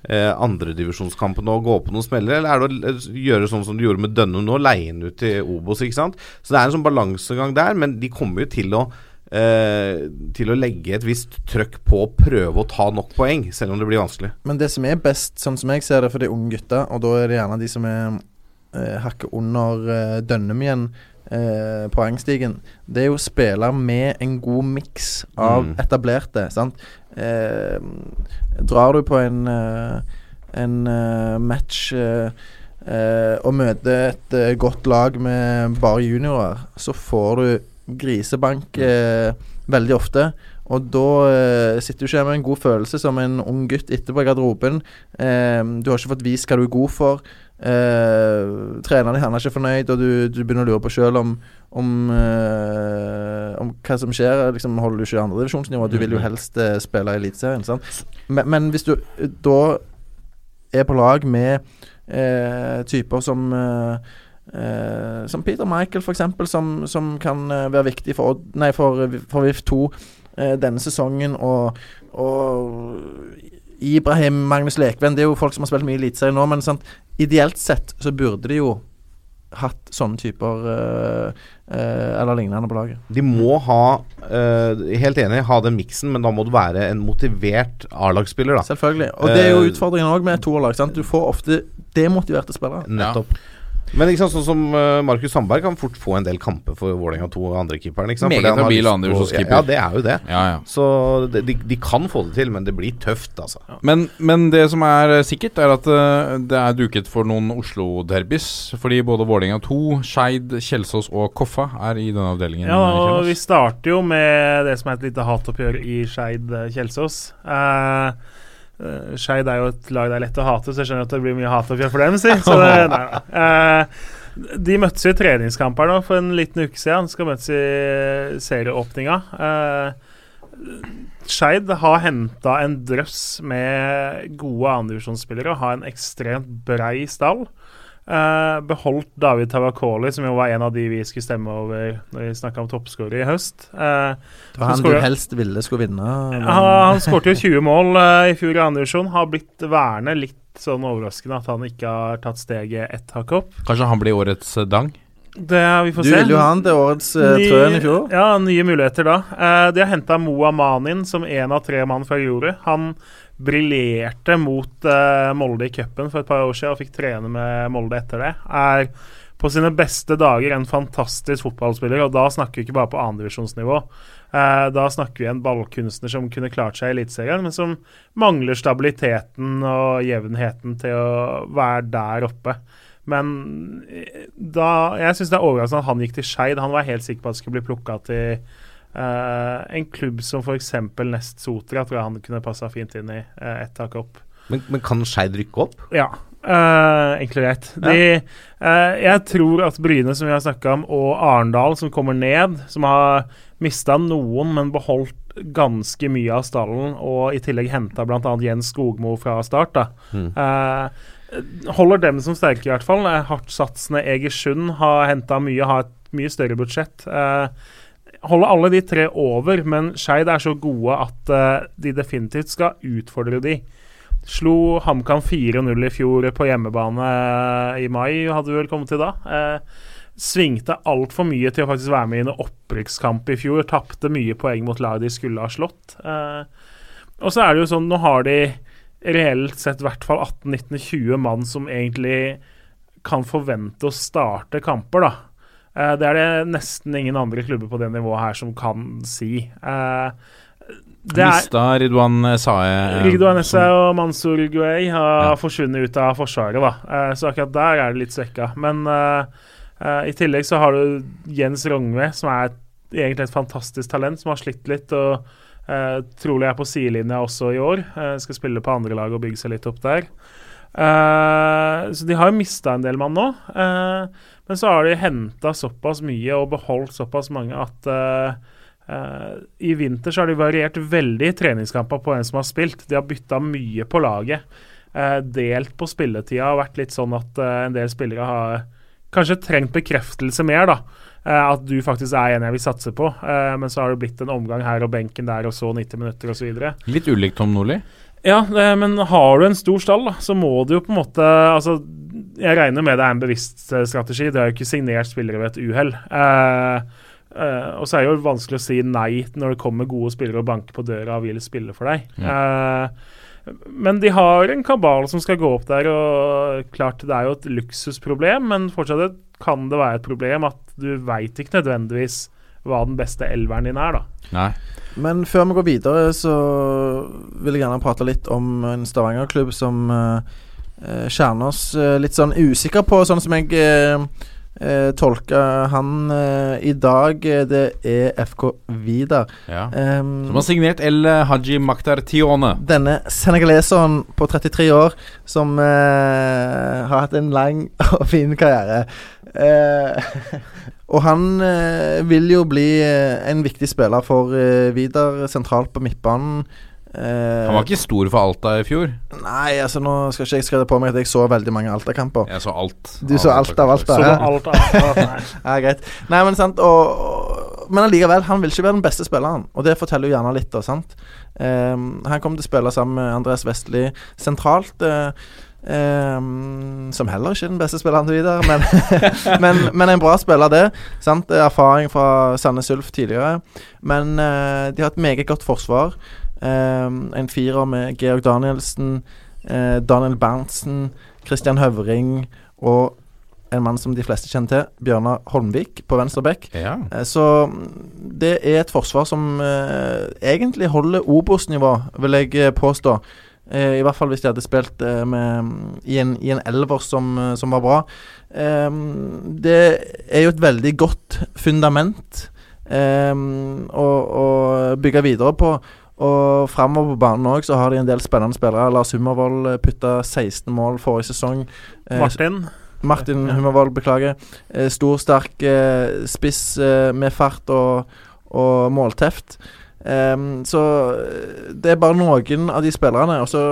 eh, andredivisjonskampene og gå på noen smeller, eller er det å eh, gjøre sånn som du gjorde med Dønnum nå, leie den ut til Obos, ikke sant? Så det er en sånn balansegang der, men de kommer jo til å eh, til å legge et visst trøkk på å prøve å ta nok poeng, selv om det blir vanskelig.
Men det som er best, sånn som jeg ser det for de unge gutta, og da er det gjerne de som er eh, hakket under eh, Dønnum igjen, eh, poengstigen, det er jo å spille med en god miks av
Mm.
etablerte. sant? Eh, drar du på en, eh, en eh, match og møter et godt lag med bare juniorer, så får du grisebank eh, veldig ofte. Og da eh, sitter du ikke med en god følelse som en ung gutt etterpå i garderoben. Eh, du har ikke fått vist hva du er god for. Eh, treneren din er ikke fornøyd, og du, du begynner å lure på sjøl om, om, uh, om hva som skjer. Liksom Holder du ikke andredivisjonsnivå? Du vil jo helst uh, spille i Eliteserien. Men, men hvis du da er på lag med typer som Som Peter Michael, f.eks., som, som kan være viktig for, Odd- nei, for, for VIF2 eh, denne sesongen. Og, og Ibrahim, Magnus Lekven Det er jo folk som har spilt mye Eliteserie nå, men sant, ideelt sett så burde de jo hatt sånne typer eh, eh, eller lignende på laget.
De må ha eh, Helt enig, ha den miksen, men da må du være en motivert A-lagsspiller, da.
Selvfølgelig. Og det er jo utfordringen òg med toerlag. sant? Du får ofte demotiverte spillere.
Nettopp. Men ikke sant, sånn som uh, Markus Sandberg kan fort få en del kamper for Vålerenga 2 og andrekeeperen.
Meget habil
lyst. Ja, det er jo det.
Ja, ja.
Så de, de, de kan få det til, men det blir tøft, altså.
Men, men det som er eh, sikkert, er at eh, det er duket for noen Oslo-derbys. Fordi både Vålerenga 2, Skeid, Kjelsås og Koffa er i denne avdelingen.
Ja, og vi starter jo med det som er et lite hatoppgjør i Skeid-Kjelsås. Uh, Skeid er jo et lag det er lett å hate, så jeg skjønner at det blir mye hatoppgjør for dem. Si. Så det, nei, nei. Eh, de møttes i treningskamp her nå for en liten uke siden. De skal møtes i serieåpninga. Uh, Skeid har henta en drøss med gode andredivisjonsspillere og har en ekstremt brei stall. Eh, beholdt David Tavakoli, som jo var en av de vi skulle stemme over når vi snakka om toppskårer i høst. Uh,
Det var han du helst ville skulle vinne. men-
han, han skårte jo 20 mål uh, i fjor i andre divisjon. Har blitt værende litt sånn overraskende at han ikke har tatt steget ett hakk opp.
Kanskje han blir årets dang?
Det vi får
Du
se.
ville jo ha han til årets uh, trøen i fjor.
Ja, nye muligheter da. Uh, de har henta Moa Manin som en av tre mann fra Grorud. Han briljerte mot uh, Molde i cupen for et par år siden og fikk trene med Molde etter det. Er på sine beste dager en fantastisk fotballspiller, og da snakker vi ikke bare på andredivisjonsnivå. Eh, da snakker vi en ballkunstner som kunne klart seg i Eliteserien, men som mangler stabiliteten og jevnheten til å være der oppe. Men eh, da, jeg syns det er overraskende at han gikk til Skeid. Han var helt sikker på at det skulle bli plukka til uh, en klubb som f.eks. Nest Sotra. Tror jeg han kunne passa fint inn i uh, ett tak opp.
Men, men kan Skeid rykke opp?
Ja. Uh, enkelt og greit. De, uh, jeg tror at Bryne, som vi har snakka om, og Arendal, som kommer ned, som har mista noen, men beholdt ganske mye av stallen, og i tillegg henta bl.a. Jens Skogmo fra start, da. Eh, holder dem som sterke, i hvert fall. Hardtsatsende Egersund har henta mye, har et mye større budsjett. Eh, holder alle de tre over, men Skeid er så gode at eh, de definitivt skal utfordre de. Slo HamKam 4-0 i fjor på hjemmebane eh, i mai, hadde vi vel kommet til da. Eh, svingte altfor mye til å faktisk være med i en opprykkskamp i fjor. Tapte mye poeng mot lag de skulle ha slått. Eh, og så er det jo sånn, nå har de reelt sett i hvert fall 18-19-20 mann som egentlig kan forvente å starte kamper, da. Eh, det er det nesten ingen andre klubber på det nivået her som kan si. Eh, det er
Mista Ridwan Sae
Ridwan
Sae
og Mansour Guey har
Ja.
forsvunnet ut av Forsvaret, da. Eh, så akkurat der er det litt svekka. Men eh, eh, i tillegg så har du Jens Rognve, som er egentlig et fantastisk talent, som har slitt litt. og eh, trolig er på sidelinja også i år. Eh, skal spille på andre lag og bygge seg litt opp der. Eh, så de har jo mista en del mann nå. men så har de henta såpass mye og beholdt såpass mange at I vinter så har de variert veldig i treningskamper på en som har spilt. De har bytta mye på laget. delt på spilletida har vært litt sånn at en del spillere har kanskje trengt bekreftelse mer, da. Eh, at du faktisk er en jeg vil satse på. Eh, men så har det blitt en omgang her og benken der og så 90 minutter osv.
Litt ulikt Tom Nordli.
Ja, det, men har du en stor stall, da, så må du jo på en måte Altså, jeg regner med det er en bevisst eh, strategi. Det er jo ikke signert spillere ved et uhell. Eh, Uh, og så er det jo vanskelig å si nei når det kommer gode spillere og banker på døra og vil spille for deg. Eh, men de har en kabal som skal gå opp der, og klart det er jo et luksusproblem, men fortsatt kan det være et problem at du veit ikke nødvendigvis hva den beste elveren din er, da.
Nei.
Men før vi går videre, så vil jeg gjerne prate litt om en Stavanger-klubb som uh, Kjernås uh, litt sånn usikker på, sånn som jeg uh, tolker han eh, i dag. eh, Det er FK Vidar.
Ja.
Um,
Som har signert El Haji Maktar Tione.
denne senegaleseren på 33 år som eh, har hatt en lang og fin karriere. Eh, og han eh, vil jo bli eh, en viktig spiller for eh, Vidar sentralt på midtbanen. Eh,
Han var ikke stor for Alta i fjor.
Nei, altså nå skal ikke jeg skrive på meg at jeg så veldig mange Alta-kamper.
Jeg så alt.
Du så alt av Alta?
Så
ja.
Alta alt annet nei.
Ja, greit. Nei, men sant og, og, Men allikevel, han vil ikke være den beste spilleren. Og det forteller jo gjerne litt, da, sant. Um, han kommer til å spille sammen med Andreas Vestli sentralt. Uh, Um, som heller ikke er den beste spilleren til videre, men, men, men en bra spiller, det. Sant? Erfaring fra Sandnes Ulf tidligere. Men uh, de har et meget godt forsvar. Ehm, en firer med Georg Danielsen, eh, Daniel Berntsen, Christian Høvring og en mann som de fleste kjenner til, Bjørnar Holmvik på venstre bekk.
Ja.
Eh, Så mm, det er et forsvar som eh, egentlig holder Obos-nivå, vil jeg eh, påstå. Eh, I hvert fall hvis de hadde spilt eh, med, mm, i, en, i en elver som, som var bra. Eh, det er jo et veldig godt fundament eh, å, å bygge videre på. Og framover på banen òg så har de en del spennende spillere. Lars Hummervoll putta 16 mål forrige sesong. Eh,
Martin.
Martin Hummervoll, beklager. Eh, stor, sterk eh, spiss eh, med fart og, og målteft. Um, så eh, det er bare noen av de spillerne. Og så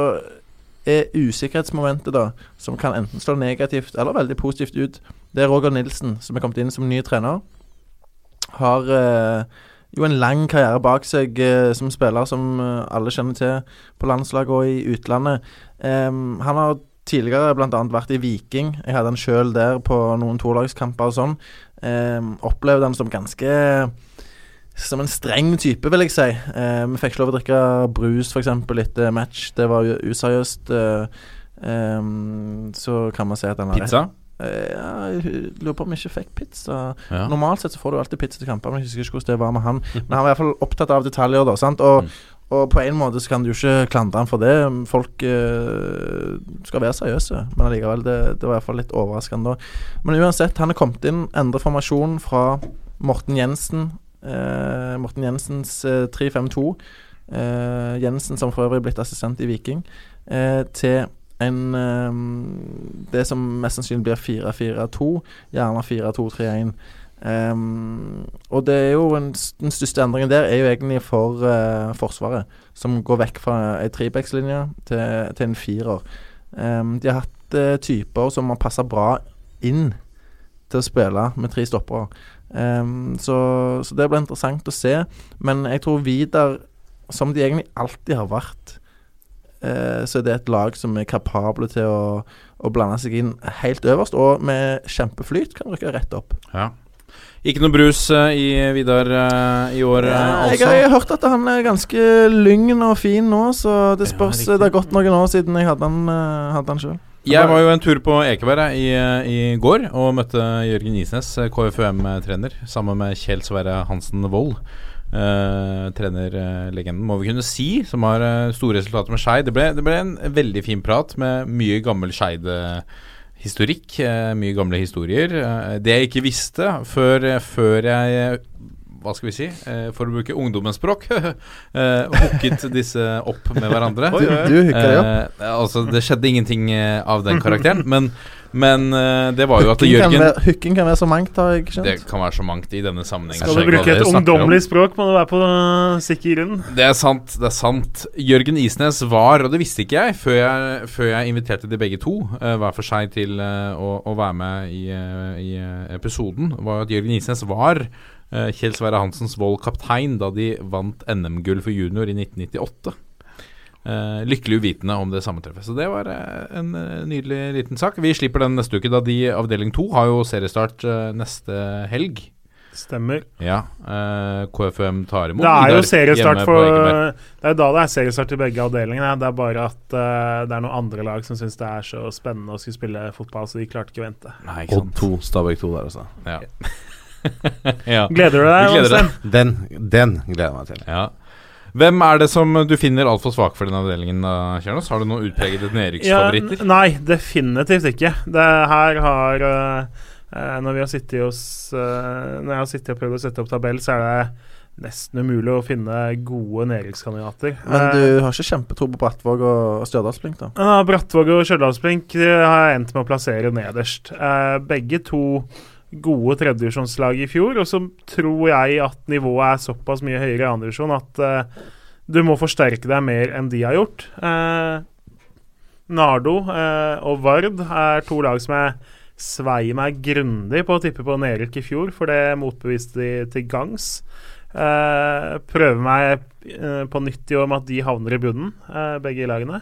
er usikkerhetsmomentet, da, som kan enten slå negativt eller veldig positivt ut, det er Roger Nilsen, som er kommet inn som ny trener. Har eh, jo en lang karriere bak seg eh, som spiller som eh, alle kjenner til på landslaget og i utlandet. Eh, han har tidligere bl.a. vært i Viking. Jeg hadde han sjøl der på noen tolagskamper og sånn. Opplevde han som ganske som en streng type, vil jeg si. Vi fikk ikke lov å drikke brus f.eks. etter match. Det var useriøst. Eh, så kan man si at han har
Pizza?
Eh, jeg lurer på om jeg ikke fikk pizza.
Ja.
Normalt sett så får du alltid pizza til kamper, men jeg husker ikke hvordan det var med han. Men han var i hvert fall opptatt av detaljer, da. Sant? Og, og på en måte så kan du ikke klandre han for det. Folk eh, skal være seriøse, men allikevel, det, det var i hvert fall litt overraskende da. Men uansett, han er kommet inn, endret formasjon fra Morten Jensen. Eh, Morten Jensens eh, 3-5-2. Eh, Jensen som for øvrig er blitt assistent i Viking. Eh, til en eh, Det som mest sannsynlig blir 4-4-2, gjerne 4-2-3-1. Um, og det er jo en, Den største endringen der er jo egentlig for uh, Forsvaret, som går vekk fra ei trebackslinje til, til en firer. Um, de har hatt uh, typer som har passa bra inn til å spille med tre stoppere. Um, så, så det blir interessant å se. Men jeg tror Vidar, som de egentlig alltid har vært, eh, så er et lag som er kapable til å, å blande seg inn helt øverst, og med kjempeflyt kan rykke rett opp.
Ja. Ikke noe brus eh, i Vidar eh, i år,
Ja,
altså?
jeg har hørt at han er ganske lyngen og fin nå, så det spørs.
Ja,
det har gått noen år siden jeg hadde han, hadde han sjøl.
Jeg var jo en tur på Ekeberg i, i går og møtte Jørgen Isnes, KFUM-trener, sammen med Kjell Sverre Hansen Wold. Uh, trenerlegenden, må vi kunne si, som har uh, store resultater med Skeid. Det, det ble en veldig fin prat med mye gammel Skeid-historikk. Uh, mye gamle historier. Eh, det jeg ikke visste før, før jeg hva skal vi si, eh, for å bruke ungdommens språk, eh, hooket disse opp med hverandre.
Du, du hooka det opp.
Eh, altså, det skjedde ingenting eh, av den karakteren, men, men uh, det var jo at
Hooking kan,
Jørgen
være, hooking kan være så mangt, har jeg ikke
Det kan være så mangt i denne sammenhengen.
Skal du bruke et ungdommelig språk, må du være på sikker grunn.
Det er sant, det er sant. Jørgen Isnes var, og det visste ikke jeg før jeg, før jeg inviterte de begge to uh, hver for seg til uh, å, å være med i, eh, i eh, episoden, var at Jørgen Isnes var eh, Kjell Sverre Hansens Vold kaptein da de vant NM-gull for junior i 1998. Eh, lykkelig uvitende om det sammentreffet. Så det var uh, en uh, nydelig liten sak. Vi slipper den neste uke, da de avdeling to har jo seriestart neste helg.
Stemmer.
Ja. eh, KFUM tar imot
Det er jo seriestart for. Det er jo da det er seriestart i begge avdelingene. Det er bare at det er noen andre lag som syns det er så spennende å skulle spille fotball, så de klarte ikke å vente.
Nei, ikke
Odd
sant.
2, Stabæk 2 der, også.
Ja. ja.
Gleder du deg?
Gleder deg?
Den, den gleder jeg meg til.
ja. Hvem er det som du finner altfor svak for den avdelingen, Kjernos? Har du noen utpregede nedrykksfavoritter?
Ja, nei, definitivt ikke. Det her har eh, eh, Når vi har sittet hos eh, Når jeg har sittet og prøvd å sette opp tabell, så er det nesten umulig å finne gode nedrykkskandidater.
Men du har ikke kjempetro på Brattvåg og Stjørdalsblink, da?
Ja, Brattvåg og Stjørdalsblink har jeg endt med å plassere nederst. Eh, begge to gode tredjedivisjonslag i fjor, og så tror jeg at nivået er såpass mye høyere i andredivisjon at uh, du må forsterke deg mer enn de har gjort. Uh, Nardo uh, og Vard er to lag som jeg svei meg grundig på å tippe på nedrykk i fjor, for det motbeviste de til gangs. Prøver meg på nytt i år med at de havner i bunnen, begge lagene.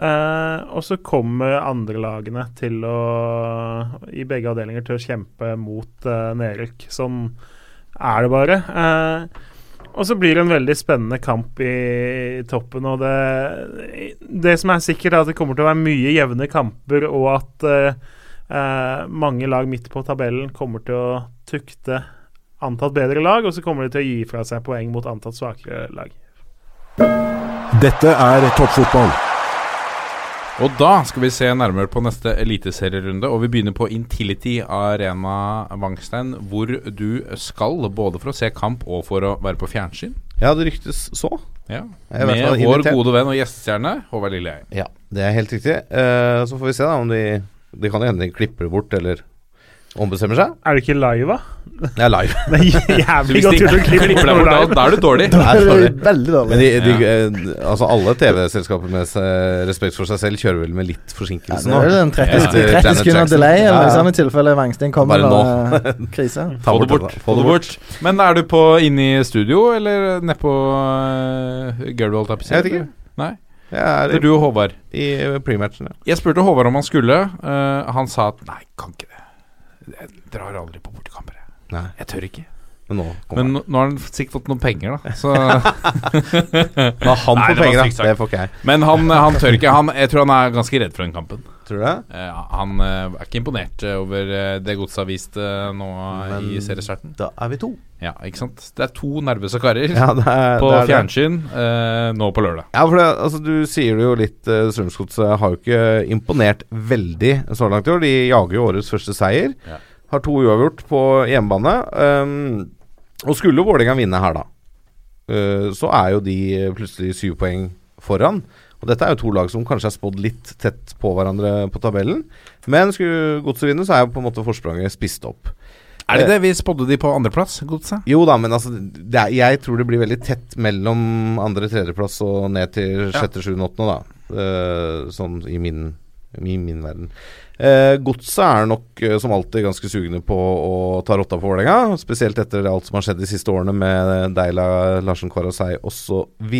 Eh, og så kommer andre lagene til å i begge avdelinger til å kjempe mot uh, nedrykk. Sånn er det bare. Uh, og så blir det en veldig spennende kamp i toppen. Og det, det som er sikkert, er at det kommer til å være mye jevne kamper, og at mange lag midt på tabellen kommer til å tukte antatt bedre lag, og så kommer de til å gi fra seg poeng mot antatt svakere lag.
Dette er toppfotball.
Og da skal vi se nærmere på neste eliteserierunde, og vi begynner på Intility Arena Vangstein, hvor du skal både for å se kamp og for å være på fjernsyn.
Ja, det ryktes så.
Ja. Med vår gode venn og gjestestjerne Håvard Lilleheie.
Ja, det er helt riktig. Uh, så får vi se da om de Det kan hende de klipper bort eller ombestemmer seg.
Er det ikke live, da?
Det er live.
Det er jævlig godt
de
gjort å klippe
deg bort, da, da er du dårlig.
Da er dårlig.
Veldig dårlig.
Men de, de, eh, altså alle TV-selskaper med eh, respekt for seg selv kjører vel med litt
Ja, det er en 30,
Etter
30
Janet
sekunder delay, eller
Ja,
i tilfelle Wangstein kommer.
Bare
og, eh, krise.
Ta
Få det bort. Få det bort. Men er du på inne i studio, eller nedpå uh, holdt jeg
vet ikke.
Nei.
Er
Det er du og Håvard.
i prematchen, ja.
Jeg spurte Håvard om han skulle. Uh, han sa at nei, kan ikke det. Jeg drar aldri på bortekamper. jeg. Jeg tør ikke.
Men nå
Men nå, nå har han sikkert fått noen penger, da. Så,
han. har han
Nei,
fått
det var
penger, da. Det får ikke jeg.
men han, han tør ikke. Han, jeg tror han er ganske redd for den kampen.
Tror du det?
Eh, han eh, er ikke imponert eh, over eh, det godset har vist eh, nå
Men-
i seriestarten.
Da er vi to.
Ja, ikke sant. Det er to nervøse karer
Ja, det er,
på
det er det.
fjernsyn eh, nå på lørdag.
Ja, for det, altså, Du sier det jo litt. Uh, Strømsgodset har jo ikke imponert veldig så langt i år. De jager jo årets første seier.
Ja.
Har to uavgjort på hjemmebane. Um, og skulle Vålerenga vinne her, da, uh, så er jo de plutselig syv poeng foran. Og Dette er jo to lag som kanskje er spådd litt tett på hverandre på tabellen. Men skulle Godset vinne, så er jo på en måte forspranget spist opp.
Er det det vi spådde de på andreplass, Godset?
Jo da, men altså det er, Jeg tror det blir veldig tett mellom andre- tredjeplass og ned til sjette, sjuende, åttende, da. Eh, sånn i min, i min verden. Eh, Godset er nok eh, som alltid ganske sugne på å ta rotta på Vålerenga. Spesielt etter alt som har skjedd de siste årene med Deila, Larsen Kvarasei osv.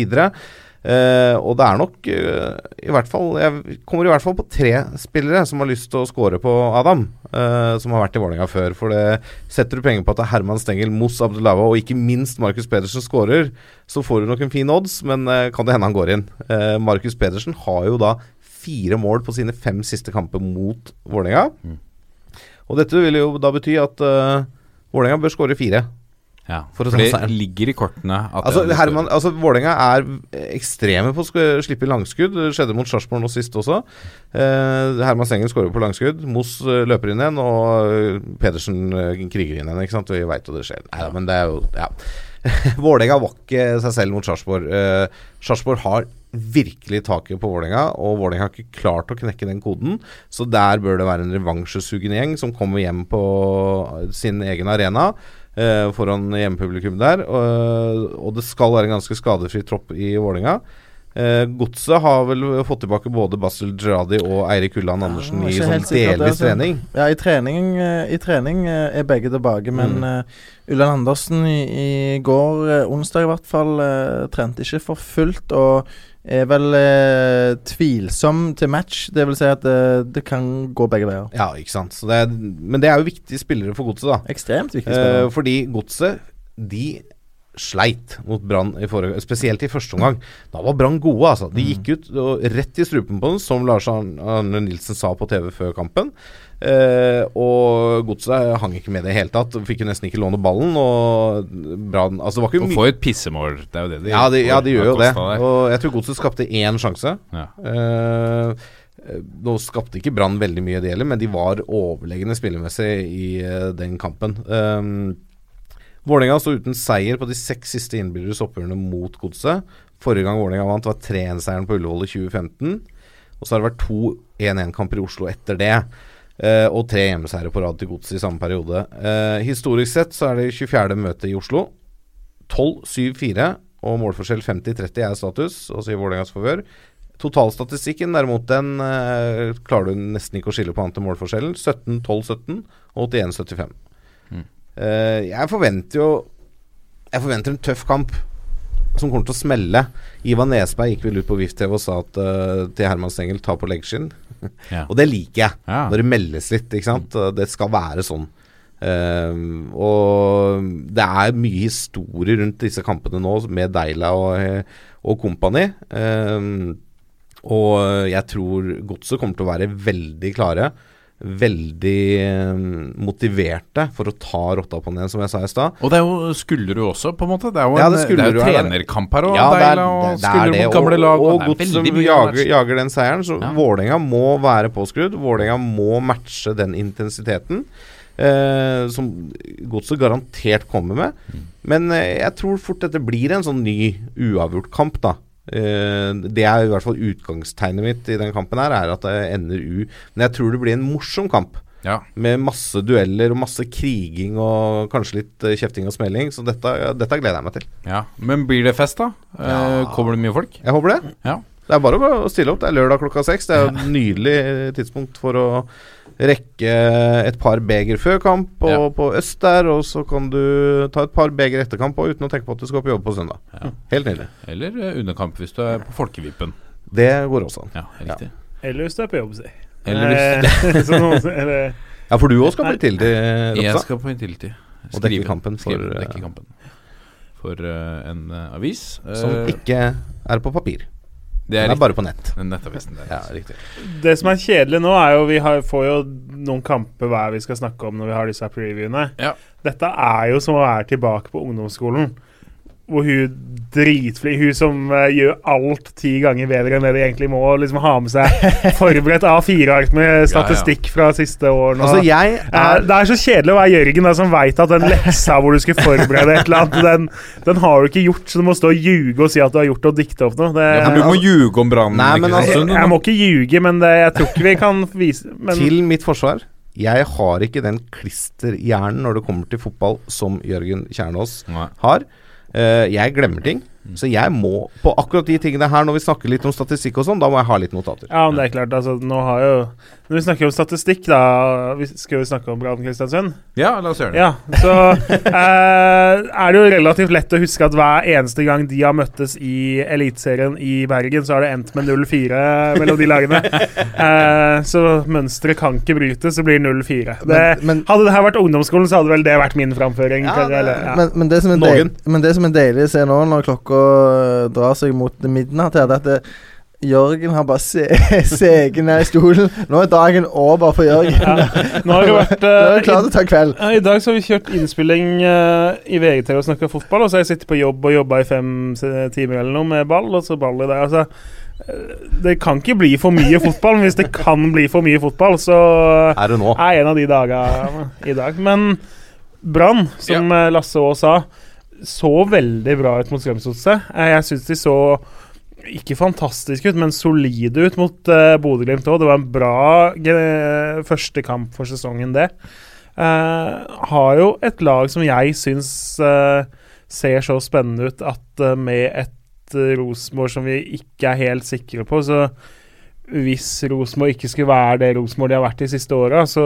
Uh, og det er nok eh, i hvert fall Jeg kommer i hvert fall på tre spillere som har lyst til å score på Adam. eh, som har vært i Vålerenga før. For det setter du penger på at det er Herman Stengel, Moss Abdullava og ikke minst Markus Pedersen scorer, så får du nok en fin odds, men eh, kan det hende han går inn. Uh, Markus Pedersen har jo da fire mål på sine fem siste kamper mot Vålerenga. Og dette vil jo da bety at uh, Vålerenga bør skåre fire.
Ja,
For
for det ligger i kortene at
Altså,
er
Herman, altså Vålerenga er ekstreme på å slippe langskudd. Det skjedde mot Sarpsborg nå sist også. Eh, Herman Sengen skårer på langskudd. Moss eh, løper inn igjen, og eh, Pedersen kriger inn igjen. Ikke sant? Vi veit jo det skjer. Nei ja, men det er jo Ja. Vålerenga var ikke seg selv mot Sarpsborg. Eh, Sarpsborg har virkelig taket på Vålerenga, og Vålerenga har ikke klart å knekke den koden. Så der bør det være en revansjesugen gjeng som kommer hjem på sin egen arena. eh, foran hjemmepublikum der. Og, og det skal være en ganske skadefri tropp i Vålerenga. Eh, Godset har vel fått tilbake både Basel Gerradi og Eirik Ulland Andersen
er
i sånn delvis
sånn.
trening.
Ja, i trening, eh, i trening eh, er begge tilbake, men
Mm.
uh, Ulland Andersen i, i går, eh, onsdag i hvert fall, uh, trente ikke for fullt og er vel eh, tvilsom til match. Det vil si at eh, det kan gå begge veier.
Ja, ikke sant. Så det er, men det er jo viktige spillere for Godset, da.
Ekstremt viktig
Eh, fordi Godset, de sleit mot Brann Spesielt i første omgang. Da var Brann gode, altså. De gikk ut og rett i strupen på den, som Lars Arne Nilsen sa på TV før kampen. Eh, og Godset hang ikke med i det hele tatt. Fikk jo nesten ikke låne ballen. Og Brann Altså, det
Og
mye
få et pissemål. Det er jo det de
ja, de, ja, de gjør jo det.
Der.
Og jeg tror Godset skapte én sjanse.
Ja.
Eh, nå skapte ikke Brann veldig mye, det gjelder, men de var overlegne spillemessig i uh, den kampen. Um, Vålerenga sto uten seier på de seks siste innbyrdes oppgjørene mot Godset. Forrige gang Vålerenga vant, var 3-1-seieren på Ullevål i 2015. Og så har det vært to 1-1-kamper i Oslo etter det. Eh, og tre hjemmeseiere på rad til Godset i samme periode. Eh, historisk sett så er det 24. møte i Oslo. 12-7-4 og målforskjell 50-30 er status, også i Vålerengas favør. Totalstatistikken derimot, den eh, klarer du nesten ikke å skille på annet enn målforskjellen. 17-12-17 og 81-75.
Mm.
Eh, jeg forventer jo Jeg forventer en tøff kamp som kommer til å smelle. Ivan Nesberg gikk vel ut på VIF-TV og sa at, eh, til Herman Stengel ta på leggskinn.
Ja.
og det liker jeg.
Ja.
Når det meldes litt, ikke sant. Det skal være sånn. Ehm, og det er mye historie rundt disse kampene nå, med Deila og, og company. Ehm, og jeg tror Godset kommer til å være veldig klare. Veldig ehm, motiverte for å ta rotta på den som jeg sa i stad.
Og det er jo Skullerud også, på en måte. Det er jo
Ja, det
det er jo
er
trenerkamp her, og
Ja, det
Deila og
er
Skullerud
det.
mot gamle lag.
og
er
Godset jager, jager den seieren, så
Ja.
Vålerenga må være påskrudd. Vålerenga må matche den intensiteten. Eh, som Godset garantert kommer med.
Mm.
Men eh, jeg tror fort dette blir en sånn ny uavgjort kamp, da. Eh, det er i hvert fall utgangstegnet mitt i den kampen her, er at det ender U. Men jeg tror det blir en morsom kamp.
Ja.
Med masse dueller og masse kriging og kanskje litt eh, kjefting og smelling. Så dette, dette gleder jeg meg til.
ja. Men blir det fest, da? Ja. kommer det mye folk?
Jeg håper det.
Ja.
Det er bare å stille opp. Det er lørdag klokka seks. Det er et nydelig tidspunkt for å rekke et par beger før kamp og
Ja.
på øst der, og så kan du ta et par beger etter kamp og uten å tenke på at du skal på jobb på søndag.
Ja.
Helt nydelig.
Eller under underkamp hvis du er på folkevippen.
Det går også an.
Ja, riktig.
Eller hvis du er på jobb, si.
Eller hvis
Eh, eller,
Ja, for du òg skal på
Jeg
Ropstad.
skal på Intility.
Og dekke kampen for,
skrive,
eh,
dekke kampen for uh, en uh, avis.
Som
Eh,
ikke er på papir.
Det
Den
er
er bare på nett.
Nettavisen der.
Ja, riktig.
det som er kjedelig nå, er jo vi har, får jo noen kamper hver vi skal snakke om når vi har disse previewene.
Ja.
Dette er jo som å være tilbake på ungdomsskolen. Hvor hun dritflink Hun som uh, gjør alt ti ganger bedre enn det de egentlig må. og Liksom ha med seg forberedt A4-ark med statistikk fra siste år.
Altså,
Eh,
er
Det er så kjedelig å være Jørgen da, som veit at den leksa hvor du skulle forberede et eller annet, den, den har du ikke gjort, så du må stå og ljuge og si at du har gjort og dikte opp noe. Det,
Ja, men du må ljuge om brannen.
Altså-
jeg, jeg må ikke ljuge, men det, jeg tror ikke vi kan vise men,
Til mitt forsvar Jeg har ikke den klisterhjernen når det kommer til fotball som Jørgen Kjernås
Nei.
har. Eh, jeg glemmer ting. Så jeg må på akkurat de tingene her, når vi snakker litt om statistikk og sånn, da må jeg ha litt notater.
Ja, men det er klart, altså, nå har jo Når vi snakker om statistikk, da vi Skal vi snakke om Brann Kristiansund?
Ja, la oss gjøre det.
Ja, så eh, er det jo relativt lett å huske at hver eneste gang de har møttes i Eliteserien i Bergen, så har det endt med 0-4 mellom de lagene. Eh, så mønsteret kan ikke brytes, så blir det 0-4. Det-
Men- men-
Hadde det her vært ungdomsskolen, så hadde vel det vært min framføring.
Ja, det-
eller, ja.
Men, men, det som er
Noen.
men det som deilig å se nå, når klokka drar seg mot midnatt her, er at det, Jørgen har bare se, seget ned i stolen. Nå er dagen over for Jørgen.
Nå har det vært
Nå er
eh,
klart å ta kveld.
Ja, I dag så har vi kjørt innspilling uh, i VGTV og snakka fotball, og så har jeg sittet på jobb og jobba i fem timer eller noe med ball, og så ball i dag. Altså, eh, det kan ikke bli for mye fotball, men hvis det kan bli for mye fotball, så
Er det nå?
er en av de dagene i dag. Men Brann, som ja. Lasse Aas sa, så veldig bra ut mot Strømsgodset. Eh, Jeg syns de så ikke fantastisk ut, men solide ut mot uh, Bodø-Glimt òg. Det var en bra eh, første kamp for sesongen, det. Uh, har jo et lag som jeg syns uh, ser så spennende ut at uh, med et uh, Rosenborg som vi ikke er helt sikre på, så hvis Rosenborg ikke skulle være det Rosenborg de har vært de siste åra, så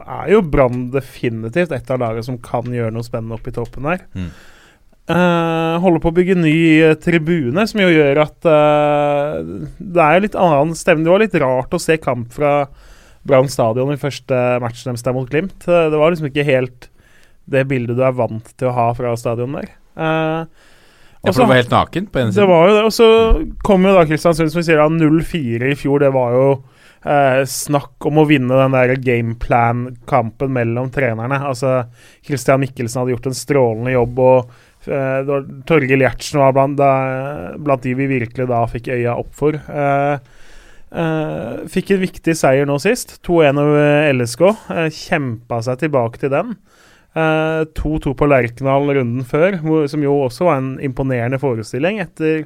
er jo Brann definitivt et av lagene som kan gjøre noe spennende oppe i toppen der.
Mm.
Eh, holder på å bygge ny uh, tribune, som jo gjør at uh, det er litt annen stemning. Det var litt rart å se kamp fra Brann stadion i første matchen deres der mot Glimt. Det var liksom ikke helt det bildet du er vant til å ha fra stadion der.
Ja, for det var helt naken på ene
det var jo det. Og så kom jo da Kristiansund, som vi sier, da 0-4 i fjor. Det var jo eh, snakk om å vinne den der gameplan-kampen mellom trenerne. Altså, Christian Mikkelsen hadde gjort en strålende jobb, og eh, det var Torgeir Gjertsen var blant, da, blant de vi virkelig da fikk øya opp for. Uh, uh, fikk en viktig seier nå sist. 2-1 over LSK. Uh, Kjempa seg tilbake til den. Eh, 2-2 på Lerkendal runden før, hvor, som jo også var en imponerende forestilling etter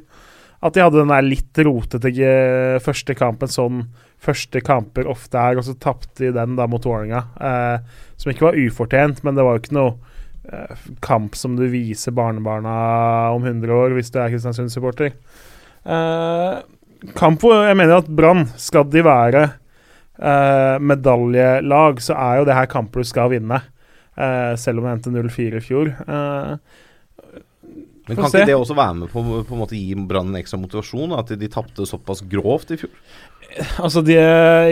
at de hadde den der litt rotete eh, første kampen, sånn første kamper ofte er, og så tapte de den da mot Vålerenga. Eh, som ikke var ufortjent, men det var jo ikke noe eh, kamp som du viser barnebarna om 100 år, hvis du er Kristiansund-supporter. Uh, kamp hvor jeg mener at Brann, skal de være uh, medaljelag, så er jo det her kamper du skal vinne. Uh, selv om det endte 0-4 i fjor. Eh,
Men kan ikke det også være med på, måte gi Brann en ekstra motivasjon? At de, de tapte såpass grovt i fjor?
Altså de,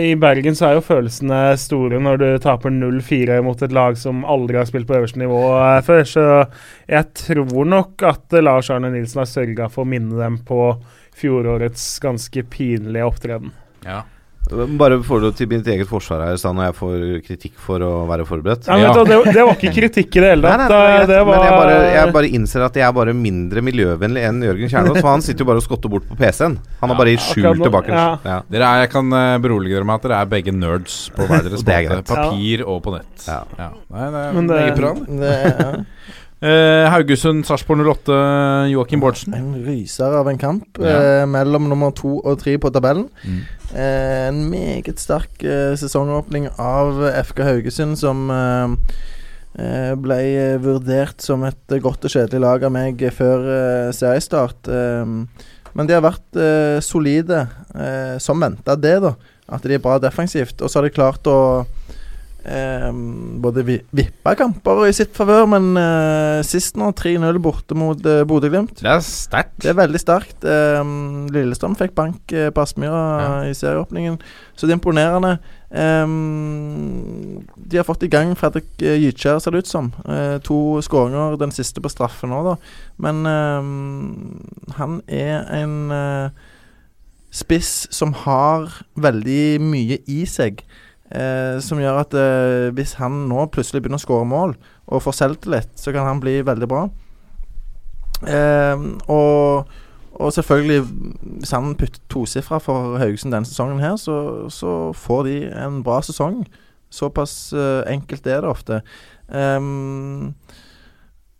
I Bergen så er jo følelsene store når du taper 0-4 mot et lag som aldri har spilt på øverste nivå eh, før. Så jeg tror nok at eh, Lars Arne Nilsen har sørga for å minne dem på fjorårets ganske pinlige opptreden.
Ja.
Bare for du til mitt eget forsvar her, sa når jeg får kritikk for å være forberedt.
Ja, men ja. det, det var ikke kritikk i det hele tatt. det
Men jeg bare, jeg bare innser at jeg er bare mindre miljøvennlig enn Jørgen Kjernås. For han sitter jo bare og skotter bort på PC-en. Han har bare i skjul
akkurat
tilbake.
ja.
Ja.
Dere er, jeg kan eh, berolige dere med at dere er begge nerds på hver deres
er
måte. Papir og på nett.
Ja.
Nei, det er
Men det-
meget bra. det.
Det er
Eh, Haugesund, Sarpsborg 08, Joakim Bårdsen.
en ryser av en kamp
Ja.
eh, mellom nummer to og tre på tabellen.
Mm.
Eh, en meget sterk eh, sesongåpning av FK Haugesund, som eh, eh, ble eh, vurdert som et eh, godt og kjedelig lag av meg før eh, seriestart. Eh, men de har vært eh, solide, eh, som venta det, da. At de er bra defensivt. Og så har de klart å eh, både vi, vippa kamper i sitt favør, men eh, sist nå 3-0 borte mot eh, Bodø-Glimt.
Det er sterkt.
Det er veldig sterkt. Eh, Lillestrøm fikk bank eh, på Aspmyra
Ja.
i serieåpningen, så det er imponerende. Eh, de har fått i gang Fredrik eh, Gytkjær, ser det ut som. Eh, to skåringer, den siste på straffe nå, da. Men eh, han er en eh, spiss som har veldig mye i seg. Eh, som gjør at eh, hvis han nå plutselig begynner å skåre mål og får selvtillit, så kan han bli veldig bra. Eh, og, og selvfølgelig, hvis han putter tosifra for Haugesund denne sesongen her, så, så får de en bra sesong. Såpass eh, enkelt er det ofte. Ehm,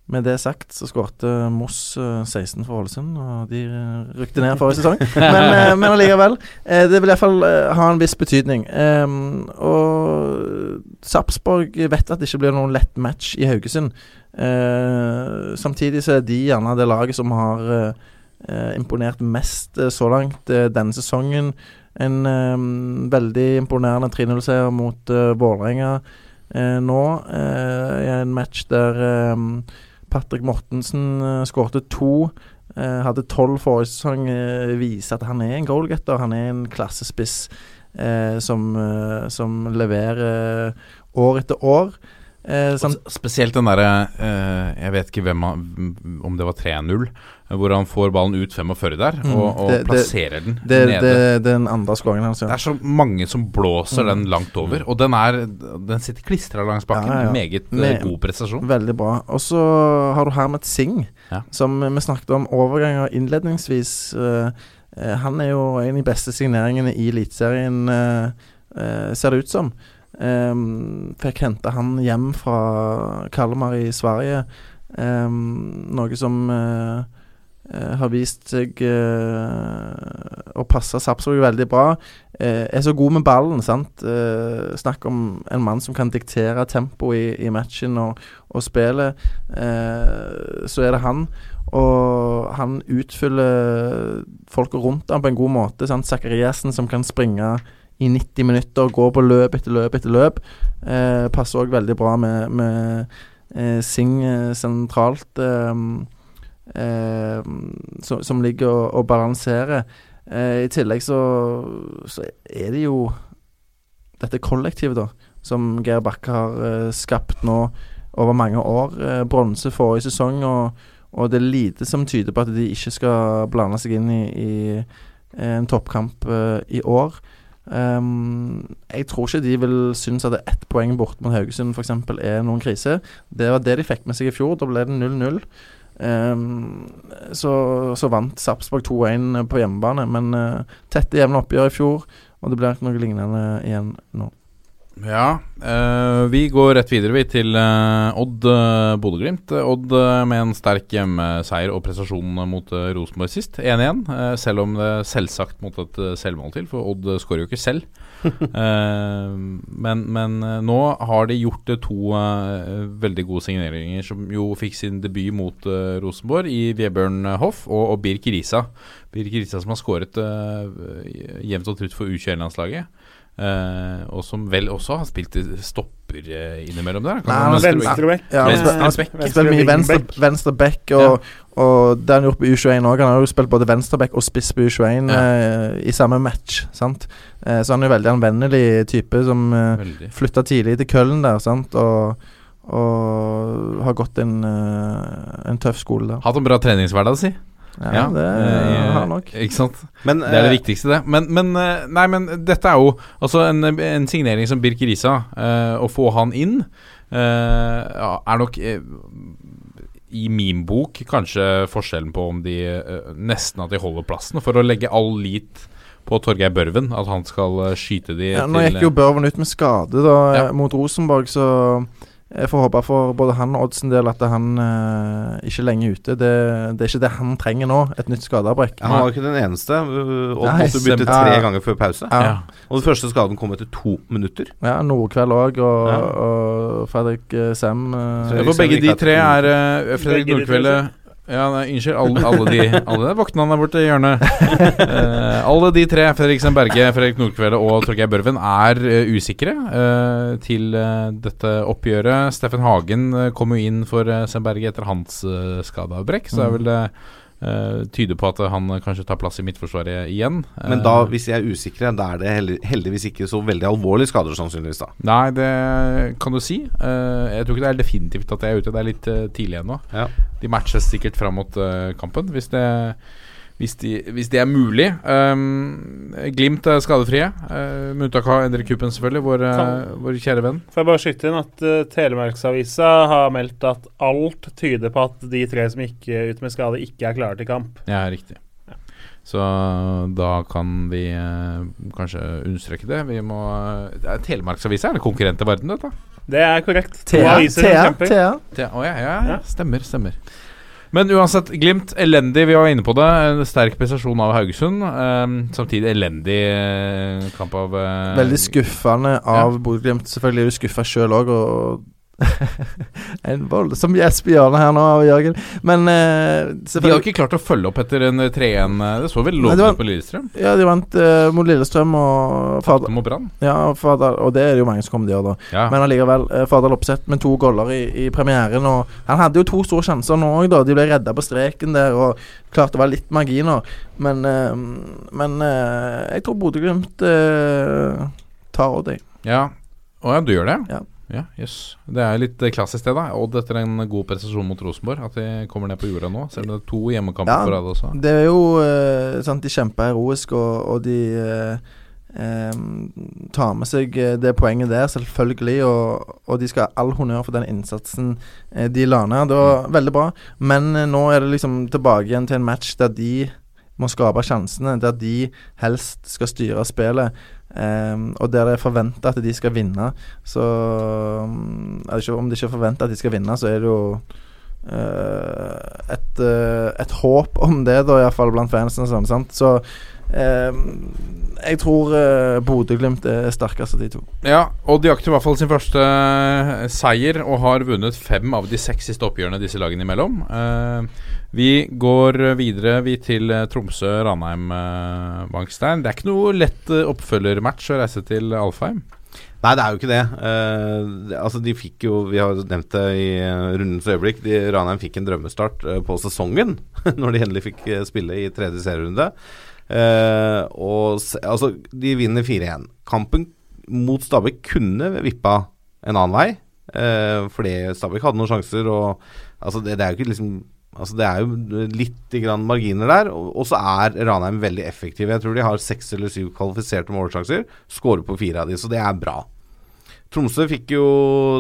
med det sagt så skårte Moss eh, 16 for Ålesund, og de eh, rykte ned forrige sesong. Men, eh, men allikevel. eh, det vil iallfall ha en viss betydning. Ehm, og Sarpsborg vet at det ikke blir noen lett match i Haugesund. Eh, samtidig så er de gjerne det laget som har eh, eh, imponert mest eh, så langt eh, denne sesongen. En eh, veldig imponerende 3-0-seier mot Vålerenga eh, nå, eh, i en match der eh, Patrick Mortensen uh, skårte to. Uh, hadde tolv forrige sesong. Uh, viser at han er en goalgetter. Han er en klassespiss uh, som, som leverer år etter år.
Spesielt den derre Jeg vet ikke hvem om det var 3-0, eh, hvor han får ballen ut 45 der
Mm,
og, og
det- det-
plasserer den
det,
nede.
det, det den andre skåringen hans.
Det er så mange som blåser
Mm.
den langt over, og den er Den sitter klistra langs bakken.
Ja, ja.
Meget eh,
Med-
god prestasjon.
Veldig bra. Og så har du Hermet Singh,
Ja.
som vi snakket om overganger innledningsvis. Eh, eh, han er jo en av de beste signeringene i Eliteserien, ser det ut som. Um, fikk hente han hjem fra Kalmar i Sverige. Em, noe som har vist seg eh, å passe Sarpsborg veldig bra. Eh, er så god med ballen, sant. Eh, snakk om en mann som kan diktere tempo i, i matchen og, og spillet. Eh, så er det han. Og han utfyller folka rundt ham på en god måte. sant? Zakariassen som kan springe i 90 minutter, gå på løp etter løp etter løp. Eh, passer òg veldig bra med, med eh, Sing eh, sentralt. Eh, eh, som, som ligger og, og balanserer. Eh, I tillegg så, så er det jo dette kollektivet, da, som Geir Bakke har eh, skapt nå over mange år. Eh, Bronse forrige sesong, og, og det er lite som tyder på at de ikke skal blande seg inn i, i en toppkamp eh, i år. Um, jeg tror ikke de vil synes at ett poeng borte mot Haugesund f.eks. er noen krise. Det var det de fikk med seg i fjor. Da ble det 0-0. Ehm, så, så vant Sarpsborg 2-1 på hjemmebane, men uh, tette, jevne oppgjør i fjor, og det blir ikke noe lignende igjen nå.
Ja, eh, vi går rett videre vi til eh, Odd uh, Bodø-Glimt. Odd med en sterk hjemmeseier og prestasjon mot uh, Rosenborg sist. 1-1, eh, selv om det selvsagt måtte et selvmål til, for Odd skårer jo ikke selv. Men men nå har de gjort to veldig gode signeringer, som jo fikk sin debut mot Rosenborg, i Vebjørn Hoff og, og Birk Risa. Birk Risa som har skåret jevnt og trutt for U21-landslaget. Eh, og som vel også har spilt stopper uh, innimellom der.
Nei, han
Venstre
har
Venstrebekk.
Ja, han
Venstre-
han spiller mye venstre,
wingback.
venstre back, og, og det har han gjort på U21 òg. Han har jo spilt både venstreback og spiss på U21
Ja.
uh, i samme match. Sant? Uh, så han er jo veldig anvendelig type som
uh,
flytta tidlig til Køllen der, sant? Og, og har gått en, en tøff skole der.
Hatt en bra treningshverdag, si.
Ja, det
eh,
har han nok.
Ikke sant.
Men
Det er det
eh,
viktigste, det. Men, men eh, Nei, men dette er jo Altså, en, en signering som Birk Risa, eh, å få han inn, eh, er nok i min bok kanskje forskjellen på om de nesten at de holder plassen, for å legge all lit på Torgeir Børven, at han skal skyte de
Ja, nå
til
gikk jo Børven ut med skade da,
Ja.
mot Rosenborg, så jeg får håpe for både han og Oddsen del at han eh, ikke er lenge ute. Det, det er ikke det han trenger nå, et nytt skadeavbrekk.
han var ikke den eneste. Odd Og
Nei,
måtte bytte
ja.
tre ganger før pause.
Ja.
ja.
Og den første skaden kom etter to minutter.
Ja, Nordkveld òg, og,
Ja.
og Fredrik eh, Sem. eh,
for begge de tre er eh, Fredrik
Begge
Nordkvelde Ja, nei, Unnskyld. Alle, alle de Alle de voktene der borte i hjørnet. Uh, alle de tre, Fredriksen Berge, Fredrik Nordkvelde og Torgeir Børven, er uh, usikre uh, til dette oppgjøret. Steffen Hagen kom jo inn for uh, Sem Berge etter hans uh, skadeavbrekk, så er vel det tyder på at han kanskje tar plass i midtforsvaret igjen.
Men da, hvis de er usikre, da er det heldig, heldigvis ikke så veldig alvorlige skader, sannsynligvis, da.
Nei, det kan du si. jeg tror ikke det er definitivt at jeg er ute. Det er litt tidlig ennå.
Ja.
De matches sikkert fram mot kampen, hvis det hvis de, hvis det er mulig. Um, Glimt er skadefrie. Uh, med unntak av Endre Kupen, selvfølgelig, vår, uh, vår, kjære venn.
Får jeg bare skyte inn at uh, Telemarksavisa har meldt at alt tyder på at de tre som gikk ut med skade, ikke er klare til kamp.
Ja, riktig. Ja. Så da kan vi uh, kanskje understreke det. Vi må uh, Telemarksavisa er en konkurrent i verden, dette?
Det er korrekt.
Thea. Thea.
Å ja, ja, ja. Stemmer, stemmer. Men uansett, Glimt elendig. Vi var inne på det. En sterk prestasjon av Haugesund. Um, samtidig elendig uh, kamp av uh,
Veldig skuffende av ja. Bodø-Glimt. Selvfølgelig er du skuffa sjøl òg, og en voldsom gjesp i hjørnet her nå av Jørgen. Men uh,
De har ikke klart å følge opp etter en 3-1. Det så veldig lovende ut på Lillestrøm.
Ja, de vant uh, mot Lillestrøm og
Fardal. Mot Brann.
Ja, Fardal, og det er det jo mange som kommer til å gjøre, da. Ja. Men allikevel, uh, Fardal Oppsett med to goller i, i, premieren. Og han hadde jo to store sjanser nå òg, da. De ble redda på streken der og klarte å være litt marginer. Men, uh, men jeg tror Bodø-Glimt tar Odd, jeg.
Ja. Å ja, du gjør det?
Ja.
Ja, jøss. Yes. Det er litt klassisk, det. da Odd etter en god prestasjon mot Rosenborg. At de kommer ned på jorda nå. Selv om det er to hjemmekamper ja, på rad også.
Det er jo uh, sant, De kjemper heroisk, og, og de uh, um, tar med seg det poenget der, selvfølgelig. Og, og de skal ha all honnør for den innsatsen uh, de la ned. Det var mm. veldig bra. Men nå er det liksom tilbake igjen til en match der de må skape sjansene, der de helst skal styre spillet. Um, og der det er forventa at de skal vinne. Så um, ikke, Om de ikke forventer at de skal vinne, så er det jo uh, et, uh, et, håp om det, da, iallfall blant fansen. Sånn? Så jeg tror uh, Bodø-Glimt er sterkest av de to.
Ja, og de jakter i hvert fall sin første seier og har vunnet fem av de seks siste oppgjørene disse lagene imellom. Uh, vi går videre vi til eh, Tromsø-Ranheim, Bankstein. Det er ikke noe lett oppfølgermatch å reise til Alfheim?
Nei, det er jo ikke det. Uh, altså, de fikk jo Vi har nevnt det i rundens øyeblikk. De, Ranheim fikk en drømmestart på sesongen når de endelig fikk spille i tredje serierunde. Og altså, de vinner 4-1. Kampen mot Stabæk kunne vippa en annen vei, fordi Stabæk hadde noen sjanser. Og altså, det, det er jo liksom Altså Det er jo litt marginer der. Og så er Ranheim veldig effektive. Jeg tror de har seks eller syv kvalifiserte målsjanser. Skårer på fire av de, så det er bra. Tromsø fikk jo,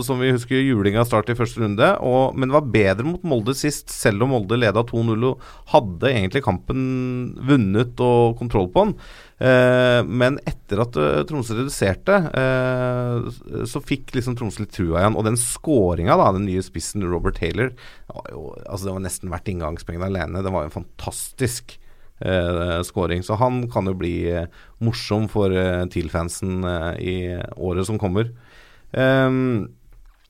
som vi husker, juling av start i første runde, og, men var bedre mot Molde sist, selv om Molde leda 2-0 og hadde egentlig kampen vunnet og kontroll på den. Eh, men etter at uh, Tromsø reduserte, eh, så fikk liksom Tromsø litt trua igjen. Og den skåringa, den nye spissen Robert Taylor, var, jo, altså det var nesten verdt inngangspengene alene. Det var jo en fantastisk eh, scoring. Så han kan jo bli eh, morsom for eh, TIL-fansen i året som kommer. Um,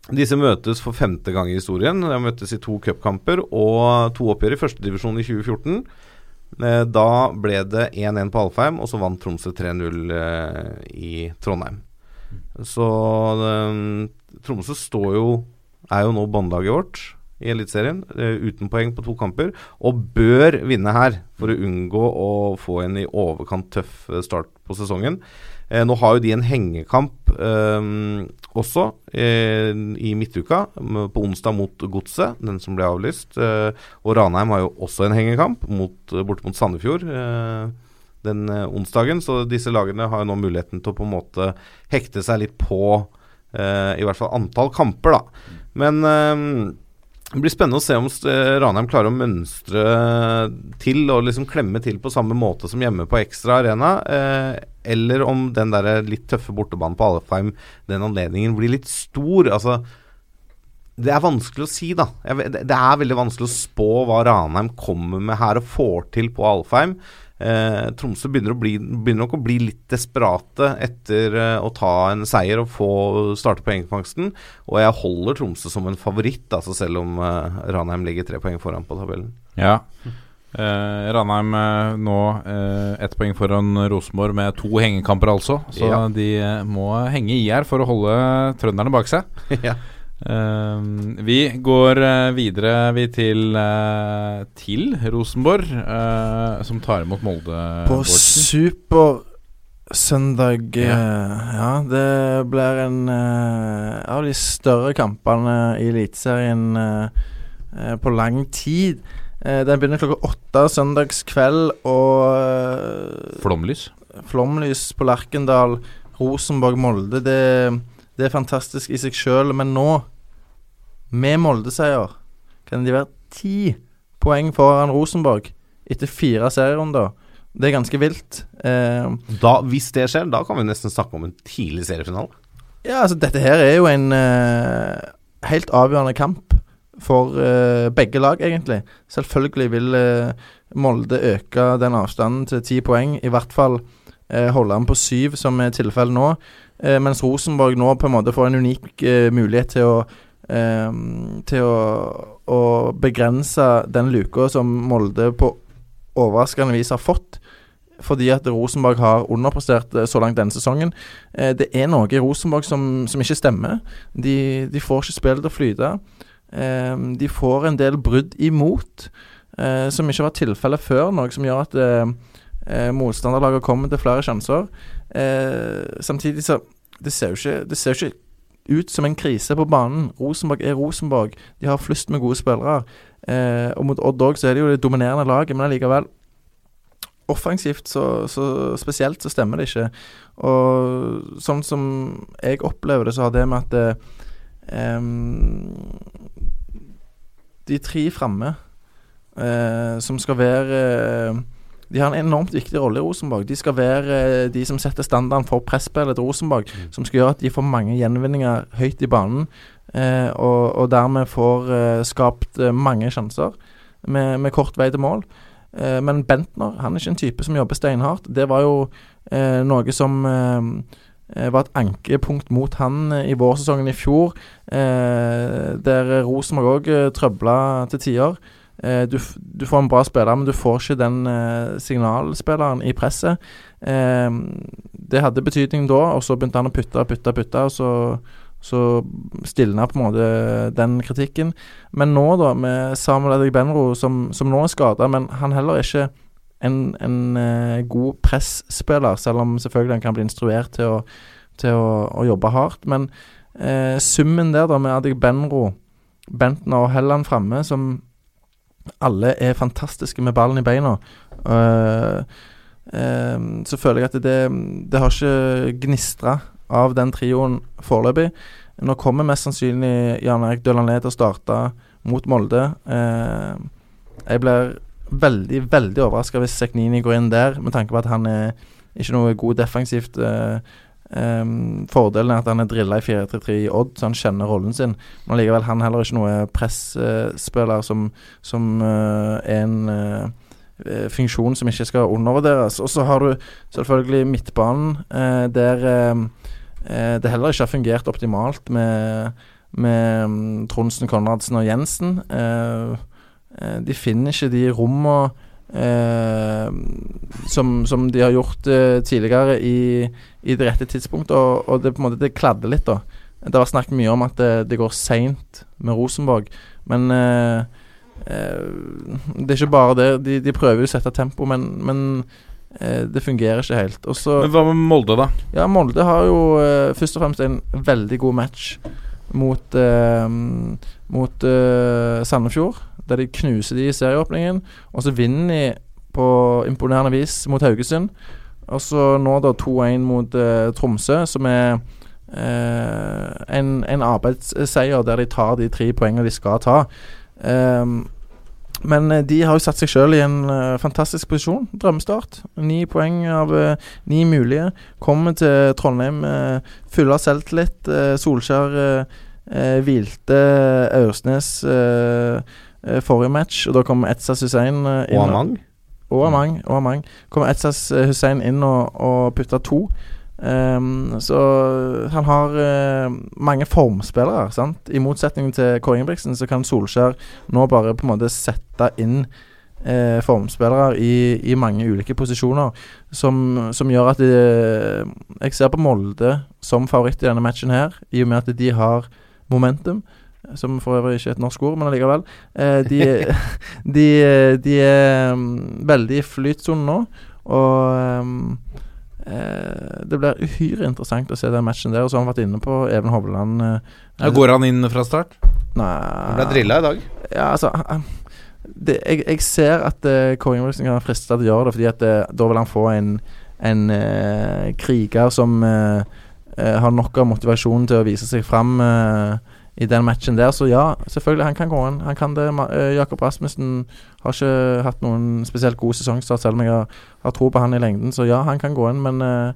disse møtes for femte gang i historien. De møttes i to cupkamper og to oppgjør i førstedivisjon i 2014. Eh, da ble det 1-1 på Alfheim, og så vant Tromsø 3-0 eh, i Trondheim. Så eh, Tromsø står jo er jo nå båndlaget vårt i Eliteserien, uten poeng på to kamper, og bør vinne her for å unngå å få en i overkant tøff start på sesongen. Eh, nå har jo de en hengekamp eh, også eh, i midtuka, på onsdag mot Godset, den som ble avlyst. Eh, og Ranheim har jo også en hengekamp mot, borte mot Sandefjord eh, den eh, onsdagen. Så disse lagene har jo nå muligheten til å på en måte hekte seg litt på i hvert fall antall kamper, da. Men det blir spennende å se om Ranheim klarer å mønstre til og liksom klemme til på samme måte som hjemme på Ekstra Arena. Eh, eller om den der litt tøffe bortebanen på Alfheim, den anledningen, blir litt stor. Altså, det er vanskelig å si, da. Det er veldig vanskelig å spå hva Ranheim kommer med her og får til på Alfheim. Eh, Tromsø begynner, bli, begynner, nok å bli litt desperate etter eh, å ta en seier og få starte poengfangsten. Og jeg holder Tromsø som en favoritt, altså selv om eh, Ranheim ligger tre poeng foran på tabellen.
Ja. Eh, Ranheim eh, nå eh, ett poeng foran Rosenborg med to hengekamper, altså. Så
Ja.
de eh, må henge i her for å holde trønderne bak seg.
ja.
Eh, vi går eh, videre vi til, eh, til Rosenborg, eh, som tar imot Molde.
På. Supersøndag
Ja.
Ja, det blir en uh, av de større kampene i Eliteserien uh, på lang tid. Uh, den begynner klokka åtte søndagskveld, og
Flomlys.
flomlys på Lerkendal, Rosenborg-Molde. Det, det er fantastisk i seg sjøl, men nå, med Molde-seier, kan de være ti poeng foran Rosenborg etter fire serierunder. Det er ganske vilt. Eh,
Da, hvis det skjer, da kan vi nesten snakke om en tidlig seriefinale.
ja, altså dette her er jo en eh, helt avgjørende kamp for eh, begge lag, egentlig. Selvfølgelig vil eh, Molde øke den avstanden til ti poeng, i hvert fall eh, holde den på syv, som er tilfellet nå. Eh, mens Rosenborg nå på en måte får en unik eh, mulighet til å eh, Til å, å begrense den luka som Molde på overraskende vis har fått. Fordi at Rosenborg har underprestert så langt denne sesongen. Det er noe i Rosenborg som, som ikke stemmer. De, de får ikke spillet til å flyte. De får en del brudd imot, som ikke var tilfellet før. Noe som gjør at motstanderlaget kommer til flere sjanser. Eh, samtidig så Det ser jo ikke, det ser ikke ut som en krise på banen. Rosenborg er Rosenborg. De har flust med gode spillere. Eh, og mot Odd òg så er det jo det dominerende laget, men allikevel offensivt så, så spesielt så stemmer det ikke. Og sånn som jeg opplever det, så har det med at eh, De tre framme eh, som skal være De har en enormt viktig rolle i Rosenborg. De skal være eh, de som setter standarden for presspillet til Rosenborg. Som skal gjøre at de får mange gjenvinninger høyt i banen. Eh, og, og dermed får eh, skapt eh, mange sjanser med, med kort vei til mål. Eh, men Bentner han er ikke en type som jobber steinhardt. Det var jo eh, noe som var et ankepunkt mot han i vårsesongen i fjor, der Rosenborg òg trøbla til tider. Eh, du, du får en bra spiller, men du får ikke den eh, signalspilleren i presset. Eh, det hadde betydning da, og så begynte han å putte, putte, putte, og så så stilna på en måte den kritikken. Men nå, da, med Samuel Adegbenro, som, som nå er skada, men han heller er ikke en, en eh, god presspiller, selv om selvfølgelig han kan bli instruert til å, til å, å jobbe hardt. Men eh, summen der, da, med Adegbenro, Bentner og Helland framme, som alle er fantastiske med ballen i beina, Uh, uh, så føler jeg at det, det har ikke gnistra av den trioen foreløpig. Nå kommer mest sannsynlig Jan Erik Døland til å starte mot Molde. Uh, jeg blir veldig, veldig overraska hvis Seknini går inn der, med tanke på at han er ikke noe god defensivt. Eh, eh, fordelen er at han er drilla i 4-3-3 i Odd, så han kjenner rollen sin. Men allikevel, han er heller ikke noe presspiller som, som uh, en eh, funksjon som ikke skal undervurderes. Og så har du selvfølgelig midtbanen, eh, der det heller ikke har fungert optimalt med, med um, Trondsen, Konradsen og Jensen. De finner ikke de rommene som, som de har gjort tidligere i, i det rette tidspunktet, og, og det på en måte det kladder litt, da. Det har vært snakket mye om at det, det går seint med Rosenborg, men eh, eh, det er ikke bare det. De, de prøver jo å sette tempo, men, men eh, det fungerer ikke helt. Også,
Men hva med Molde, da?
ja, Molde har jo eh, først og fremst en veldig god match mot, eh, mot eh, Sandefjord, der de knuser de i serieåpningen. Og så vinner de på imponerende vis mot Haugesund. Og så nå da 2-1 mot eh, Tromsø, som er eh, en, en arbeidsseier der de tar de tre poengene de skal ta. Ehm, men eh, de har jo satt seg sjøl i en eh, fantastisk posisjon. Drømmestart. Ni poeng av eh, ni mulige. Kommer til Trondheim uh, full av selvtillit. Solskjær hvilte Aursnes forrige match, og da kom Etsa Hussein inn.
Og Amang.
Og Amang. Og Amang. Kom Etsas eh, Hussein inn og, og putta to. Um, så han har uh, mange formspillere, sant. I motsetning til Kåre Ingebrigtsen, så kan Solskjær nå bare på en måte sette inn uh, formspillere i, i mange ulike posisjoner, som, som gjør at de, jeg ser på Molde som favoritt i denne matchen her, i og med at de har momentum. Som for øvrig ikke er et norsk ord, men allikevel. Eh, de, de, de er mm, veldig i flytsonen nå, og um, eh, det blir uhyre interessant å se den matchen der. Og så har han vært inne på Even Hovland. Eh,
Ja, går han inn fra start?
Nei
Han ble drilla i dag.
Ja, altså det, jeg, jeg ser at uh, Kåre kan friste til å gjøre det, fordi at da vil han få en, en uh, kriger som eh, har nok av motivasjon til å vise seg fram eh, i den matchen der. Så ja, selvfølgelig, han kan gå inn. Han kan det. Eh, Jakob Rasmussen har ikke hatt noen spesielt god sesongstart, selv om jeg har, har tro på han i lengden. Så ja, han kan gå inn, men uh,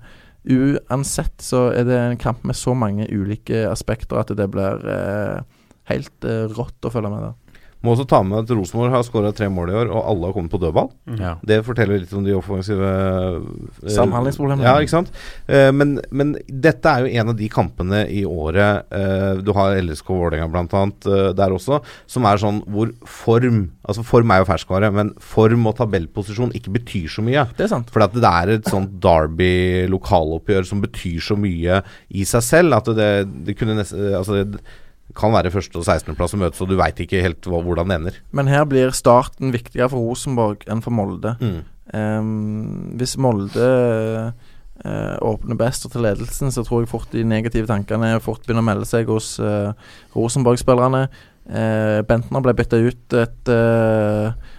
uansett så er det en kamp med så mange ulike aspekter at det blir uh, helt uh, rått å følge med der.
Må også ta med at Rosenborg har skåra tre mål i år, og alle har kommet på dødball.
Ja.
Det forteller litt om de offensive eh,
Samhandlingsproblemene.
Ja, ikke sant. Eh, men, men dette er jo en av de kampene i året eh, Du har LSK Vålerenga eh, der også, som er sånn hvor form Altså form er jo ferskvare, men form og tabellposisjon ikke betyr så mye.
Det er sant.
For det er et sånt Derby lokaloppgjør som betyr så mye i seg selv at det, det kunne nesten Altså det kan være første- og 16.-plass å møtes, og du veit ikke helt hva, hvordan det ender.
Men her blir starten viktigere for Rosenborg enn for Molde.
Mm.
Um, hvis Molde uh, åpner best og til ledelsen, så tror jeg fort de negative tankene fort begynner å melde seg hos uh, Rosenborg-spillerne. Uh, Bentner ble bytta ut et uh, uh,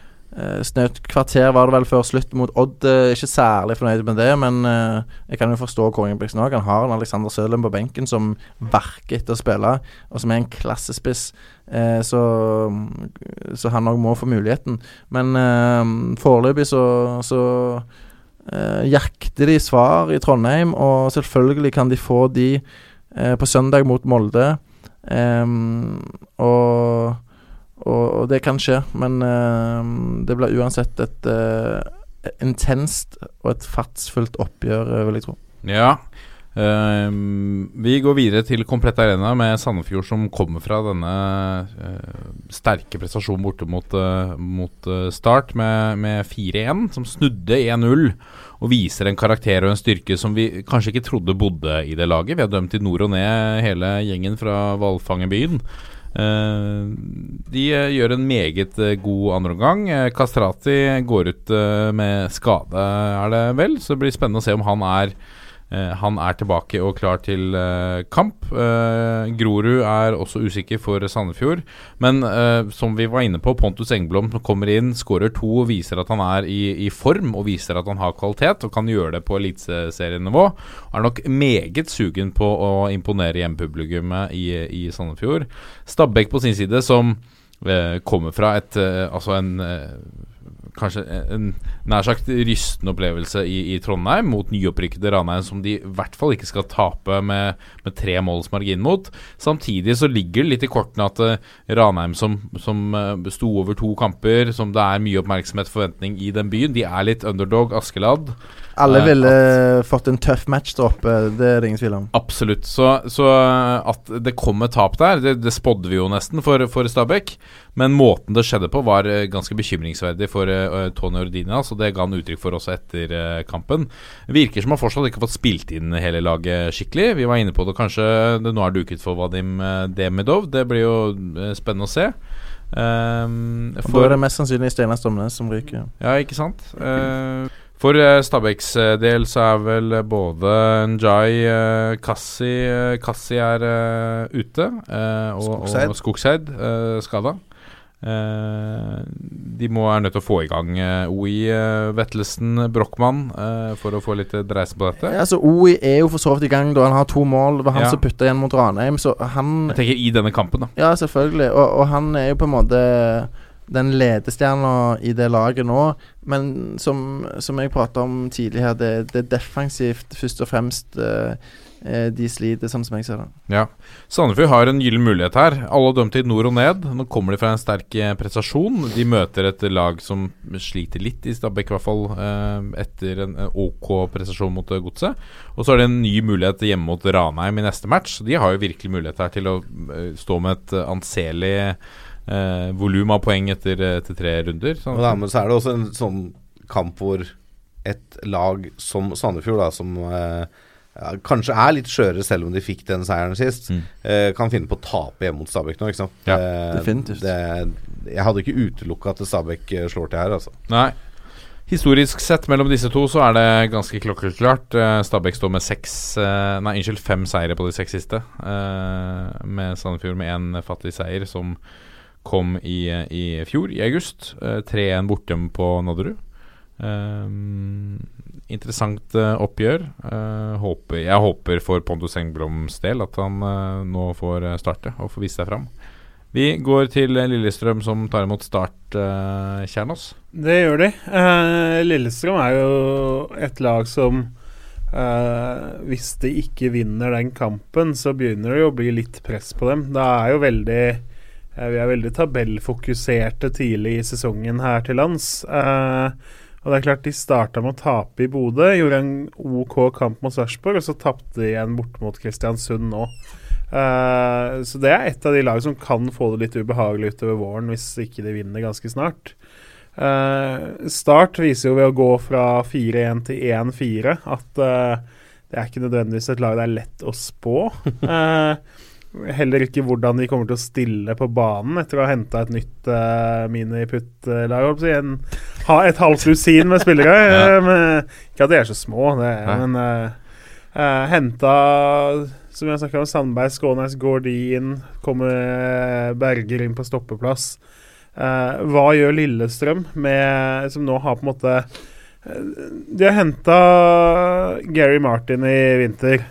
snaut kvarter var det vel før slutt mot Odd. Uh, ikke særlig fornøyd med det, men uh, jeg kan jo forstå Kåre Ingebrigtsen òg. Han har en Alexander Sølem på benken som verker etter å spille, og som er en klassespiss. Eh, så, så han òg må få muligheten. Men eh, foreløpig så, så eh, jakter de svar i Trondheim, og selvfølgelig kan de få de eh, på søndag mot Molde. Og, og, og det kan skje, men eh, det blir uansett et eh, intenst og et fartsfullt oppgjør, eh, vil jeg tro.
Ja. Uh, vi går videre til Komplett Arena med Sandefjord, som kommer fra denne uh, sterke prestasjonen borte mot, uh, mot Start med, med 4-1, som snudde 1-0 og viser en karakter og en styrke som vi kanskje ikke trodde bodde i det laget. Vi har dømt i nord og ned hele gjengen fra hvalfangerbyen. Eh, de eh, gjør en meget eh, god andreomgang. Kastrati går ut med skade, er det vel. Så det blir spennende å se om han er han er tilbake og klar til eh, kamp. Eh, Grorud er også usikker for Sandefjord. Men eh, som vi var inne på, Pontus Engblom kommer inn, skårer to viser at han er i, i form og viser at han har kvalitet og kan gjøre det på eliteserienivå. Er nok meget sugen på å imponere hjemmepublikummet i, i Sandefjord. Stabæk på sin side, som eh, kommer fra et eh, Altså en eh, Kanskje en nær sagt rystende opplevelse i, i Trondheim mot nyopprykkede Ranheim, som de i hvert fall ikke skal tape med, med tre måls margin mot. Samtidig så ligger det litt i kortene at uh, Ranheim, som, som uh, sto over to kamper, som det er mye oppmerksomhet og forventning i den byen, de er litt underdog Askeladd.
Alle
ville
ville fått en tøff match der oppe, det er det ingen tvil om.
Absolutt. Så, så at det kom et tap der, det, det spådde vi jo nesten for, for Stabæk. Men måten det skjedde på, var eh, ganske bekymringsverdig for uh, Tony Ordina. Så det ga han uttrykk for også etter eh, kampen. Virker som han fortsatt ikke har fått spilt inn hele laget skikkelig. Vi var inne på det, kanskje det nå er duket for Vadim eh, Demidov. Det blir jo eh, spennende å se. Um,
Og Da er det mest sannsynlig Steinar Stomnes som ryker.
ja, ikke sant? Uh, for Stabæks del så er vel både Njay Kassi Kassi er ute, og,
Skogseid.
og Skogseid skada. Eh, de må er nødt til å få i gang uh, OI, uh, Vettelsen, Brochmann eh, for å få litt dreise på dette.
Ja, altså OI er jo for så vidt i gang, da han har to mål. Det var han
Ja.
som putta igjen mot Ranheim, så han
Jeg tenker i denne kampen, da.
Ja, selvfølgelig. Og, og han er jo på en måte den ledestjerna i det laget nå. Men som, som jeg prata om tidligere, det, det er defensivt først og fremst eh, eh, de sliter, sånn som jeg ser det.
Ja. Sandefjord har en gyllen mulighet her. Alle har dømt til nord og ned. Nå kommer de fra en sterk eh, prestasjon. De møter et lag som sliter litt, i Stabæk i hvert fall, eh, etter en eh, OK prestasjon mot eh, Godset. Og så har de en ny mulighet hjemme mot Ranheim i neste match. De har jo virkelig mulighet her til å eh, stå med et eh, anselig eh, volum av poeng etter, etter tre runder. Sånn.
Og da, men så er det også en sånn kamp hvor et lag som Sandefjord, da, som eh, ja, kanskje er litt skjøre selv om de fikk den seieren sist,
Mm.
eh, kan finne på å tape hjemme mot Stabæk nå. Ikke sant?
Ja,
Eh,
definitivt.
Det, jeg hadde ikke utelukka at Stabæk eh, slår til her, altså.
Nei. Historisk sett mellom disse to så er det ganske klokkeklart. Eh, Stabæk står med seks eh, Nei, unnskyld, fem seire på de seks siste. Eh, med Sandefjord med én fattig seier, som kom i, i fjor, i august. Eh, 3-1 borte på Nadderud. Eh, interessant uh, oppgjør. Uh, håper, jeg håper for Pontus Engbloms del at han uh, nå får starte og får vise seg fram. Vi går til Lillestrøm, som tar imot Start, uh, Kjernås.
Det gjør de. Lillestrøm er jo et lag som Hvis de ikke vinner den kampen, så begynner det jo å bli litt press på dem. Det er jo veldig Vi er veldig tabellfokuserte tidlig i sesongen her til lands. Eh, og det er klart De starta med å tape i Bodø, gjorde en OK kamp mot Sarpsborg, og så tapte de igjen bort mot Kristiansund nå. Uh, så det er et av de lag som kan få det litt ubehagelig utover våren hvis ikke de vinner ganske snart. Uh, start viser jo ved å gå fra 4-1 til 1-4 at uh, det er ikke nødvendigvis et lag det er lett å spå. Heller ikke hvordan de kommer til å stille på banen etter å ha henta et nytt uh, miniputt-lag. en- Ha et halvt dusin med spillere. ja. men, ikke at de er så små, det, men uh, henta som jeg snakka om, Sandberg, Skånes, Gordin, kommer Berger inn på stoppeplass. Uh, hva gjør Lillestrøm, med, som nå har på en måte eh, De har henta Gary Martin i vinter.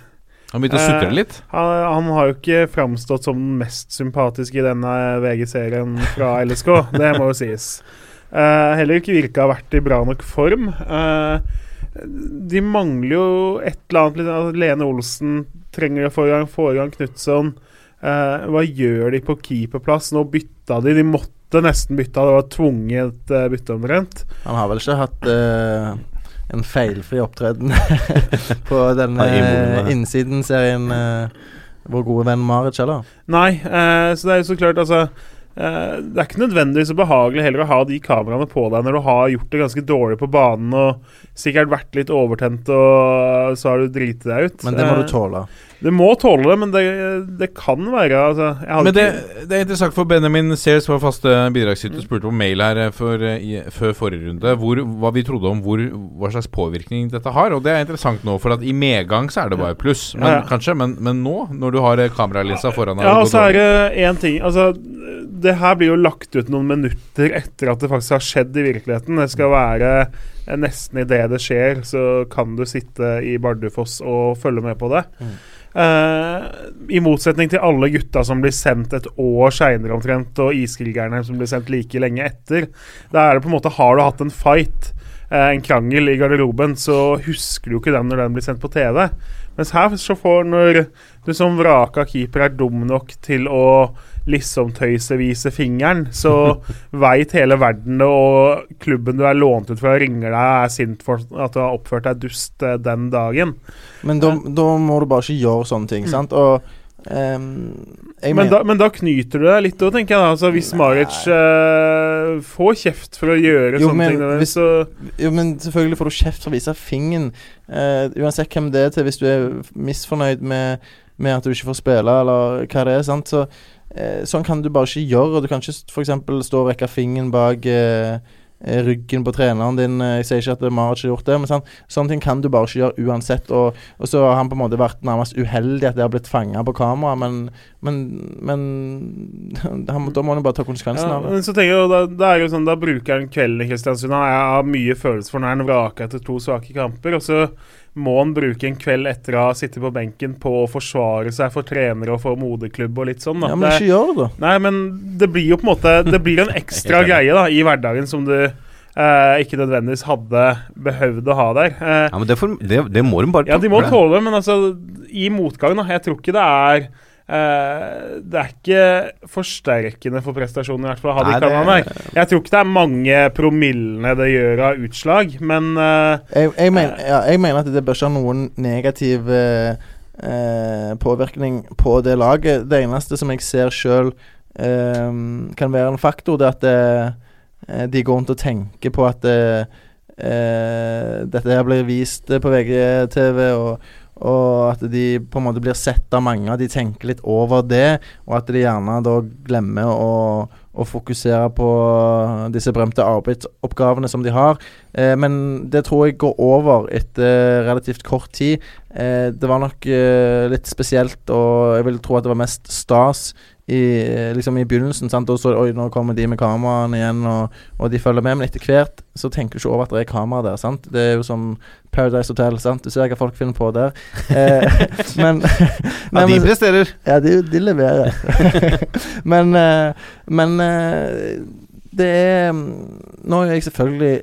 Han begynte å sutre
litt?
litt.
Han, han har jo ikke framstått som den mest sympatiske i denne VG-serien fra LSK, det må jo sies. Eh, heller ikke virka å ha vært i bra nok form. Uh, de mangler jo et eller annet altså, Lene Olsen trenger å få i gang, få i gang Knutson. Uh, hva gjør de på keeperplass? Nå bytta de. De måtte nesten bytte. Det var tvunget uh, bytte omtrent.
Han har vel ikke hatt eh, en feilfri opptreden på den
Nei, i målene.
innsiden-serien vår gode venn Marit Kjeller?
Nei, eh, så det er jo så klart Altså Det er ikke nødvendigvis så behagelig heller å ha de kameraene på deg når du har gjort det ganske dårlig på banen og sikkert vært litt overtent, og så har du driti deg ut.
Men det må
Eh,
du tåle.
Du må tåle det, men det, det kan være altså,
Men det,
ikke-
det er interessant for Benjamin Sears, var faste bidragsyter, spurte på mail her eh, for, eh, i, før forrige runde hvor, hva vi trodde om hvor, hva slags påvirkning dette har. Og det er interessant nå, for at i medgang så er det bare pluss. Men,
Ja, ja.
Kanskje, men, men nå, når du har eh, kameralinsa foran deg
Ja,
og
og så er det én ting Altså, det her blir jo lagt ut noen minutter etter at det faktisk har skjedd i virkeligheten. Det skal være nesten idet det skjer, så kan du sitte i Bardufoss og følge med på det. Eh, I motsetning til alle gutta som blir sendt et år seinere omtrent, og iskrigerne som blir sendt like lenge etter. Da er det på en måte Har du hatt en fight, uh, en krangel i garderoben, så husker du jo ikke den når den blir sendt på TV. Mens her så får når du som vraka keeper er dum nok til å liksom-tøysevise fingeren, så veit hele verden det, og klubben du er lånt ut fra, ringer deg og er sint for at du har oppført deg dust eh, den dagen.
Men da, da må du bare ikke gjøre sånne ting, sant? Og Um,
Men da, men da knyter du deg litt òg, tenker jeg. da altså, Hvis Maric uh, får kjeft for å gjøre
Jo,
sånne
men
ting,
hvis-
så
Jo, men selvfølgelig får du kjeft for å vise fingeren. Uh, uansett hvem det er til, hvis du er misfornøyd med, med at du ikke får spille, eller hva det er. sant Så eh, Sånn kan du bare ikke gjøre. Du kan ikke f.eks. stå og rekke fingeren bak eh, eh, ryggen på treneren din. Eh, Jeg sier ikke at Maric har gjort det, men sånn, sånne ting kan du bare ikke gjøre uansett. Og, og så har han på en måte vært nærmest uheldig at det har blitt fanga på kamera, men, men, men han, da må han jo bare ta konsekvensen
ja,
av det.
så tenker jeg da, da er jo sånn Da bruker han kvelden i Kristiansund. Han har mye følelse for når han vraker etter to svake kamper. Og så må han bruke en kveld etter å ha sittet på benken på å forsvare seg for trenere og for moderklubb og litt sånn. Da.
Ja, men
Det-
ikke gjør det, da.
Nei, men det blir jo på en måte Det blir en ekstra greie da i hverdagen som du eh, ikke nødvendigvis hadde behøvd å ha der. Eh,
Ja, men det, for, det, det må de bare tåle.
ja, de må tåle det, men altså I motgang, da. Jeg tror ikke det er eh, Det er ikke forsterkende for prestasjonen, i hvert fall.
Nei, det-
Jeg tror ikke det er mange promillene det gjør av utslag, men eh,
Jeg, jeg, mener, ja, jeg mener at det bør ikke ha noen negativ eh, eh, påvirkning på det laget. Det eneste som jeg ser sjøl eh, kan være en faktor. Det er at eh, de går rundt og tenker på at eh, eh, dette her blir vist på VGTV, og, og at de på en måte blir sett av mange. De tenker litt over det, og at de gjerne da glemmer å, å fokusere på disse berømte arbeidsoppgavene som de har. Eh, men det tror jeg går over etter relativt kort tid. Eh, det var nok eh, litt spesielt, og jeg vil tro at det var mest stas i, liksom i begynnelsen. Sant? Og så Oi, nå kommer de med kameraene igjen, og, og de følger med. Men etter hvert så tenker du ikke over at det er kamera der. Sant? Det er jo som Paradise Hotel. Sant? Du ser hva folk finner på der. Eh, men,
Ja, de presterer.
Ja, de, de leverer. men eh, men eh, det er Nå er jeg selvfølgelig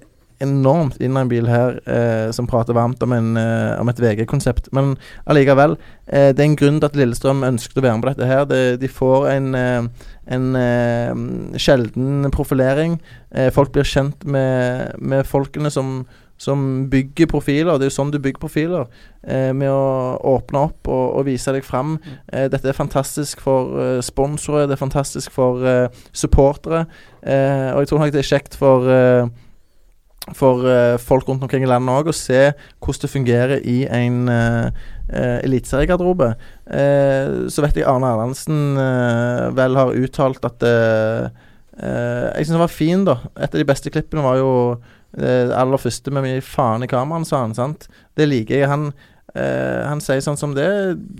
enormt inhabil her eh, som prater varmt om, en, eh, om et VG-konsept. Men allikevel, eh, det er en grunn til at Lillestrøm ønsket å være med på dette her. Det, de får en, eh, en eh, sjelden profilering. Eh, folk blir kjent med, med folkene som, som bygger profiler. Det er jo sånn du bygger profiler. Eh, med å åpne opp og, og vise deg fram. Eh, dette er fantastisk for eh, sponsorer, det er fantastisk for supportere. Eh, og jeg tror nok det er kjekt for eh, for eh, folk rundt omkring i landet òg å se hvordan det fungerer i en uh, eliteseriegarderobe. Eh, så vet jeg Arne Erlandsen eh, vel har uttalt at eh, eh, Jeg syns det var fin, da. Et av de beste klippene var jo eh, det aller første med mye faen i kameraet, sa han. sant? Det liker jeg. Han, eh, han sier sånn som det.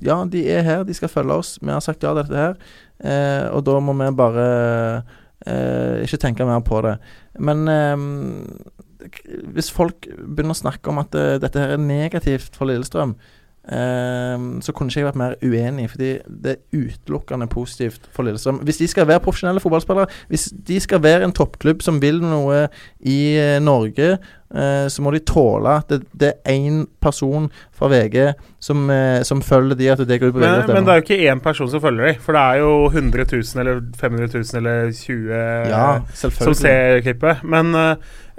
Ja, de er her, de skal følge oss. Vi har sagt ja til dette her. Eh, og da må vi bare eh, ikke tenke mer på det. Men eh, hvis folk begynner å snakke om at eh, dette her er negativt for Lillestrøm, eh, så kunne ikke jeg vært mer uenig, fordi det er utelukkende positivt for Lillestrøm. Hvis de skal være profesjonelle fotballspillere, hvis de skal være en toppklubb som vil noe i eh, Norge, eh, så må de tåle at det, det er én person fra VG som, som følger de, at det går ut på
Men,
VG.
men det er jo ikke én person som følger de, for det er jo 100 000 eller 500 000 eller 20
Ja,
som ser klippet. Men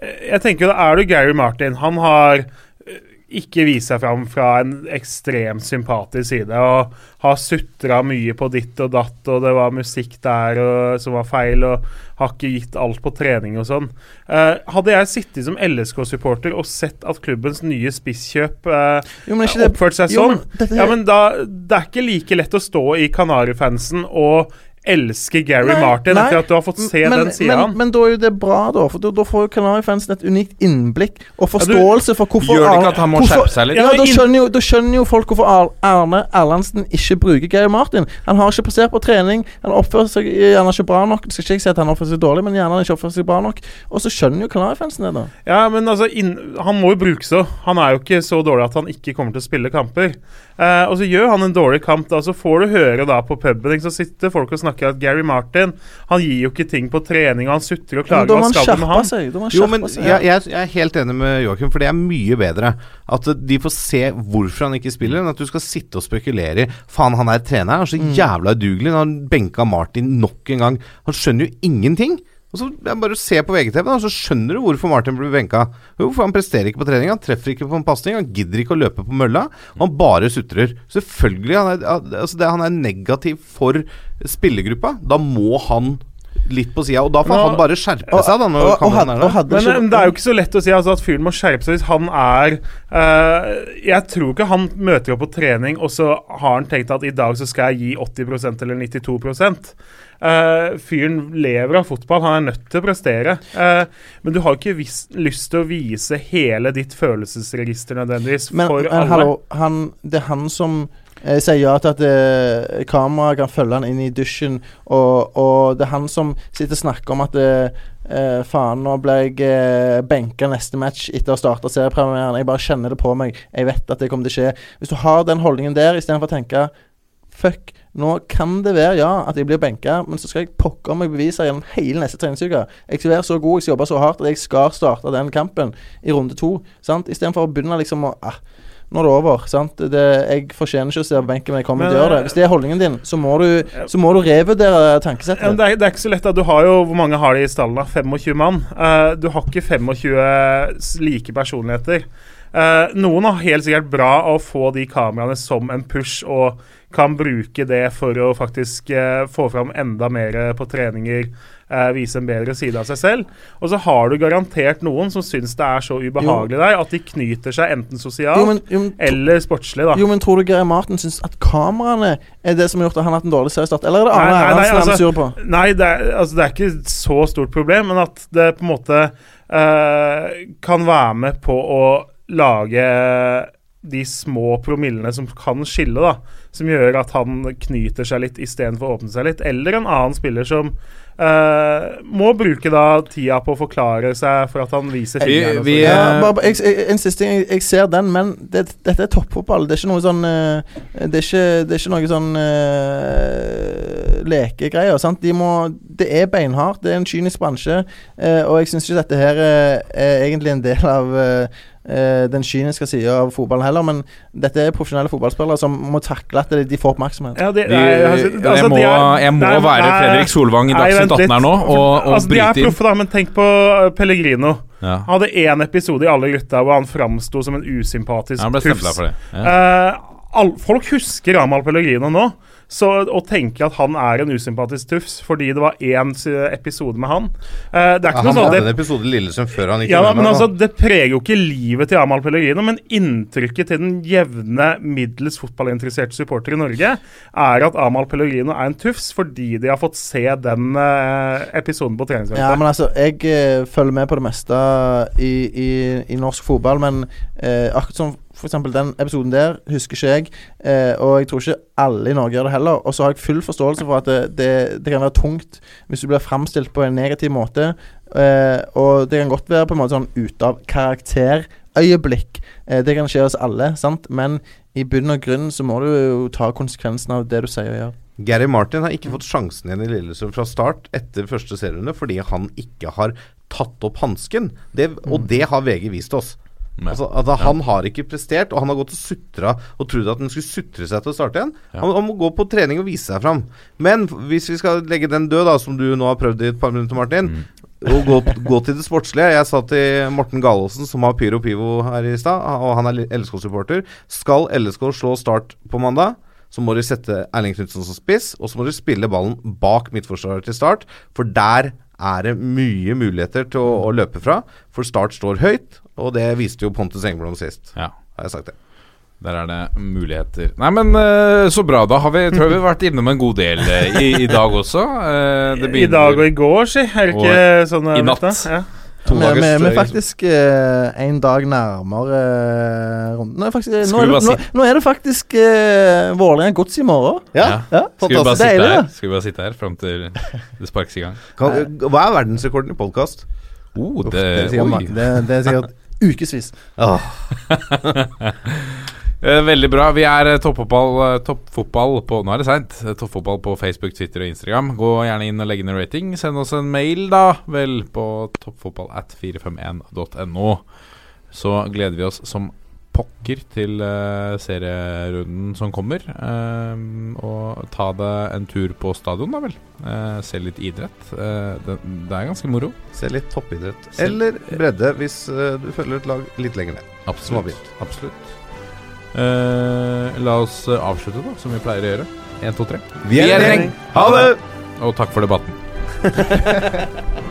jeg tenker jo, er du Gary Martin Han har eh, ikke vist seg fram fra en ekstremt sympatisk side og har sutra mye på ditt og datt, og det var musikk der og, som var feil, og har ikke gitt alt på trening og sånn. Eh, hadde jeg sittet som LSK-supporter og sett at klubbens nye spisskjøp eh,
Jo,
oppførte seg
Jo,
sånn,
men her-
ja, men da, det er ikke like lett å stå i Kanarifansen og elske Gary
Nei,
Martin
nei.
etter at du har fått se
men,
den sida
men, men da er jo det bra, da. For da, da får jo Kanarifansen et unikt innblikk og
du-
forståelse for hvorfor
Gjør det ikke at han må skjerpe seg litt?
Ja,
Ja,
da, skjønner jo, da skjønner jo folk hvorfor Erne Erlandsen ikke bruker Gary Martin. Han har ikke prestert på trening. Han oppfører seg gjerne ikke bra nok. Det skal ikke si at han oppfører seg dårlig, men gjerne han ikke oppfører seg bra nok. Og så skjønner jo Kanarifansen det, da.
Ja, men altså, inn, han må jo brukes òg. Han er jo ikke så dårlig at han ikke kommer til å spille kamper. Eh, og så gjør han en dårlig kamp, da, så får du høre da på puben Så sitter folk og snakker at Gary Martin Han gir jo ikke ting på trening, og han sutrer og
Men
klager.
da må
Hva
han
skal du med
skjerpe
han?
seg.
Jo, men
seg.
jeg, jeg, jeg er helt enig med Joakim, for det er mye bedre at de får se hvorfor han ikke spiller, enn at du skal sitte og spekulere i Faen, han er trener, han er så
Mm.
jævla udugelig. Han benka Martin nok en gang. Han skjønner jo ingenting. Og så Bare se på VGTV, da, så skjønner du hvorfor Martin blir benka. Jo, for Han presterer ikke på trening, han treffer ikke på en pasning, han gidder ikke å løpe på mølla. Han bare sutrer. Selvfølgelig, han er, altså det, han er negativ for spillergruppa. Da må han litt på sida, og da får
Nå-
han bare skjerpe seg, da. Når
og, og,
kameraet
hadde,
er
Men eh, det er jo ikke så lett å si altså, at fyren må skjerpe seg hvis han er eh, Jeg tror ikke han møter opp på trening, og så har han tenkt at i dag så skal jeg gi 80% eller 92 Eh, Fyren lever av fotball, han er nødt til å prestere. Uh, men du har ikke vis lyst til å vise hele ditt følelsesregister nødvendigvis
Men,
for
men
alle.
hallo, han, det er han som eh, sier ja til at eh, kameraet kan følge han inn i dusjen, og, og det er han som sitter og snakker om at eh, eh, faen, nå ble jeg eh, benka neste match etter å ha starta seriepremieren. Jeg bare kjenner det på meg. Jeg vet at det kommer til å skje. Hvis du har den holdningen der, istedenfor å tenke Fuck, nå kan det være ja at jeg blir benka, men så skal jeg pokker meg bevise gjennom hele neste treningsuke. Jeg skal være så god, jeg skal jobbe så hardt at jeg skal starte den kampen i runde to. Sant? Istedenfor å begynne liksom å ah, Nå er det over. sant? Det, jeg fortjener ikke å se på benken, men jeg kommer til å gjøre det.
eh,
Hvis det er holdningen din, så må du, så må du revurdere tankesettet.
det, er, det er ikke så lett. da Du har jo, Hvor mange har de i stallen? da? 25 mann. Uh, du har ikke 25 like personligheter. Eh, noen har helt sikkert bra å få de kameraene som en push, og kan bruke det for å faktisk uh, få fram enda mer på treninger. uh, vise en bedre side av seg selv. Og så har du garantert noen som syns det er så ubehagelig der at de knyter seg enten sosialt
Jo, men, jo, men,
eller sportslig. da
jo, men tror du Geir Martin syns at kameraene er det som har gjort at han har hatt en dårlig seriestart? Eller er det Arne
nei, nei,
han
altså-
er sur på?
Nei, det er, altså, det er ikke så stort problem, men at det på en måte kan være med på å lage de små promillene som kan skille, da. Som gjør at han knyter seg litt istedenfor å åpne seg litt. Eller en annen spiller som uh, må bruke da tida på å forklare seg for at han viser
Vi-
fingeren. og
vi.
Ja, bare, bare- jeg, jeg, en siste ting. Jeg, jeg ser den, men det, dette er toppfotball. Det er ikke noe sånn eh, Det er ikke, det er ikke noe sånn uh, lekegreier. Sant? De må, det er beinhardt. Det er en kynisk bransje. Uh, og jeg syns ikke dette her er, er egentlig en del av eh, den kyniske sida av fotballen heller. Men dette er profesjonelle fotballspillere som må takle at de, de får oppmerksomhet.
Ja, det,
De,
nei, altså,
jeg
altså,
må,
er-
jeg må
nei,
være
nei,
Fredrik Solvang i Dagsnytt 18 her nå og, og
altså, De er
bryte
proffe, da, men tenk på uh, Pellegrino.
Ja.
Han hadde én episode i Alle gutta hvor han framsto som en usympatisk
Han ble
tufs.
for det. Ja.
Uh, all, folk husker Amahl Pellegrino nå. Så å tenke at han er en usympatisk tufs fordi det var én episode med han eh, Det er ikke
Han
noe sånn
hadde en episode i Lillesund før han gikk
ja,
med
men altså. Det preger jo ikke livet til Amahl Pellegrino, men inntrykket til den jevne, middels fotballinteresserte supporter i Norge er at Amahl Pellegrino er en tufs fordi de har fått se den eh, episoden på treningsfeltet.
Ja, men altså, jeg eh, følger med på det meste i, i, i norsk fotball, men eh, akkurat som eksempel den episoden der, husker ikke jeg. Eh, og jeg tror ikke alle i Norge gjør det heller. Og så har jeg full forståelse for at det, det, det kan være tungt hvis du blir framstilt på en negativ måte. Eh, og det kan godt være på en måte sånn ute av karakterøyeblikk. Eh, det kan skje hos alle, sant? Men i bunn og grunn så må du jo ta konsekvensen av det du sier og gjør.
Gary Martin har ikke fått sjansen igjen i Lillesund fra start etter første serierunde fordi han ikke har tatt opp hansken. Og det har VG vist oss. Altså, at Han har ikke prestert, og han har gått og sutra og trodd at han skulle sutre seg til å starte igjen.
Ja.
Han, han må gå på trening og vise seg fram. Men hvis vi skal legge den død, da, som du nå har prøvd i et par minutter, Martin, og gå, gå til det sportslige Jeg sa til Morten Galaasen, som har Pyro Pivo her i stad, og han er LSK-supporter Skal LSK slå Start på mandag, så må de sette Erling Knutsen som spiss, og så må de spille ballen bak midtforsvaret til Start, for der er det mye muligheter til å, å løpe fra. For Start står høyt, og det viste jo Pontus Engblom sist.
Ja.
Har jeg sagt det.
Der er det muligheter. Nei, men eh, så bra. Da har vi, tror jeg vi har vært innom en god del eh, i, i dag også. Eh, det
I dag og i går, si. Er det ikke sånn?
i
eh,
natt.
Ja.
To
Vi, vi,
dagers,
vi er
eh,
faktisk eh, en dag nærmere eh, runden. Nå er, faktisk, nå, er det, nå, nå er det faktisk uh, Vålerenga Gods i morgen.
Ja,
Ja,
Skal vi bare
fantastisk.
sitte
Deilig,
her. Skal vi bare sitte her fram til det sparkes i gang?
Kan, hva er verdensrekorden i podkast?
Oh,
Det
det,
det, det er sikkert ukevis.
Eh, Veldig bra. Vi er eh, toppfotball, eh, toppfotball på Nå er det seint. Eh, Toppfotball på Facebook, Twitter og Instagram. Gå gjerne inn og legg ned en rating. Send oss en mail, da, vel, på toppfotball at 451.no. Så gleder vi oss som pokker til uh, serierunden som kommer. Uh, og ta deg en tur på stadion, da vel. Uh, se litt idrett. Det, det er ganske moro.
Se litt toppidrett.
Se-
Eller bredde, hvis du følger et lag litt lenger ned.
Absolutt. Absolutt. La oss avslutte, da, som vi pleier å gjøre. Én, to, tre.
Vi er en gjeng. Ha det!
Og takk for debatten.